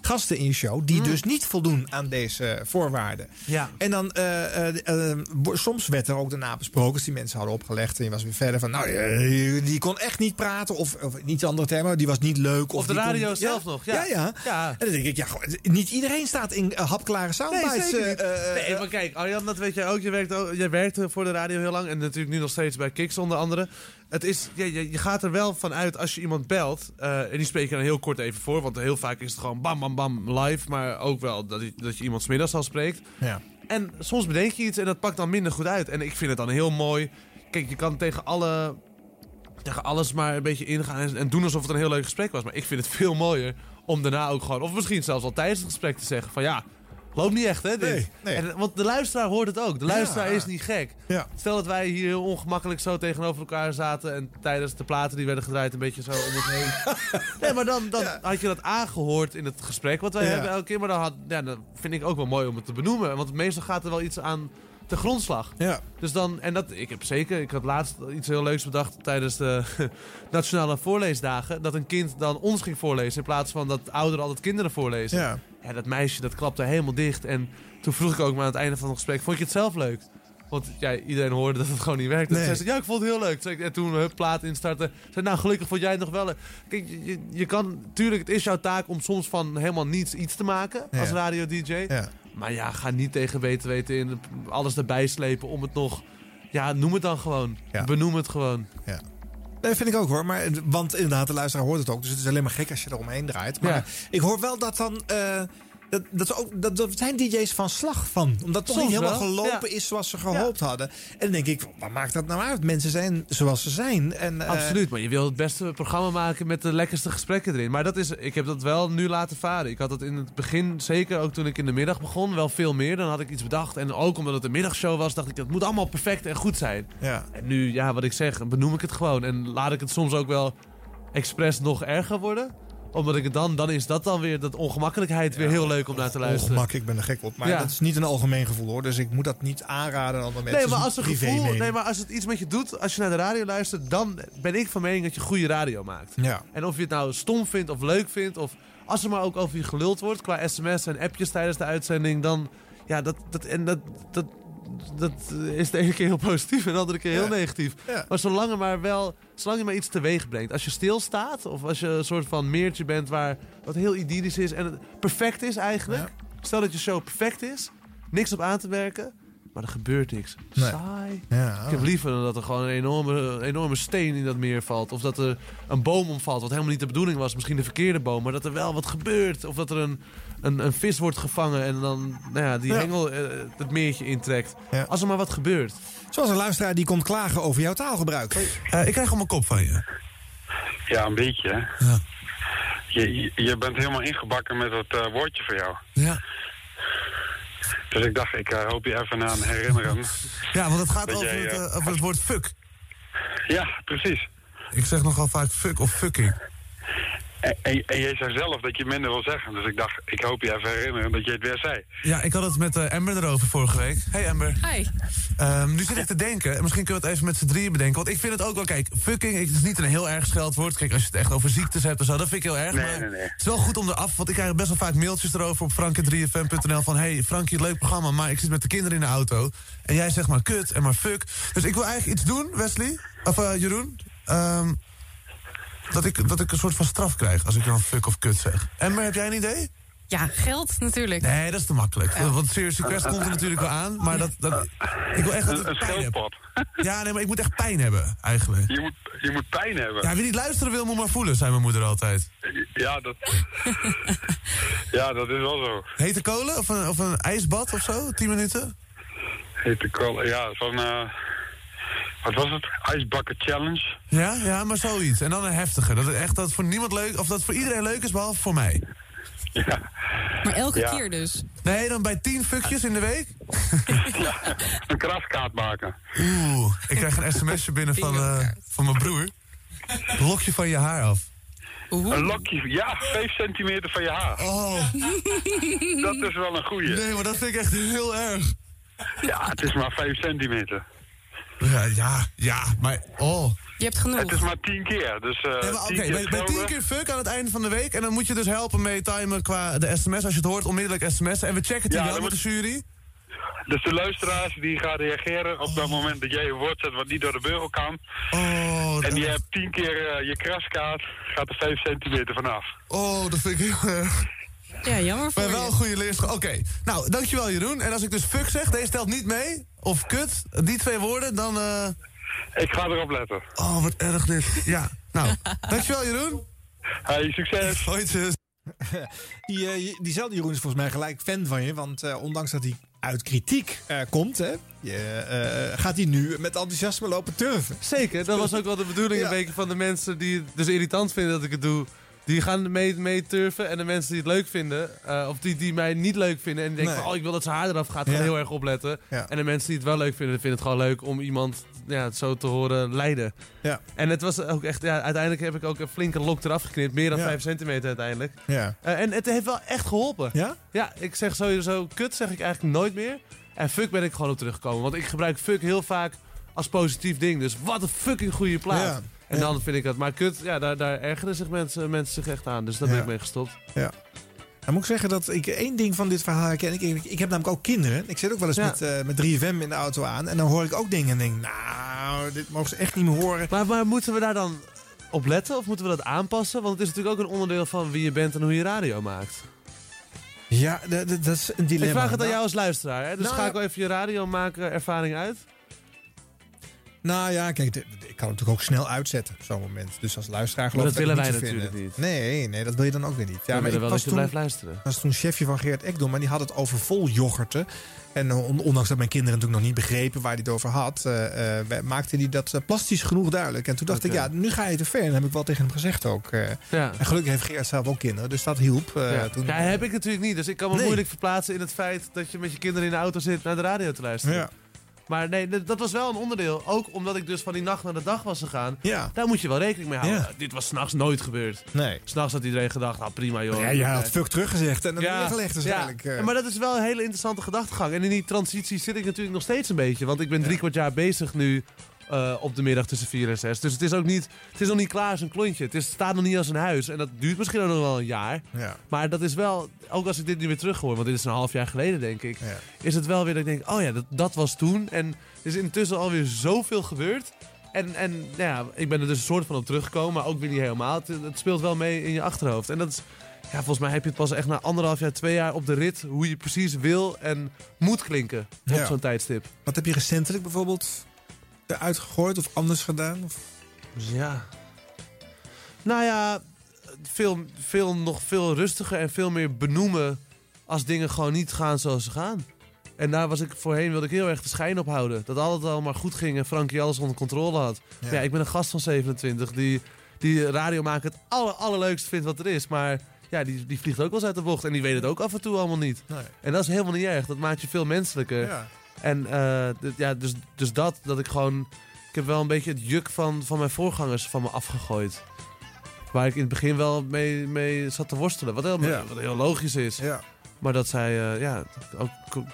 gasten in je show die dus niet voldoen aan deze voorwaarden. Ja. En dan, eh, eh, eh, wo- soms werd er ook daarna besproken, als die mensen hadden opgelegd en je was weer verder van, nou, eh, die kon echt niet praten, of, of niet andere termen, die was niet leuk. Of Of de kon- radio Ja, zelf nog, ja. Ja, ja. Ja. En dan denk ik, ja, niet iedereen staat in eh, hapklare soundbites. zeker niet. eh, eh, nee, maar kijk, Arjan, dat weet jij ook. Je werkt, ook, jij werkte voor de radio heel lang. En natuurlijk nu nog steeds bij Kiks onder andere. Het is, je, je, je gaat er wel van uit als je iemand belt. eh, en die spreek je dan heel kort even voor. Want heel vaak is het gewoon bam, bam, bam live. Maar ook wel dat je, dat je iemand 's middags al spreekt. Ja. En soms bedenk je iets en dat pakt dan minder goed uit. En ik vind het dan heel mooi. Kijk, je kan tegen alle... Tegen alles maar een beetje ingaan en, en doen alsof het een heel leuk gesprek was. Maar ik vind het veel mooier om daarna ook gewoon... Of misschien zelfs al tijdens het gesprek te zeggen van... Ja, loopt niet echt hè dit. Nee, nee. En, want de luisteraar hoort het ook. De luisteraar Ja. is niet gek. Ja. Stel dat wij hier heel ongemakkelijk zo tegenover elkaar zaten... en tijdens de platen die werden gedraaid een beetje zo om het heen. <laughs> nee, maar dan, dan had je dat aangehoord in het gesprek wat wij hebben elke keer. Maar dan, had, ja, dan vind ik ook wel mooi om het te benoemen. Want meestal gaat er wel iets aan de grondslag. Ja. Dus dan, en dat, ik heb zeker, ik had laatst iets heel leuks bedacht tijdens de <laughs> nationale voorleesdagen. Dat een kind dan ons ging voorlezen in plaats van dat ouderen altijd kinderen voorlezen. Ja. Ja, dat meisje dat klapte helemaal dicht. En toen vroeg ik ook maar aan het einde van het gesprek, vond je het zelf leuk? Want ja, iedereen hoorde dat het gewoon niet werkte. Nee. Toen zei ze, ja, ik vond het heel leuk. Toen En toen hup, plaat instarten. Zei, nou, gelukkig vond jij het nog wel leuk. Kijk, je, je, je kan, tuurlijk, het is jouw taak om soms van helemaal niets iets te maken Ja. als radio-dj. Ja. Maar ja, ga niet tegen weten weten in alles erbij slepen om het nog... Ja, noem het dan gewoon. Ja. Benoem het gewoon. Ja. Nee, vind ik ook hoor. Maar, want inderdaad, de luisteraar hoort het ook. Dus het is alleen maar gek als je eromheen draait. Maar Ja. ik hoor wel dat dan... eh, dat, dat, ook, dat, dat zijn DJ's van slag van. Omdat het toch niet helemaal gelopen ja. is zoals ze gehoopt hadden. En dan denk ik, wat maakt dat nou uit? Mensen zijn zoals ze zijn. En, eh, Absoluut, maar je wil het beste programma maken met de lekkerste gesprekken erin. Maar dat is, ik heb dat wel nu laten varen. Ik had het in het begin, zeker ook toen ik in de middag begon, wel veel meer. Dan had ik iets bedacht. En ook omdat het een middagshow was, dacht ik, het moet allemaal perfect en goed zijn. Ja. En nu, ja, wat ik zeg, benoem ik het gewoon. En laat ik het soms ook wel expres nog erger worden. Omdat ik het dan, dan is dat dan weer, dat ongemakkelijkheid weer heel leuk om naar te luisteren. Ongemak, ik ben er gek op. Maar dat is niet een algemeen gevoel hoor. Dus ik moet dat niet aanraden aan andere mensen. Nee maar, Het als een gevoel, nee, maar als het iets met je doet, als je naar de radio luistert, dan ben ik van mening dat je goede radio maakt. Ja. En of je het nou stom vindt of leuk vindt, of als er maar ook over je geluld wordt qua sms en appjes tijdens de uitzending, dan ja, dat, dat, en dat, dat, dat is de ene keer heel positief en de andere keer heel Ja. negatief. Ja. Maar zolang er maar wel, zolang je maar iets teweeg brengt. Als je stilstaat, of als je een soort van meertje bent waar wat heel idyllisch is en het perfect is eigenlijk. Stel dat je show perfect is, niks op aan te werken, maar er gebeurt niks. Nee. Saai. Ja, Ik heb liever dan dat er gewoon een enorme, een enorme steen in dat meer valt. Of dat er een boom omvalt, wat helemaal niet de bedoeling was. Misschien de verkeerde boom, maar dat er wel wat gebeurt. Of dat er een, een, een vis wordt gevangen en dan nou ja, die Ja. hengel eh, het meertje intrekt. Ja. Als er maar wat gebeurt. Zoals een luisteraar die komt klagen over jouw taalgebruik. Eh, ik krijg al mijn kop van je. Ja, een beetje. hè. Ja. Je, je, bent helemaal ingebakken met dat eh, woordje van jou. Ja. Dus ik dacht, ik hoop je even aan herinneren. Ja, want het gaat over, jij, het, over het woord fuck. Ja, precies. Ik zeg nogal vaak fuck of fucking. En, en, en jij zei zelf dat je minder wil zeggen. Dus ik dacht, ik hoop je even herinneren dat je het weer zei. Ja, ik had het met eh, Amber erover vorige week. Hey Amber. Hi. Ehm, nu zit ik te denken, en misschien kunnen we het even met z'n drieën bedenken. Want ik vind het ook wel, kijk, fucking, het is niet een heel erg scheldwoord. Kijk, als je het echt over ziektes hebt en zo, dat vind ik heel erg. Nee, maar nee, nee. Het is wel goed om eraf, want ik krijg best wel vaak mailtjes erover op frank3fm.nl van... hey, Frankie, leuk programma, maar ik zit met de kinderen in de auto. En jij zegt maar kut en maar fuck. Dus ik wil eigenlijk iets doen, Wesley, of eh, Jeroen. Ehm, dat ik, dat ik een soort van straf krijg als ik dan fuck of kut zeg. Emmer, heb jij een idee? Ja, geld natuurlijk. Nee, dat is te makkelijk. Want Serious Request komt er natuurlijk wel aan. Maar dat, dat, ik wil echt dat Een, pijn heb. Ja, nee, maar ik moet echt pijn hebben, eigenlijk. Je moet, je moet pijn hebben. Ja, wie niet luisteren wil, moet maar voelen, zei mijn moeder altijd. Ja, dat... ja, dat is wel zo. Hete kolen of een, of een ijsbad of zo? 10 minuten? Hete kolen, ja, zo'n... eh, wat was het? Ijsbakken challenge. Ja, ja, maar zoiets. En dan een heftige. Dat het echt dat het voor niemand leuk, of dat het voor iedereen leuk is, behalve voor mij. Maar elke Ja. keer dus. Nee, dan bij 10 fuckjes in de week? <laughs> Een kraskaart maken. Oeh, ik krijg een sms'je binnen van, eh, van mijn broer. Lok je van je haar af. Een lokje, ja, 5 centimeter van je haar. Oh. Dat is wel een goeie. Nee, maar dat vind ik echt heel erg. Ja, het is maar 5 centimeter. Ja, ja, ja, maar oh. Je hebt genoeg. Het is maar 10 keer, dus eh Nee, maar Oké, 10 keer bij, bij 10 schelden. keer fuck aan het einde van de week. En dan moet je dus helpen mee timen qua de sms. Als je het hoort, onmiddellijk sms'en. En we checken het Ja, wel met de jury. Dus de luisteraars die gaan reageren op dat moment dat jij een woord zet wat niet door de beugel kan. Oh, en je hebt 10 keer eh, je kraskaart, gaat er 5 centimeter vanaf. Oh, dat vind ik heel erg. Ja, jammer voor Maar wel je. een goede leerschool. Oké, nou, dankjewel Jeroen. En als ik dus fuck zeg, deze telt niet mee. Of kut, die twee woorden, dan... eh, Ik ga erop letten. Oh, wat erg dit. Ja, nou, dankjewel Jeroen. Hey, succes. Hoi. <laughs> Die, eh, diezelfde Jeroen is volgens mij gelijk fan van je. Want eh, ondanks dat hij uit kritiek eh, komt, hè, je, eh, gaat hij nu met enthousiasme lopen turven. Zeker, dat was ook wel de bedoeling een beetje van de mensen die het dus irritant vinden dat ik het doe. Die gaan mee, mee turven en de mensen die het leuk vinden, eh, of die, die mij niet leuk vinden en die denken Nee. van oh ik wil dat zijn haar eraf gaat, gaan Ja. heel erg opletten. Ja. En de mensen die het wel leuk vinden, vinden het gewoon leuk om iemand ja, zo te horen lijden. Ja. En het was ook echt, ja, uiteindelijk heb ik ook een flinke lok eraf geknipt, meer dan Ja. 5 centimeter uiteindelijk. Ja. Eh, en het heeft wel echt geholpen. Ja? Ja, ik zeg sowieso kut zeg ik eigenlijk nooit meer. En fuck ben ik gewoon op teruggekomen. Want ik gebruik fuck heel vaak als positief ding. Dus wat een fucking goede plaat. En dan vind ik dat. Maar kut, ja, daar, daar ergeren zich mensen, mensen zich echt aan. Dus daar ben ik mee gestopt. Ja. Dan moet ik zeggen dat ik één ding van dit verhaal herken. Ik, ik, ik heb namelijk ook kinderen. Ik zit ook wel eens Ja. met, eh, met 3FM in de auto aan. En dan hoor ik ook dingen en denk, nou, dit mogen ze echt niet meer horen. Maar, maar moeten we daar dan op letten? Of moeten we dat aanpassen? Want het is natuurlijk ook een onderdeel van wie je bent en hoe je radio maakt. Ja, dat is een dilemma. Ik vraag het aan Nou, jou als luisteraar. Hè? Dus Nou, schakel even je radio maken ervaring uit. Nou ja, kijk, ik kan het natuurlijk ook snel uitzetten op zo'n moment. Dus als luisteraar geloof Maar dat ik willen wij niet natuurlijk vinden. Nee, nee, dat wil je dan ook weer niet. Ja, we maar willen wel was dat je toen- blijft luisteren. was toen chefje van Geert Ekdom en die had het over vol yoghurten. En on- ondanks dat mijn kinderen natuurlijk nog niet begrepen waar hij het over had, eh, eh, maakte hij dat eh, plastisch genoeg duidelijk. En toen dacht ik, ja, nu ga je te ver. En dat heb ik wel tegen hem gezegd ook. Ja. En gelukkig heeft Geert zelf ook kinderen, dus dat hielp. ja. toen, ja, heb ik natuurlijk niet. Dus ik kan me Nee. moeilijk verplaatsen in het feit dat je met je kinderen in de auto zit naar de radio te luisteren. Ja. Maar nee, dat was wel een onderdeel. Ook omdat ik dus van die nacht naar de dag was gegaan. Ja. Daar moet je wel rekening mee houden. Ja. Dit was s'nachts nooit gebeurd. Nee. S'nachts had iedereen gedacht, nou prima joh. Ja, jij had fuck teruggezegd en dan ja, neergelegd waarschijnlijk. ja. eh. Maar dat is wel een hele interessante gedachtegang. En in die transitie zit ik natuurlijk nog steeds een beetje. Want ik ben drie kwart jaar bezig nu eh, op de middag tussen 4 en 6. Dus het is ook niet, het is nog niet klaar als een klontje. Het, is, staat nog niet als een huis. En dat duurt misschien ook nog wel een jaar. Ja. Maar dat is wel, ook als ik dit nu weer terughoor, want dit is een half jaar geleden denk ik. Is het wel weer dat ik denk, oh ja, dat, dat was toen. En er is intussen alweer zoveel gebeurd. En, en nou ja, ik ben er dus een soort van op teruggekomen, maar ook weer niet helemaal. Het, het speelt wel mee in je achterhoofd. En dat is, ja, volgens mij heb je het pas echt na anderhalf jaar, twee jaar op de rit... hoe je precies wil en moet klinken op Ja. zo'n tijdstip. Wat heb je recentelijk bijvoorbeeld eruit gegooid of anders gedaan? Of? Ja. Nou ja, veel, veel, nog veel rustiger en veel meer benoemen als dingen gewoon niet gaan zoals ze gaan. En daar was ik voorheen, wilde ik heel erg de schijn op houden. Dat alles al maar goed ging en Frankie alles onder controle had. Ja. Ik ben een gast van 27 die, die radio maken het aller, allerleukste vindt wat er is. Maar ja, die, die vliegt ook wel eens uit de bocht en die weet het ook af en toe allemaal niet. Nee. En dat is helemaal niet erg. Dat maakt je veel menselijker. Ja. En eh, ja, dus, dus dat, dat ik gewoon... Ik heb wel een beetje het juk van, van mijn voorgangers van me afgegooid. Waar ik in het begin wel mee, mee zat te worstelen. Wat heel, Ja. wat heel logisch is. Ja. Maar dat zij, eh, ja, ook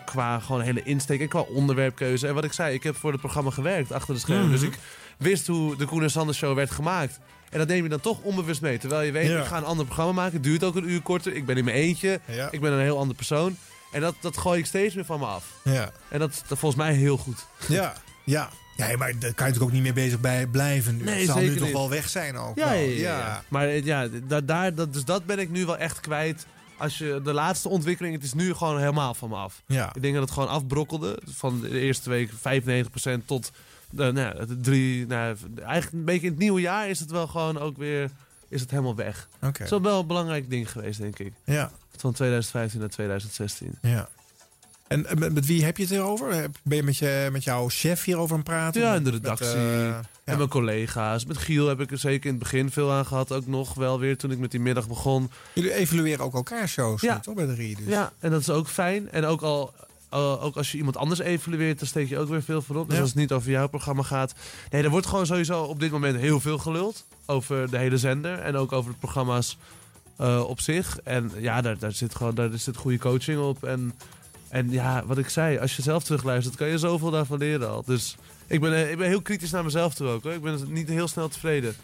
qua gewoon hele insteek en qua onderwerpkeuze. En wat ik zei, ik heb voor het programma gewerkt achter de schermen. Mhm. Dus ik wist hoe de Koen en Sander show werd gemaakt. En dat neem je dan toch onbewust mee. Terwijl je weet, Ja. ik ga een ander programma maken. Het duurt ook een uur korter. Ik ben in mijn eentje. Ja. Ik ben een heel ander persoon. En dat, dat gooi ik steeds meer van me af. Ja. En dat is dat volgens mij heel goed. Ja. Ja. ja, maar daar kan je natuurlijk ook niet meer bezig bij blijven. Nu. Nee, Het zal nu toch wel weg zijn ook. Ja, wel. ja, ja, ja. Maar eh, ja, da- daar, dat, dus dat ben ik nu wel echt kwijt. Als je de laatste ontwikkeling, het is nu gewoon helemaal van me af. Ja. Ik denk dat het gewoon afbrokkelde. Van de eerste week 95% tot de, nou, ja, de drie. Nou, eigenlijk een beetje in het nieuwe jaar is het wel gewoon ook weer. Is het helemaal weg. Oké. Het is wel een belangrijk ding geweest, denk ik. Ja. Van 2015 naar 2016. Ja. En met, wie heb je het erover? Heb- Ben je met, je met jouw chef hierover aan het praten? Ja, in de Met, redactie. eh, En mijn collega's. Met Giel heb ik er zeker in het begin veel aan gehad. Ook nog wel weer toen ik met die middag begon. Jullie evalueren ook elkaar shows, Ja. toch bij de Rie? Dus. Ja, en dat is ook fijn. En ook al. Eh, ook als je iemand anders evalueert, dan steek je ook weer veel voor op. Dus Ja. als het niet over jouw programma gaat. Nee, er wordt gewoon sowieso op dit moment heel veel geluld. Over de hele zender. En ook over de programma's eh, op zich. En ja, daar, daar zit gewoon daar zit goede coaching op. En, en ja, wat ik zei, als je zelf terugluistert, kan je zoveel daarvan leren al. Dus ik ben, eh, ik ben heel kritisch naar mezelf toe ook. Hoor. Ik ben niet heel snel tevreden.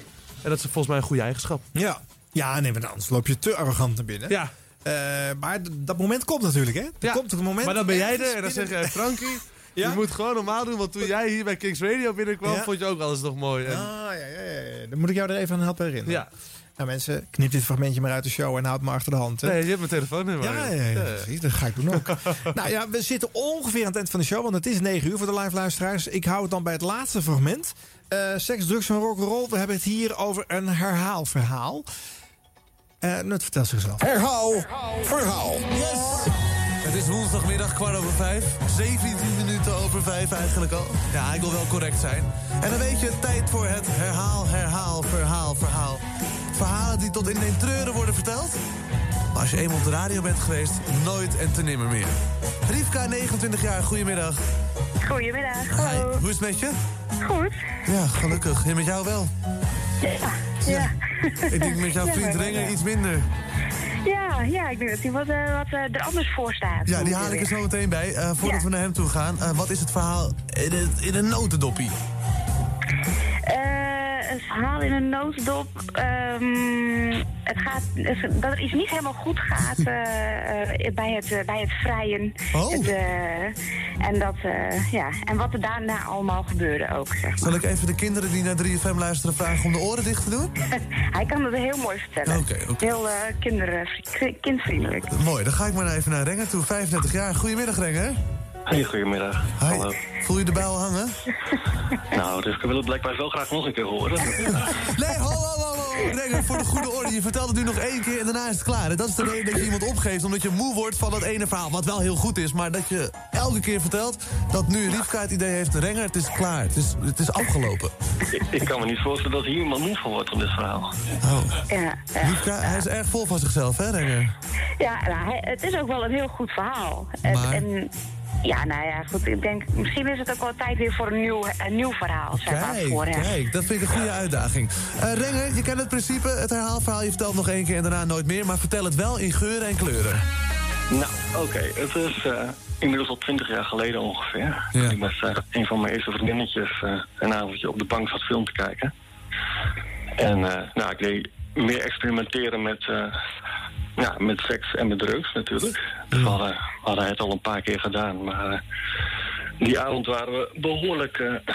En dat is volgens mij een goede eigenschap. Ja. Ja, nee, maar anders loop je te arrogant naar binnen. Ja. Eh, maar dat moment komt natuurlijk, hè? Er Ja, komt een moment. Maar dan ben jij er en dan zeg binnen- jij, Frankie, <laughs> je moet gewoon normaal doen. Want toen jij hier bij Kings Radio binnenkwam, Ja. vond je ook alles nog mooi. En, Ah, ja, ja, ja, ja. Dan moet ik jou er even aan helpen herinneren. Ja. Nou mensen, knip dit fragmentje maar uit de show en houd me achter de hand. Hè? Nee, je hebt mijn telefoonnummer. Ja, ja, ja, precies. Dat ga ik doen ook. <laughs> nou ja, we zitten ongeveer aan het eind van de show, want het is 9 uur voor de live luisteraars. Ik hou het dan bij het laatste fragment. Eh, seks, drugs en rock'n'roll. We hebben het hier over een herhaalverhaal. Eh Nut, vertel zichzelf. Herhaal, verhaal. Het is woensdagmiddag kwart over vijf. 17 minuten over vijf eigenlijk al. Ja, ik wil wel correct zijn. En dan weet je, tijd voor het herhaal, herhaal, verhaal, verhaal. Verhalen die tot in de treuren worden verteld. Maar als je eenmaal op de radio bent geweest, nooit en te nimmer meer. Riefka, 29 jaar, goedemiddag. Goedemiddag. Hi, hoe is het met je? Goed. Ja, gelukkig. En met jou wel? Ja. Ja. Ik denk met jouw vriend Renger iets minder. Ja, ja, ik denk dat hij wat, eh, wat eh, er anders voor staat. Ja, die haal ik er zo meteen bij. Eh, voordat Ja. we naar hem toe gaan, wat is het verhaal in, in een notendoppie? Eh, een verhaal in een notendop. ehm, het gaat, dat er iets niet helemaal goed gaat <laughs> eh, eh, bij, het, eh, bij het vrijen. Oh. Het, en, dat, ja, en wat er daarna allemaal gebeurde ook, zeg maar. Zal ik even de kinderen die naar 3FM luisteren vragen om de oren dicht te doen? <laughs> Hij kan het heel mooi vertellen. Oké. Heel kinder, kindvriendelijk. Mooi, dan ga ik maar even naar Renger toe, 35 jaar. Goedemiddag Renger. Hey, goedemiddag. Hallo. Voel je de bijl hangen? <laughs> Nou, dus ik wil het blijkbaar wel graag nog een keer horen. Nee, hallo, hallo. Renger, voor de goede orde. Je vertelt het nu nog één keer en daarna is het klaar. En dat is de reden dat je iemand opgeeft, omdat je moe wordt van dat ene verhaal. Wat wel heel goed is, maar dat je elke keer vertelt dat nu Riefka het idee heeft... Renger, het is klaar. Het is, het is afgelopen. ik, ik kan me niet voorstellen dat hier iemand moe van wordt van dit verhaal. Oh. Ja, ja. Riefka, hij is erg vol van zichzelf, hè, Renger? Ja, nou, het is ook wel een heel goed verhaal. En, Maar? en ja, nou ja, goed. Ik denk, misschien is het ook wel tijd weer voor een nieuw, een nieuw verhaal. Zeg maar, voor Kijk, hem. kijk, dat vind ik een goede uitdaging. Eh Renger, je kent het principe, het herhaalverhaal. Je vertelt nog één keer en daarna nooit meer. Maar vertel het wel in geuren en kleuren. Nou, oké. Het is eh, inmiddels al twintig jaar geleden ongeveer. Ik met eh, een van mijn eerste vriendinnetjes eh, een avondje op de bank zat film te kijken. En eh, nou, ik deed meer experimenteren met, eh, ja, met seks en met drugs natuurlijk. Dus we hadden, we hadden het al een paar keer gedaan. Maar eh, die avond waren we behoorlijk eh,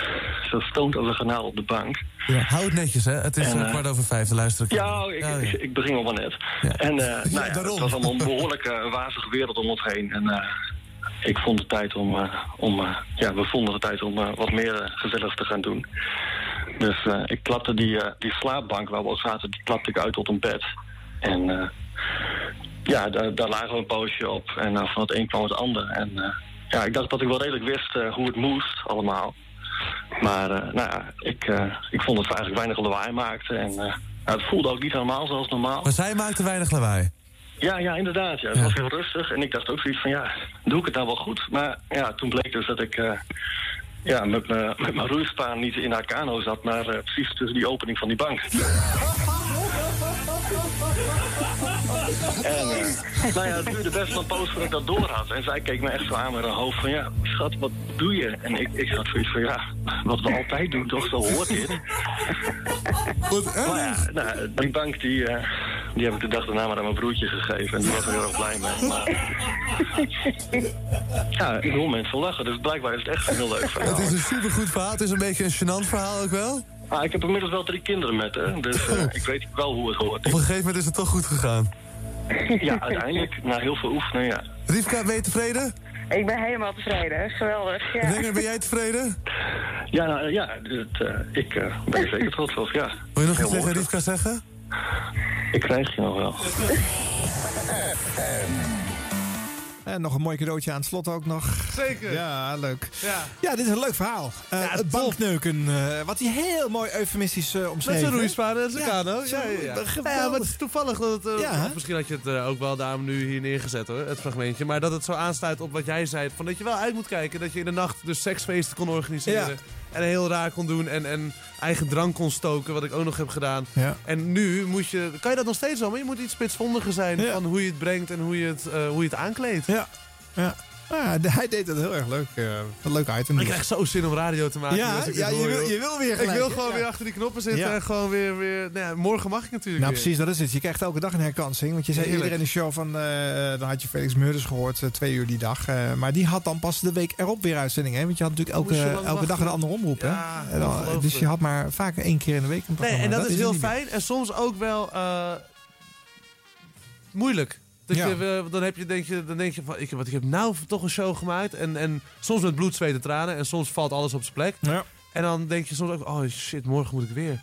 zo stoned als een kanaal op de bank. Ja, hou het netjes, hè? Het is En, eh, kwart over vijf, de luisteren. Ja, ik, Ik, ik begin al maar net. En eh, <laughs> nou ja, daarom. het was allemaal een behoorlijk eh, wazige wereld om ons heen. En ik vond het tijd om, om ja, we vonden het tijd om wat meer gezelligs te gaan doen. Dus eh, ik klapte die, eh, die slaapbank waar we al zaten, die klapte ik uit tot een bed. En eh, ja, daar, daar lagen we een poosje op. En van het een kwam het ander. En ja, ik dacht dat ik wel redelijk wist hoe het moest allemaal. Maar nou ja, ik, ik vond dat we eigenlijk weinig lawaai maakten. En nou, het voelde ook niet helemaal zoals normaal. Maar zij maakte weinig lawaai. Ja, ja, inderdaad. Ja. Het Ja. was heel rustig. En ik dacht ook zoiets van, ja, doe ik het nou wel goed? Maar ja, toen bleek dus dat ik ja, met, me, met mijn roeispaan niet in haar kano zat... maar eh, precies tussen die opening van die bank. <laughs> en eh, nou ja, het duurde best wel een poos voordat ik dat door had. En zij keek me echt zo aan met haar hoofd van, ja, schat, wat doe je? En ik, ik had zoiets van, ja, wat we altijd doen, toch? Zo hoort dit. Goed, Maar ja, nou, die bank die, eh, die heb ik de dag daarna maar aan mijn broertje gegeven. En die was er heel erg blij mee. Maar ja, ik hoor mensen lachen. Dus blijkbaar is het echt een heel leuk verhaal. Het is een supergoed verhaal. Het is een beetje een gênant verhaal ook wel. Ah, ik heb inmiddels wel drie kinderen met haar. Dus eh, <laughs> ik weet wel hoe het hoort. Op een gegeven moment is het toch goed gegaan. <laughs> Ja, uiteindelijk. Na heel veel oefenen, ja. Rivka, ben je tevreden? Ik ben helemaal tevreden. Geweldig. Ja. Renger, ben jij tevreden? Ja, nou, ja het, eh, ik eh, ben er zeker trots op, ja. Wil je nog iets tegen. Rivka zeggen? Ik krijg je nog wel. <laughs> En nog een mooi cadeautje aan het slot ook nog. Zeker. Ja, leuk. Ja. Ja, dit is een leuk verhaal. Eh, het bankneuken, eh, wat hij heel mooi eufemistisch eh Met omschreven. zijn hè? roeispaan en zijn Ja, kano. Ja, ja, maar het is toevallig dat het... eh, misschien had je het eh, ook wel daarom nu hier neergezet hoor, het fragmentje. Maar dat het zo aansluit op wat jij zei. Van dat je wel uit moet kijken. Dat je in de nacht dus seksfeesten kon organiseren. En heel raar kon doen. En, en eigen drank kon stoken. Wat ik ook nog heb gedaan. Ja. En nu moet je... Kan je dat nog steeds wel? Maar je moet iets spitsvondiger zijn. Van hoe je het brengt en hoe je het, eh, hoe je het aankleedt. Ja. Ja. Ah, ja, hij deed dat heel erg leuk. eh, een leuk item. Ik krijg zo zin om radio te maken. Ja, ja, je hoor, wil- je wil weer Ik wil gewoon Ja. weer achter die knoppen zitten. En gewoon weer... weer nou ja, morgen mag ik natuurlijk Nou, weer. precies, dat is het. Je krijgt elke dag een herkansing. Want je zei eerder in de show van... eh, dan had je Felix Meurders gehoord, eh, twee uur die dag. Eh, maar die had dan pas de week erop weer uitzending. Hè? Want je had natuurlijk elke, elke dag een andere omroep. Hè? Dan- dus je had maar vaak één keer in de week een Nee, programma. en dat, is er heel fijn. En soms ook wel eh, moeilijk. Dat Ja. je, eh, dan, heb je, denk je, dan denk je van, ik, wat, ik heb nou toch een show gemaakt. En, en soms met bloed, zweet en tranen. En soms valt alles op zijn plek. Ja. En dan denk je soms ook, oh shit, morgen moet ik weer.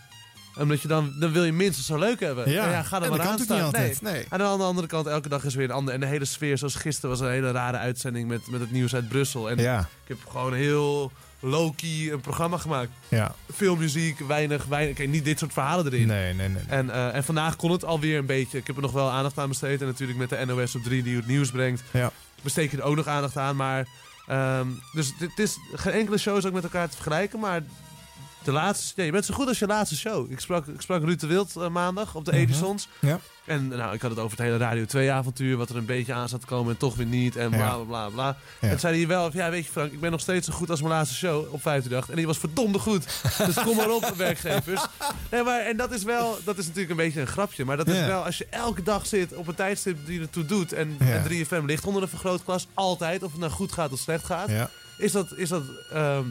Omdat je dan, dan wil je minstens zo leuk hebben. Ja. Ga er En maar aan staan. nee. En aan de andere kant, elke dag is weer een ander. En de hele sfeer, zoals gisteren was een hele rare uitzending met, met het nieuws uit Brussel. En Ja. ik heb gewoon heel low-key een programma gemaakt. Ja. Veel muziek, weinig, weinig. Kijk, niet dit soort verhalen erin. Nee, nee, nee. En, eh, en vandaag kon het alweer een beetje. Ik heb er nog wel aandacht aan besteed. En natuurlijk met de NOS op 3 die het nieuws brengt. Ja. Besteed je er ook nog aandacht aan. Maar, ehm, dus dit is geen enkele show is ook met elkaar te vergelijken. Maar de laatste, ja, je bent zo goed als je laatste show. Ik sprak, ik sprak Ruud de Wild eh, maandag op de Mhm. Edisons. Ja. En nou, ik had het over het hele Radio 2 avontuur. Wat er een beetje aan zat te komen en toch weer niet. En bla bla bla bla. Ja. En zei hij wel, ja weet je Frank, ik ben nog steeds zo goed als mijn laatste show op 538. En die was verdomde goed. dus kom maar op, <laughs> werkgevers. Nee, maar, en dat is wel, dat is natuurlijk een beetje een grapje. Maar dat is wel, als je elke dag zit op een tijdstip die ertoe doet. En, en 3FM ligt onder een vergrootglas. Altijd, of het nou goed gaat of slecht gaat. Is dat, is dat ehm,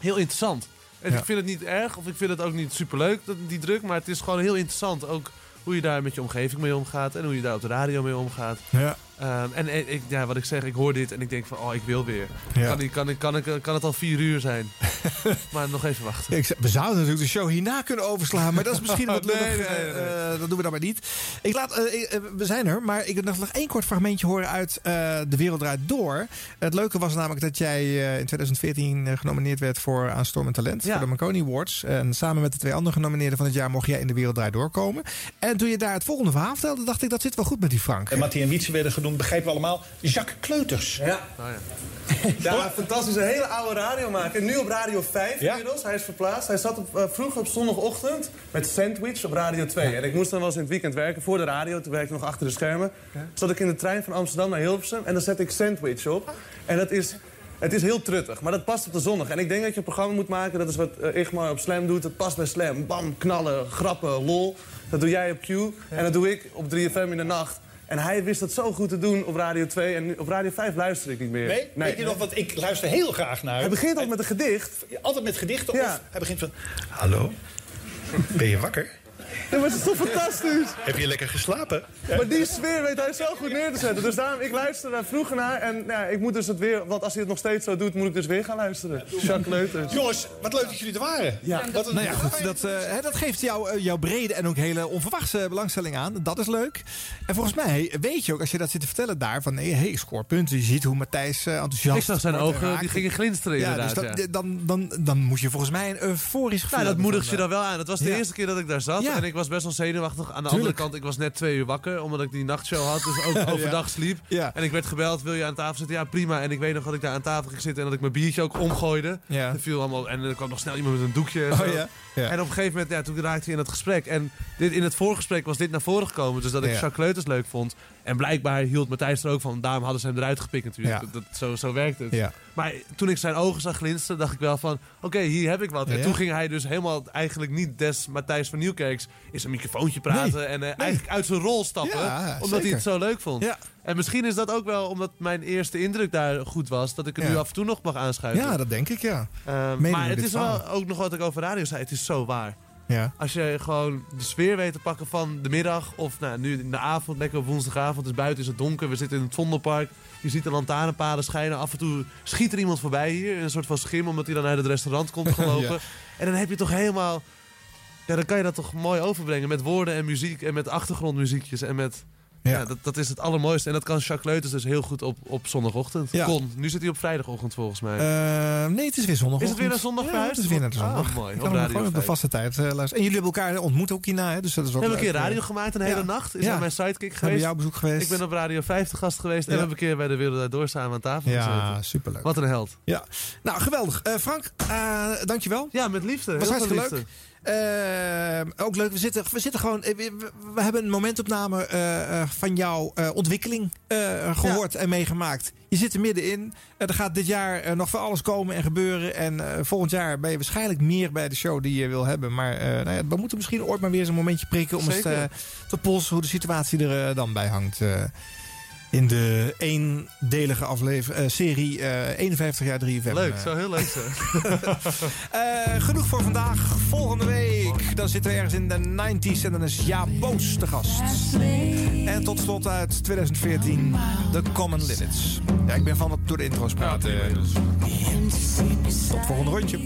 heel interessant. En Ja. ik vind het niet erg, of ik vind het ook niet superleuk, die druk. Maar het is gewoon heel interessant. Ook hoe je daar met je omgeving mee omgaat. En hoe je daar op de radio mee omgaat. Ja. Ehm, en en ik, ja, wat ik zeg, ik hoor dit en ik denk van, oh, ik wil weer. Ja. Kan, ik- kan, ik- kan, ik, kan het al vier uur zijn? <laughs> maar nog even wachten. Ik we zouden natuurlijk de show hierna kunnen overslaan, maar dat is misschien <laughs> wat Nee, lullig. nee, nee, nee. eh, eh, dat doen we dan maar niet. Ik laat, eh, ik- eh, we zijn er, maar ik wil nog één kort fragmentje horen uit eh, De Wereld Draait Door. Het leuke was namelijk dat jij eh, in 2014 eh, genomineerd werd voor Aanstormend Talent, Ja. voor de Marconi Awards. En samen met de twee andere genomineerden van het jaar mocht jij in De Wereld Draait Door komen. En toen je daar het volgende verhaal vertelde, dacht ik, dat zit wel goed met die Frank. En Mattie en Wietse werden genoemd, begrijpen we allemaal. Jacques Kleuters. Ja. <laughs> Ja, fantastisch. Een hele oude radiomaker. Nu op Radio 5 inmiddels. Hij is verplaatst. Hij zat op, eh, vroeger op zondagochtend met Sandwich op Radio 2. En ik moest dan wel eens in het weekend werken voor de radio. Toen werkte ik nog achter de schermen. Zat ik in de trein van Amsterdam naar Hilversum. En dan zet ik Sandwich op. En dat is... Het is heel truttig, maar dat past op de zondag. En ik denk dat je een programma moet maken, dat is wat eh, Igmar op Slam doet. Dat past bij Slam. Bam, knallen, grappen, lol. Dat doe jij op Q. En dat doe ik op 3FM in de nacht. En hij wist dat zo goed te doen op Radio 2. En op Radio 5 luister ik niet meer. Nee, weet je nog, want ik luister heel graag naar. Hij begint altijd met een gedicht. Altijd met gedichten Ja. of hij begint van... Hallo, ben je wakker? <laughs> Het is toch fantastisch? Heb je lekker geslapen? Maar die sfeer weet hij zo goed neer te zetten. Dus daarom, ik luister daar vroeger naar. En ja, ik moet dus het weer... Want als hij het nog steeds zo doet, moet ik dus weer gaan luisteren. Jacques Leuters. Jongens, wat leuk dat jullie er waren. Ja. Wat een- Nou ja, goed, dat, eh, hè, dat geeft jou, eh, jouw brede en ook hele onverwachte belangstelling aan. Dat is leuk. En volgens mij weet je ook, als je dat zit te vertellen daar, van nee, hey, scoor punten. Je ziet hoe Matthijs eh, enthousiast Ik zag zijn ogen, raakt. die gingen glinsteren Ja, inderdaad. dus dat, ja. Dan, dan, dan moet je volgens mij een euforisch gevoel Nou, dat hebben moedigt je dan wel aan. Dat was de Ja. eerste keer dat ik daar zat. Ja. En ik was best wel zenuwachtig. Aan de andere kant, ik was net twee uur wakker. Omdat ik die nachtshow had. Dus ook <laughs> Ja. overdag sliep. Ja. En ik werd gebeld, wil je aan tafel zitten? Ja, prima. En ik weet nog dat ik daar aan tafel ging zitten. En dat ik mijn biertje ook omgooide. Ja. Er viel allemaal, en er kwam nog snel iemand met een doekje. En, zo. Oh, ja? Ja. en op een gegeven moment, ja, toen raakte hij in het gesprek. En dit, in het voorgesprek was dit naar voren gekomen. Dus dat ik Ja. Jacques Kleuters leuk vond. En blijkbaar hield Matthijs er ook van. Daarom hadden ze hem eruit gepikt natuurlijk. Dat, dat- zo, zo werkt het. Maar toen ik zijn ogen zag glinsteren, dacht ik wel van... Oké, hier heb ik wat. En toen ging hij dus helemaal eigenlijk niet des Matthijs van Nieuwkerks... in zijn microfoontje praten en eh, eigenlijk uit zijn rol stappen. Omdat zeker. hij het zo leuk vond. En misschien is dat ook wel omdat mijn eerste indruk daar goed was. Dat ik het Ja. nu af en toe nog mag aanschuiven. Ja, dat denk ik, ja. Ehm, maar het is wel ook nog wat ik over radio zei. Het is zo waar. Ja. Als je gewoon de sfeer weet te pakken van de middag of nou, nu in de avond, lekker op woensdagavond, dus buiten is het donker, we zitten in het Vondelpark, je ziet de lantaarnpalen schijnen, af en toe schiet er iemand voorbij hier, in een soort van schim, omdat hij dan uit het restaurant komt <laughs> gelopen. Ja. En dan heb je toch helemaal, ja dan kan je dat toch mooi overbrengen met woorden en muziek en met achtergrondmuziekjes en met... Ja, dat, dat is het allermooiste. En dat kan Jacques Leuters dus heel goed op, op zondagochtend. Ja. Kon. Nu zit hij op vrijdagochtend volgens mij. Eh, nee, het is weer zondag. Is het weer een zondag ja, verhuisd? het is weer naar Ah, zondag. mooi. Ik Op kan Radio gewoon op de 5. vaste tijd eh, luisteren. En jullie hebben elkaar ontmoet ook hierna, hè? Dus dat is ook We hebben een keer radio gemaakt een hele Ja. nacht. Is Ja. aan mijn sidekick Hebben geweest. jouw bezoek geweest. Ik ben op Radio 50 gast geweest. En Ja. we hebben een keer bij de Wereld Door samen aan tafel Ja, gezeten. superleuk. Wat een held. Ja. Nou, geweldig. Eh, Frank, dankjewel. Ja, met liefde. Was Heel hartstikke leuk. Eh, ook leuk. We zitten, we zitten gewoon. eh, We, hebben een momentopname eh, eh, van jouw ontwikkeling eh, gehoord en meegemaakt. Je zit er middenin. Er gaat dit jaar nog van alles komen en gebeuren. En volgend jaar ben je waarschijnlijk meer bij de show die je wil hebben. Maar nou ja, we moeten misschien ooit maar weer eens een momentje prikken om eens Zeker. te, te polsen hoe de situatie er dan bij hangt. In de eendelige aflevering, eh, serie eh 51 jaar 3FM. Leuk, zo heel leuk zo. <laughs> Eh, genoeg voor vandaag. Volgende week dan zitten we ergens in de 90s en dan is Jaap Boos de gast. En tot slot uit 2014 The Common Limits. Ja, ik ben van het door de intro's praten. dus. Tot volgende rondje.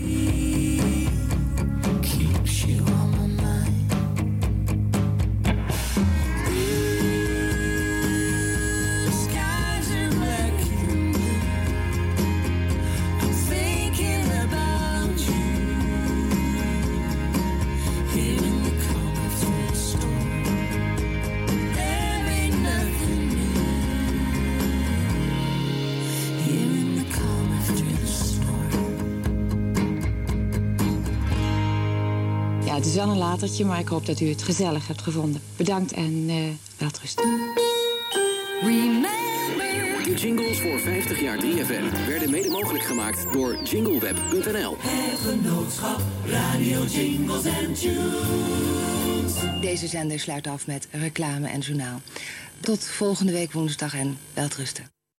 Is wel een latertje, maar ik hoop dat u het gezellig hebt gevonden. Bedankt en eh welterusten. De jingles voor 50 jaar 3FM werden mede mogelijk gemaakt door jingleweb.nl. Het genootschap Radio Jingles and Tunes. Deze zender sluit af met reclame en journaal. Tot volgende week woensdag en welterusten.